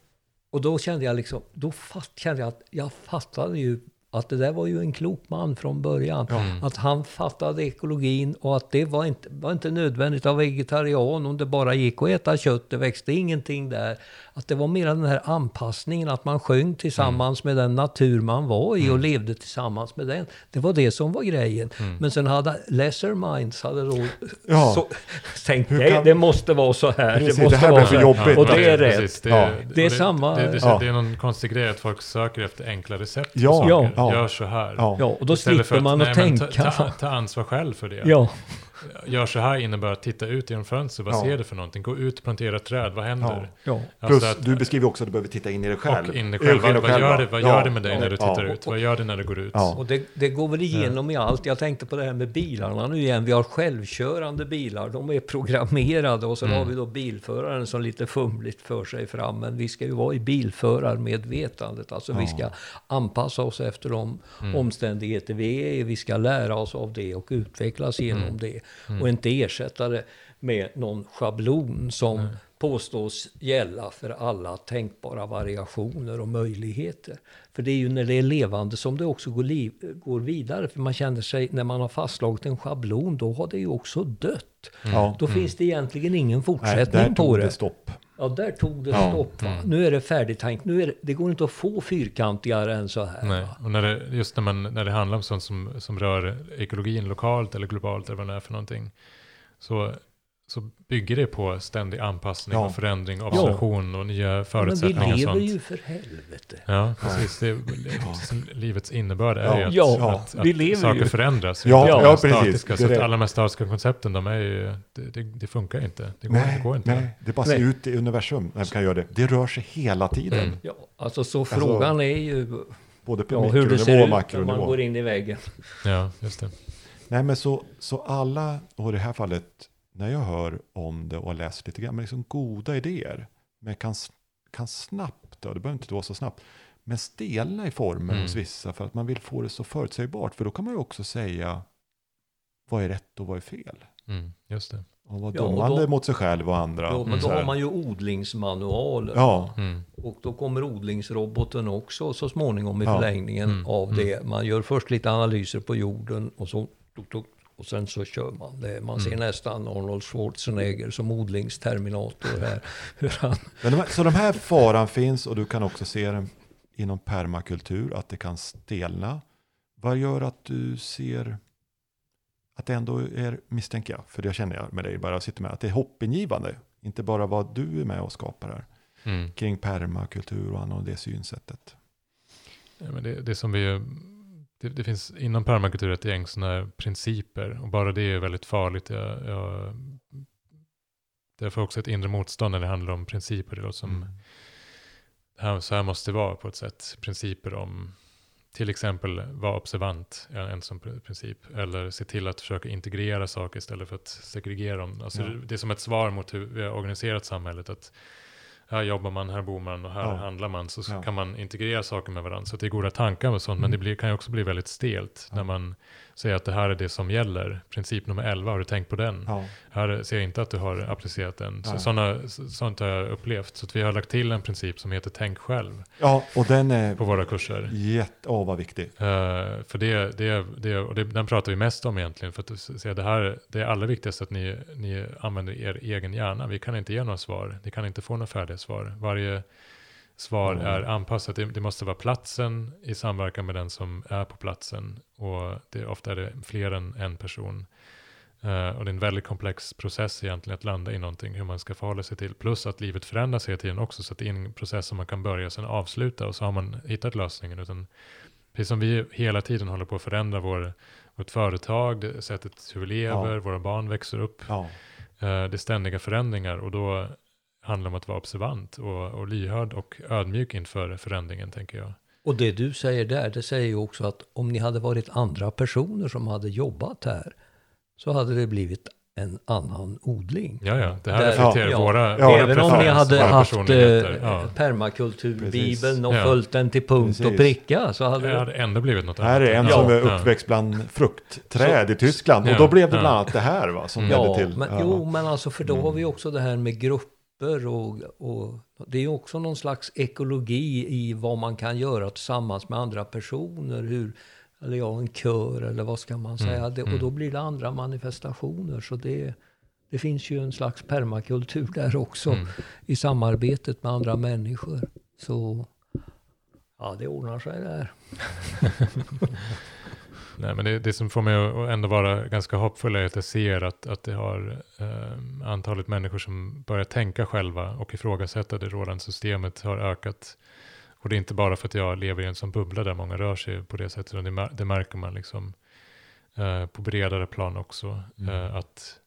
och då kände jag liksom, då fatt, kände jag att jag fattade ju att det där var ju en klok man från början. Att han fattade ekologin och att det var inte, var inte nödvändigt att vara vegetarian om det bara gick att äta kött. Det växte ingenting där. Att det var mer den här anpassningen, att man sjöng tillsammans med den natur man var i och levde tillsammans med den. Det var det som var grejen. Men sen hade lesser minds hade då Ja. så, tänkt, det, kan- det måste vara så här. Precis, det det måste här vara blir så för här. jobbigt. Och det är rätt. precis, det, Ja. Det är samma- Det, det, Ja. det är någon konstig grej att folk söker efter enkla recept. på Ja, saker. ja. Gör så här. Ja. Ja, och då slipper man att nej, tänka. Ta, ta, ta ansvar själv för det. Ja, Gör så här innebär att titta ut genom fönstret. Vad Ja. ser du för någonting? Gå ut och plantera ett träd. Vad händer? ja. Alltså Plus, att- du beskriver också att du behöver titta in i dig själv. och in dig In själv. Vad, vad, själv, gör, det, vad Ja. gör det med dig Ja. när du tittar Ja. ut? Vad gör det när du går ut? Ja. Och det, det går väl igenom i allt. Jag tänkte på det här med bilarna nu igen. Vi har självkörande bilar. De är programmerade och så Mm. har vi då bilföraren som lite fumligt för sig fram. Men vi ska ju vara i bilförarmedvetandet. Alltså vi ska anpassa oss efter de Mm. omständigheter vi är i. Vi ska lära oss av det och utvecklas genom Mm. det. Och inte ersätta det med någon schablon som påstås gälla för alla tänkbara variationer och möjligheter. För det är ju när det är levande som det också går, liv, går vidare. För man känner sig, när man har fastslagit en schablon, då har det ju också dött. Ja. Då finns det egentligen ingen Nej, fortsättning där på det. det stopp. Ja, där tog det Ja. stopp. Va? Nu är det färdigtänkt. Nu är det, det går inte att få fyrkantigare än så här. Nej, Va? och när det, just när, man, när det handlar om sånt som, som rör ekologin lokalt eller globalt eller vad det är för någonting. Så, så bygger det på ständig anpassning Ja. och förändring, observation och nya Men vi förutsättningar lever sånt. ju för helvete. Ja, precis. Det, det, livets innebörd är Ja. ju att, Ja, att, att vi lever saker ju. förändras. Ja, ja, precis. Så att alla de här statiska koncepten, de är ju, det, det, det funkar inte. Det går, Nej, det går inte. nej, det bara ser ut i universum när vi kan göra det. Det rör sig hela tiden. Mm. Ja, alltså så frågan är ju Både på ja, hur det ser och ut när man makronivå. går in i väggen. Ja, just det. Nej, men så, så alla, och i det här fallet, när jag hör om det och har läst lite grann, men liksom goda idéer, men kan, kan snabbt, då, det behöver inte vara så snabbt, men stelna i formen Mm. hos vissa för att man vill få det så förutsägbart, för då kan man ju också säga vad är rätt och vad är fel. Mm, just det. Och vara Ja, och dömande mot sig själv och andra. Ja, men och då har man ju odlingsmanualer. Ja, Mm. Och då kommer odlingsroboten också så småningom i Ja. förlängningen Mm. av det. Man gör först lite analyser på jorden och så tuk, tuk, och sen så kör man det. Man ser nästan Arnold Schwarzenegger som odlingsterminator här. Hur han, Men de här, så de här faran finns och du kan också se den inom permakultur, att det kan stelna. Vad gör att du ser att det ändå är, misstänker jag, för det känner jag med dig, bara jag sitter med, att det är hoppingivande. Inte bara vad du är med och skapar här, Mm. kring permakultur och annat och det synsättet. Ja, men det, det som vi det, det finns inom permakultur ett gäng sådana principer och bara det är väldigt farligt. Jag, jag, det får också ett inre motstånd när det handlar om principer. Det låter som, Mm. här, så här måste det vara på ett sätt. Principer om till exempel vara observant, är en sån pr- princip. Eller se till att försöka integrera saker istället för att segregera dem. Alltså Ja. det, det är som ett svar mot hur vi har organiserat samhället. Att här jobbar man, här bor man och här Ja. handlar man. Så Ja. kan man integrera saker med varandra. Så det är goda tankar och sånt. Men det blir, kan ju också bli väldigt stelt. När man säger att det här är det som gäller. Princip nummer 11, har du tänkt på den? Ja. Här ser jag inte att du har applicerat den. Så, såna, så- sånt har jag upplevt. Så vi har lagt till en princip som heter tänk själv ja, och den är på våra kurser. jätte, åh vad viktig. Eh, för det, det, det, och det, den pratar vi mest om egentligen. För att säga det här, det är allra viktigast att ni, ni använder er egen hjärna. Vi kan inte ge några svar. Ni kan inte få några färdiga svar. Varje svar Mm. är anpassat. Det, det måste vara platsen i samverkan med den som är på platsen. Och det, ofta är det fler än en person. Eh, och det är en väldigt komplex process egentligen att landa i någonting, hur man ska förhålla sig till. Plus att livet förändras hela tiden också, så att det är en process som man kan börja och sen avsluta och så har man hittat lösningen. Utan precis som vi hela tiden håller på att förändra vår, vårt företag, det sättet hur vi lever, Ja. våra barn växer upp. Ja, Eh, det är ständiga förändringar och då handlar om att vara observant och, och lyhörd och ödmjuk inför förändringen, tänker jag. Och det du säger där, det säger ju också att om ni hade varit andra personer som hade jobbat här så hade det blivit en annan odling. Ja, ja, det här Där- reflekterar ja. våra, Ja, våra Även om ni hade haft eh, ja. permakulturbibeln och Ja. följt den till punkt och Precis. pricka så hade Det det... hade ändå blivit något här är en annat. som är Ja. uppväxt bland fruktträd i Tyskland. Och Ja, då blev det ja. bland annat det här va, som ledde Ja, till. men, ja. jo, men alltså för då har vi också det här med grupper och, och det är också någon slags ekologi i vad man kan göra tillsammans med andra personer. Hur, eller ja, en kör eller vad ska man säga. det, och mm. då blir det andra manifestationer. Så det, det finns ju en slags permakultur där också Mm. i samarbetet med andra människor. Så ja, det ordnar sig där. Nej, men det, det som får mig att ändå vara ganska hoppfull är att jag ser att, att det har eh, antalet människor som börjar tänka själva och ifrågasätta det rådande systemet har ökat. Och det är inte bara för att jag lever i en sån bubbla där många rör sig på det sättet, utan det, det märker man liksom eh, på bredare plan också. Mm. Eh, att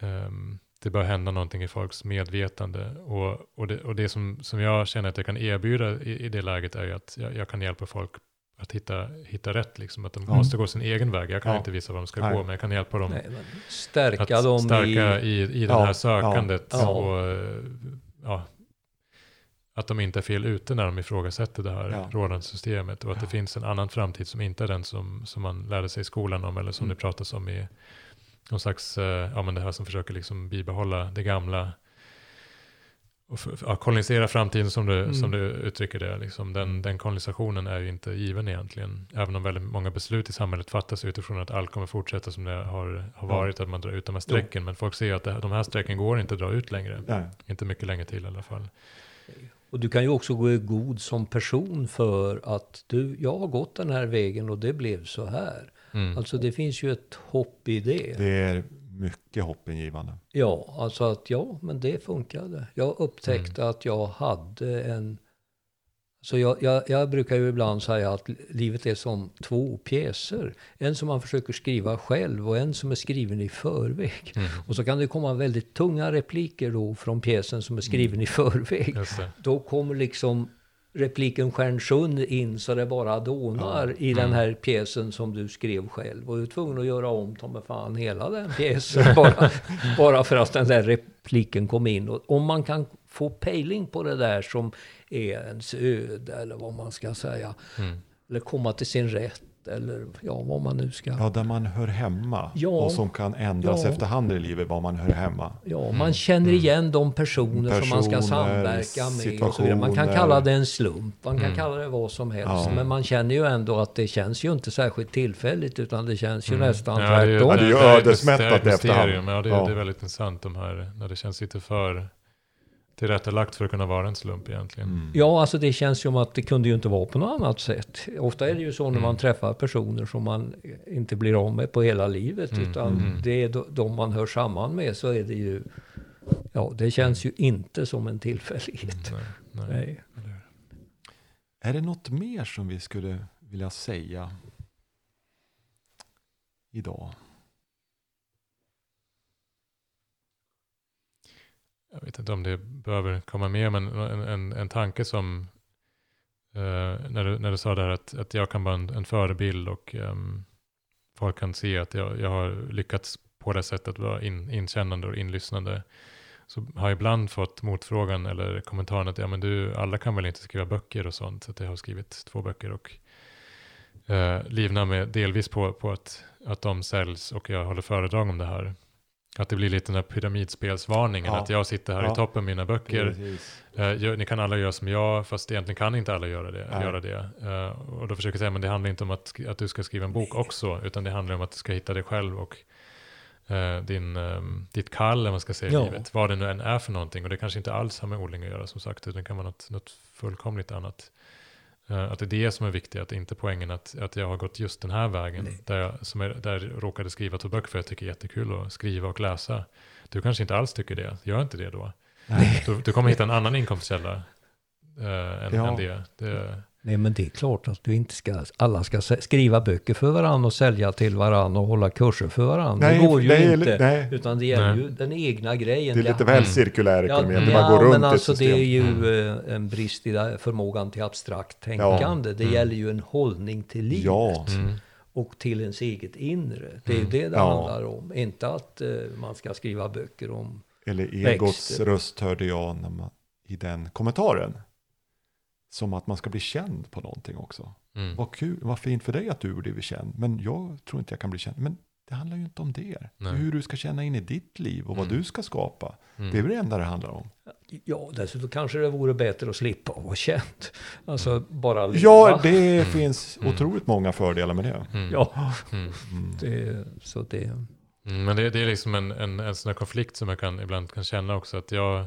ehm, det bör hända någonting i folks medvetande. Och, och, det, och det som, som jag känner att jag kan erbjuda i, i det läget är ju att jag, jag kan hjälpa folk att hitta, hitta rätt. Liksom, att de Ja. måste gå sin egen väg. Jag kan Ja. inte visa vad de ska Nej. gå, men jag kan hjälpa dem Nej, stärka att dem stärka i... i, i, det Ja, här sökandet. ja. Och, ja, att de inte är fel ute när de ifrågasätter det här Ja. rådande systemet. Och att det finns en annan framtid som inte är den som, som man lärde sig i skolan om. Eller som Mm. det pratas om i någon slags, eh, ja men det här som försöker liksom bibehålla det gamla. Och för, ja, kolonisera framtiden som du, Mm. som du uttrycker det. Liksom. Den, den kolonisationen är ju inte given egentligen. Även om väldigt många beslut i samhället fattas utifrån att allt kommer fortsätta som det har, har Ja. varit. Att man drar ut de här strecken. Men folk ser att det, de här strecken går inte att dra ut längre. Nej. Inte mycket längre till i alla fall. Och du kan ju också gå i god som person för att du, jag har gått den här vägen och det blev så här. Mm. Alltså det finns ju ett hopp i det. Det är mycket hoppingivande. Ja, alltså att ja, men det funkade. Jag upptäckte att jag hade en... Så jag, jag, jag brukar ju ibland säga att livet är som två pjäser. En som man försöker skriva själv och en som är skriven i förväg. Mm. Och så kan det komma väldigt tunga repliker då från pjäsen som är skriven i förväg. Då kommer liksom repliken Stjärnsund in så det bara dånar i den Mm. här pjäsen som du skrev själv. Och du är tvungen att göra om ta fan hela den pjäsen bara, bara för att den där repliken kom in. Och om man kan få pejling på det där som är ens öde eller vad man ska säga. Mm. Eller komma till sin rätt eller ja, vad man nu ska. Ja, där man hör hemma. Ja. Och som kan ändras Ja. efterhand i livet var man hör hemma. Ja, man känner igen de personer, som man ska Personer, samverka med. Och så vidare. Man kan kalla det en slump, man kan Mm. kalla det vad som helst. Ja. Men man känner ju ändå att det känns ju inte särskilt tillfälligt utan det känns ju nästan Mm. Ja, det är ju- tvärtom. Ja, det är ju det är ett ödesmättat efterhand. Ja, det, är- Ja. det är väldigt intressant de här, när det känns lite för tillrättalagt för att kunna vara en slump egentligen. Mm. Ja, alltså det känns som att det kunde ju inte vara på något annat sätt. Ofta är det ju så när Mm. man träffar personer som man inte blir av med på hela livet. Mm, Utan mm. det är de- man hör samman med så är det ju... Ja, det känns ju inte som en tillfällighet. Nej, nej. Nej. Är det något mer som vi skulle vilja säga idag? Jag vet inte om det behöver komma med, men en, en, en tanke som eh, när, du, när du sa där att, att jag kan vara en, en förebild och um, folk kan se att jag, jag har lyckats på det sättet vara in, inkännande och inlyssnande. Så har jag ibland fått motfrågan eller kommentaren att ja, men du, alla kan väl inte skriva böcker och sånt. Så att jag har skrivit två böcker och eh, livnar med delvis på, på att, att de säljs och jag håller föredrag om det här. Att det blir lite den här pyramidspelsvarningen, Ja. att jag sitter här Ja. i toppen med mina böcker. Eh, ni kan alla göra som jag, fast egentligen kan inte alla göra det. Nej. Göra det. Eh, och då försöker jag säga, men det handlar inte om att, att du ska skriva en bok också, utan det handlar om att du ska hitta dig själv och eh, din, ehm, ditt kall, eller vad man ska säga, i livet. Vad det nu än är för någonting. Och det kanske inte alls har med odling att göra, som sagt, utan det kan vara något, något fullkomligt annat. Eh, att det är det som är viktigt, att inte poängen att, att jag har gått just den här vägen, Nej. där jag, som är, där jag råkade skriva två böcker, för jag tycker det är jättekul att skriva och läsa. Du kanske inte alls tycker det, gör inte det då. Du, du kommer hitta en annan inkomstkälla eh, än, Ja. än det. det. Nej, men det är klart att du inte ska, alla ska skriva böcker för varandra och sälja till varandra och hålla kurser för varandra. Nej, det går ju det är- inte. nej. Utan det gäller Nej. ju den egna grejen. Det är lite väl Mm. cirkulär ekonomi, Ja, ja, man går runt men alltså det är ju eh, en brist i förmågan till abstrakt tänkande. Det Mm. gäller ju en hållning till livet Ja, Mm. och till ens eget inre. Det är ju Mm. det det Ja. handlar om. Inte att eh, man ska skriva böcker om... eller egots Växter. röst hörde jag när man, i den kommentaren. Som att man ska bli känd på någonting också. Mm. Vad kul, vad fint för dig att du blivit känd. Men jag tror inte jag kan bli känd. Men det handlar ju inte om det. Nej. hur du ska känna in i ditt liv och vad Mm. du ska skapa. Mm. Det är väl det enda det handlar om. Ja, dessutom kanske det vore bättre att slippa att vara känd. Alltså bara leva. Ja, det Mm. finns Mm. otroligt många fördelar med det. Mm. Ja, Mm. Mm. det, så det... Mm, men det, det är liksom en, en, en sån här konflikt som jag kan, ibland kan känna också. Att jag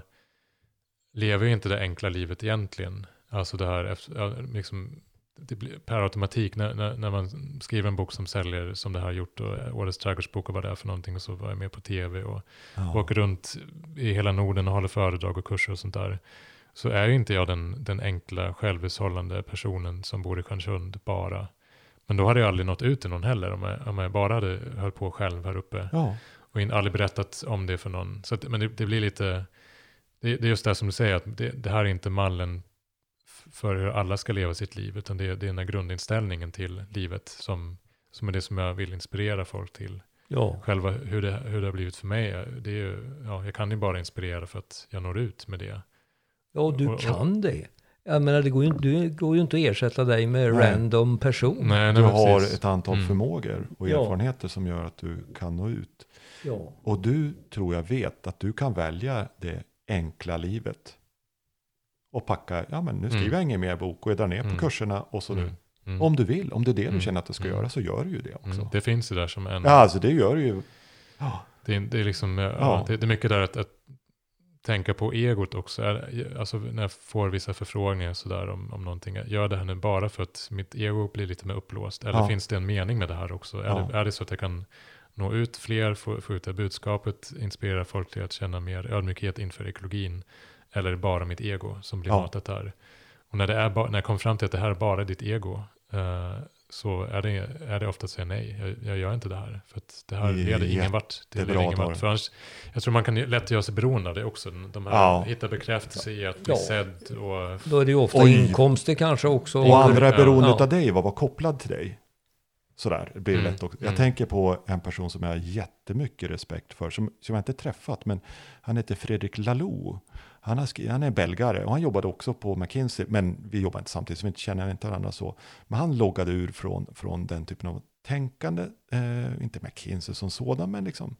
lever ju inte det enkla livet egentligen. Alltså det här, liksom, det blir per automatik när, när, när man skriver en bok som säljer som det här gjort. Och Årets trädgårdsbok och vad det är för någonting. Och så var jag med på tv och Ja. åker runt i hela Norden och håller föredrag och kurser och sånt där. Så är ju inte jag den, den enkla självhushållande personen som bor i Stjärnsund bara. Men då hade jag aldrig nått ut till någon heller om jag, om jag bara hade höll på själv här uppe. ja. Och in, aldrig berättat om det för någon. Så att, men det, det blir lite, det, det är just det som du säger, att det, det här är inte mallen för hur alla ska leva sitt liv, utan det, är- det är den här grundinställningen till livet som, som är det som jag vill inspirera folk till. Ja, Själva hur det, hur det har blivit för mig, det är ju, ja, jag kan ju bara inspirera för att jag når ut med det. ja du Och- och- kan det. Jag menar, det går ju, inte- det går ju inte att ersätta dig med Nej. random person. Nej, Du nej, har precis. ett antal Mm. förmågor och Ja. erfarenheter som gör att du kan nå ut. Ja. Och du tror jag vet att du kan välja det enkla livet. Och packa, ja men nu skriver Mm. jag ingen mer bok och jag drar ner Mm. på kurserna och så Mm. nu. Mm. Om du vill, om det är det du Mm. känner att du ska Mm. göra så gör du ju det också. Mm. Det finns ju där som en... Ja, alltså det gör du ju. Ja, Det är, det är liksom, ja, det, det är mycket där att, att tänka på egot också. Är, alltså när jag får vissa förfrågningar sådär om, om någonting, gör det här nu bara för att mitt ego blir lite mer upplåst? Eller Ja. finns det en mening med det här också? Är, Ja. det, är det så att jag kan nå ut fler, få, få ut det budskapet, inspirera folk till att känna mer ödmjukhet inför ekologin? Eller är det bara mitt ego som blir Ja. matat där? Och när, det är ba, när jag kommer fram till att det här är bara ditt ego, eh, så är det, är det ofta att säga nej, jag, jag gör inte det här. För att det här Det är leder ingen vart. Det leder ingen vart. det. För annars, jag tror man kan lätt göra sig beroende av det också. De här, Ja. Hitta bekräftelse i att bli Ja. sedd och... Då är det ju ofta Oj. inkomster kanske också. Och andra är beroende Ja. av dig, vad var kopplad till dig. Sådär, det blir Mm. lätt också. Jag Mm. tänker på en person som jag har jättemycket respekt för, som, som jag inte träffat, men han heter Fredrik Laloux. Han, har han är belgare och han jobbade också på McKinsey, men vi jobbar inte samtidigt så vi känner inte varandra så. Men han loggade ur från, från den typen av tänkande, eh, inte McKinsey som sådan, men liksom,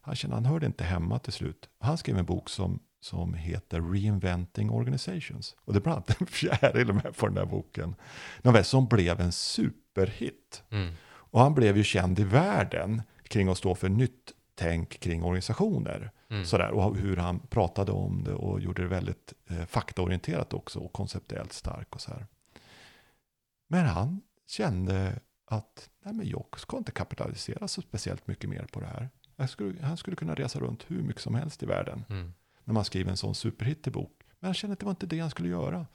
han kände han hörde inte hemma till slut. Han skrev en bok som, som heter Reinventing Organizations. Och det är bland annat en fjäril med på den där boken. Nåväl, som blev en superhit. Mm. Och han blev ju känd i världen kring att stå för nytt tänk kring organisationer. Mm. Sådär, och hur han pratade om det och gjorde det väldigt eh, faktaorienterat också och konceptuellt stark och så här. Men han kände att nej men jag ska inte kapitalisera så speciellt mycket mer på det här. Skulle, han skulle kunna resa runt hur mycket som helst i världen Mm. när man skriver en sån superhit i bok. Men han kände att det var inte det han skulle göra.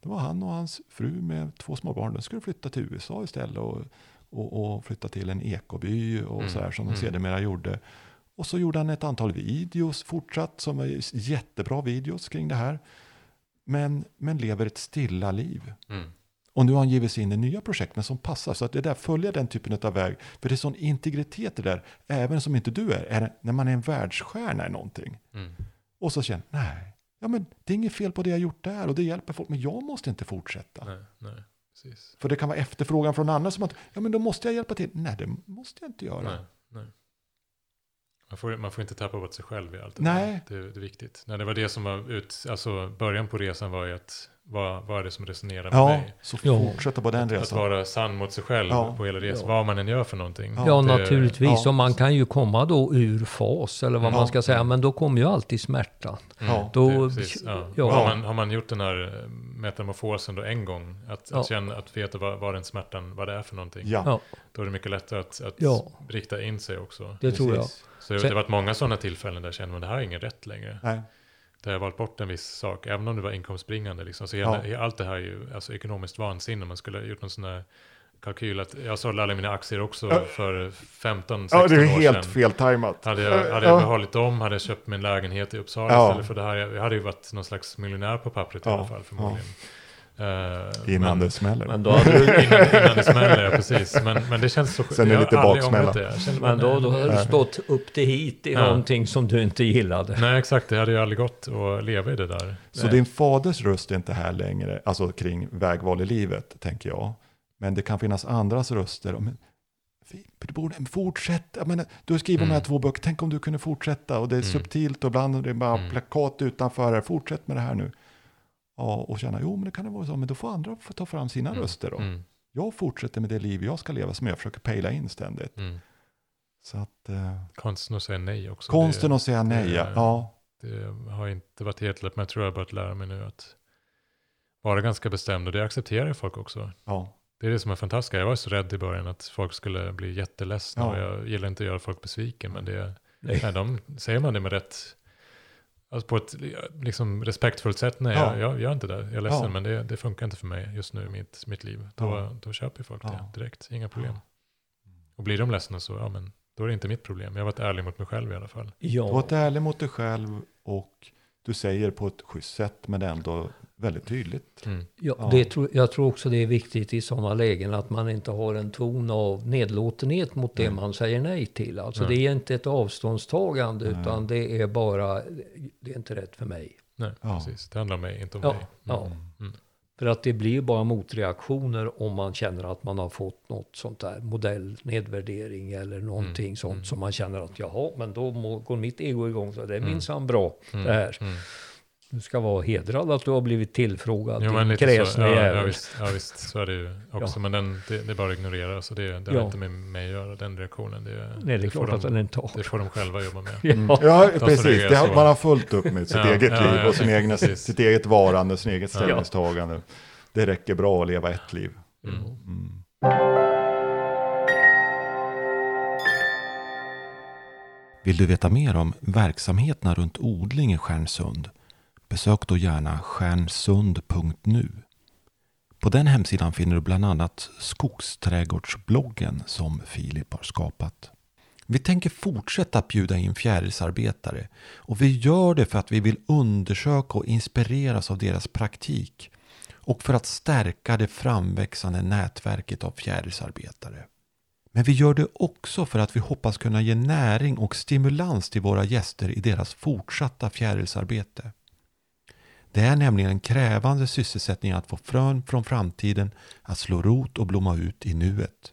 Det var han och hans fru med två små barn. De skulle flytta till USA istället och och, och flytta till en ekoby och Mm, så här som de mm. sedermera gjorde. Och så gjorde han ett antal videos fortsatt som var jättebra videos kring det här. Men, men lever ett stilla liv. Mm. Och nu har han givit sig in i nya projekt men som passar. Så att det där följer den typen av väg. För det är sån integritet det där, även som inte du är, är när man är en världsstjärna i någonting. Mm. Och så känner nej, ja men det är inget fel på det jag gjort där och det hjälper folk, men jag måste inte fortsätta. Nej, nej, precis. För det kan vara efterfrågan från andra som att, ja men då måste jag hjälpa till. Nej, det måste jag inte göra. Nej, nej. Man får, man får inte tappa bort sig själv i allt Nej. Det, det är viktigt. Nej, det var det som var ut, alltså början på resan var ju att, vad, vad är det som resonerar med Ja, mig? så fortsätta på den Att resan. vara sann mot sig själv Ja. på hela resan, Ja. vad man än gör för någonting. Ja, Ja, Det- naturligtvis. ja. Och man kan ju komma då ur fas, eller vad Ja. man ska säga. Men då kommer ju alltid smärtan. Mm, Ja. Då- precis, ja. ja. Har, man, har man gjort den här eh, metamorfosen då en gång, att, Ja. att känna, att veta vad, vad den smärtan, vad det är för någonting, då är det mycket lättare att, att Ja. rikta in sig också. det tror jag. precis. Så det, har varit många sådana tillfällen där jag känner att det här är ingen rätt längre. Nej, Där jag valt bort en viss sak, även om det var inkomstbringande. Liksom. Så hela, Ja. allt det här är ju alltså, ekonomiskt vansinne. Man skulle ha gjort någon sån här kalkyl att jag sålde alla mina aktier också Ja. för 15-16 ja, det är år helt sedan. feltajmat. Hade jag, hade jag Ja. behållit dem, hade jag köpt min lägenhet i Uppsala Ja. istället för det här. Jag hade ju varit någon slags miljonär på pappret i alla fall förmodligen. Eh, Innan men, det smäller. Men då hade du, innan, innan det smäller, ja precis. Men, men det känns så Sen är lite baksmälla. men då, då hade du stått upp till hit i Ja. någonting som du inte gillade. nej, exakt. Det hade ju aldrig gått att leva i det där. Så Nej. din faders röst är inte här längre, alltså kring vägval i livet, tänker jag. Men det kan finnas andras röster. Men, du borde fortsätta. Jag menar, du har skrivit de här Mm. två böckerna, tänk om du kunde fortsätta. Och det är Mm. subtilt och ibland är det bara Mm. plakat utanför. Här. Fortsätt med det här nu. Ja, och känna, jo men det kan det vara så, men då får andra få ta fram sina Mm. röster då. Mm, Jag fortsätter med det liv jag ska leva som jag försöker pejla in ständigt. mm. Så att, eh, Konsten att säga nej också. konsten det, att säga nej, det- ja. det har inte varit helt lätt, men jag tror jag har börjat lära mig nu att vara ganska bestämd och det accepterar folk också. ja. Det är det som är fantastiskt. Jag var så rädd i början att folk skulle bli jätteledsna Ja. och jag gillar inte att göra folk besviken. Men det, nej, de, säger man det med rätt, alltså på ett liksom, respektfullt sätt, nej Ja. jag, jag gör inte det. Jag är ledsen Ja. men det, det funkar inte för mig just nu i mitt, mitt liv. Då, Ja. då köper folk Ja. det direkt, inga problem. Och blir de ledsna så, ja men då är det inte mitt problem. Jag har varit ärlig mot mig själv i alla fall. Du har Ja, varit ärlig mot dig själv och du säger på ett schysst sätt men ändå väldigt tydligt. Mm. ja, Ja. det tror, jag tror också det är viktigt i sådana lägen att man inte har en ton av nedlåtenhet mot det Nej. man säger nej till. Alltså Nej. det är inte ett avståndstagande utan det är bara, det är inte rätt för mig. Nej, Ja. precis. Det handlar om mig, inte om Ja. Mm. ja. Mm. För att det blir bara motreaktioner om man känner att man har fått något sånt där modell, nedvärdering eller någonting Mm, sånt mm. som man känner att jaha, men då må, går mitt ego igång så det är Mm. minsann bra Mm. det här. Mm. Du ska vara hedrad att du har blivit tillfrågad, Jo, men din kräsna Ja, ja, jävel. visst, ja, visst, så är det ju också. Men den, det, det är bara att ignorera. Så det, det har Ja. inte med mig att göra, den reaktionen. Det, Nej, det är får klart att de, den inte har. det får de själva jobba med. Ja. Ja, som precis. Det har, man har fullt upp med sitt Ja, eget ja, liv ja, och sin egna, sitt eget varande, sin eget Ja. ställningstagande. Det räcker bra att leva ett liv. Mm. Mm. Vill du veta mer om verksamheterna runt odling i Stjärnsund? Besök då gärna stjärnsund.nu. På den hemsidan finner du bland annat skogsträdgårdsbloggen som Filip har skapat. Vi tänker fortsätta att bjuda in fjärilsarbetare och vi gör det för att vi vill undersöka och inspireras av deras praktik och för att stärka det framväxande nätverket av fjärilsarbetare. Men vi gör det också för att vi hoppas kunna ge näring och stimulans till våra gäster i deras fortsatta fjärilsarbete. Det är nämligen en krävande sysselsättning att få frön från framtiden att slå rot och blomma ut i nuet.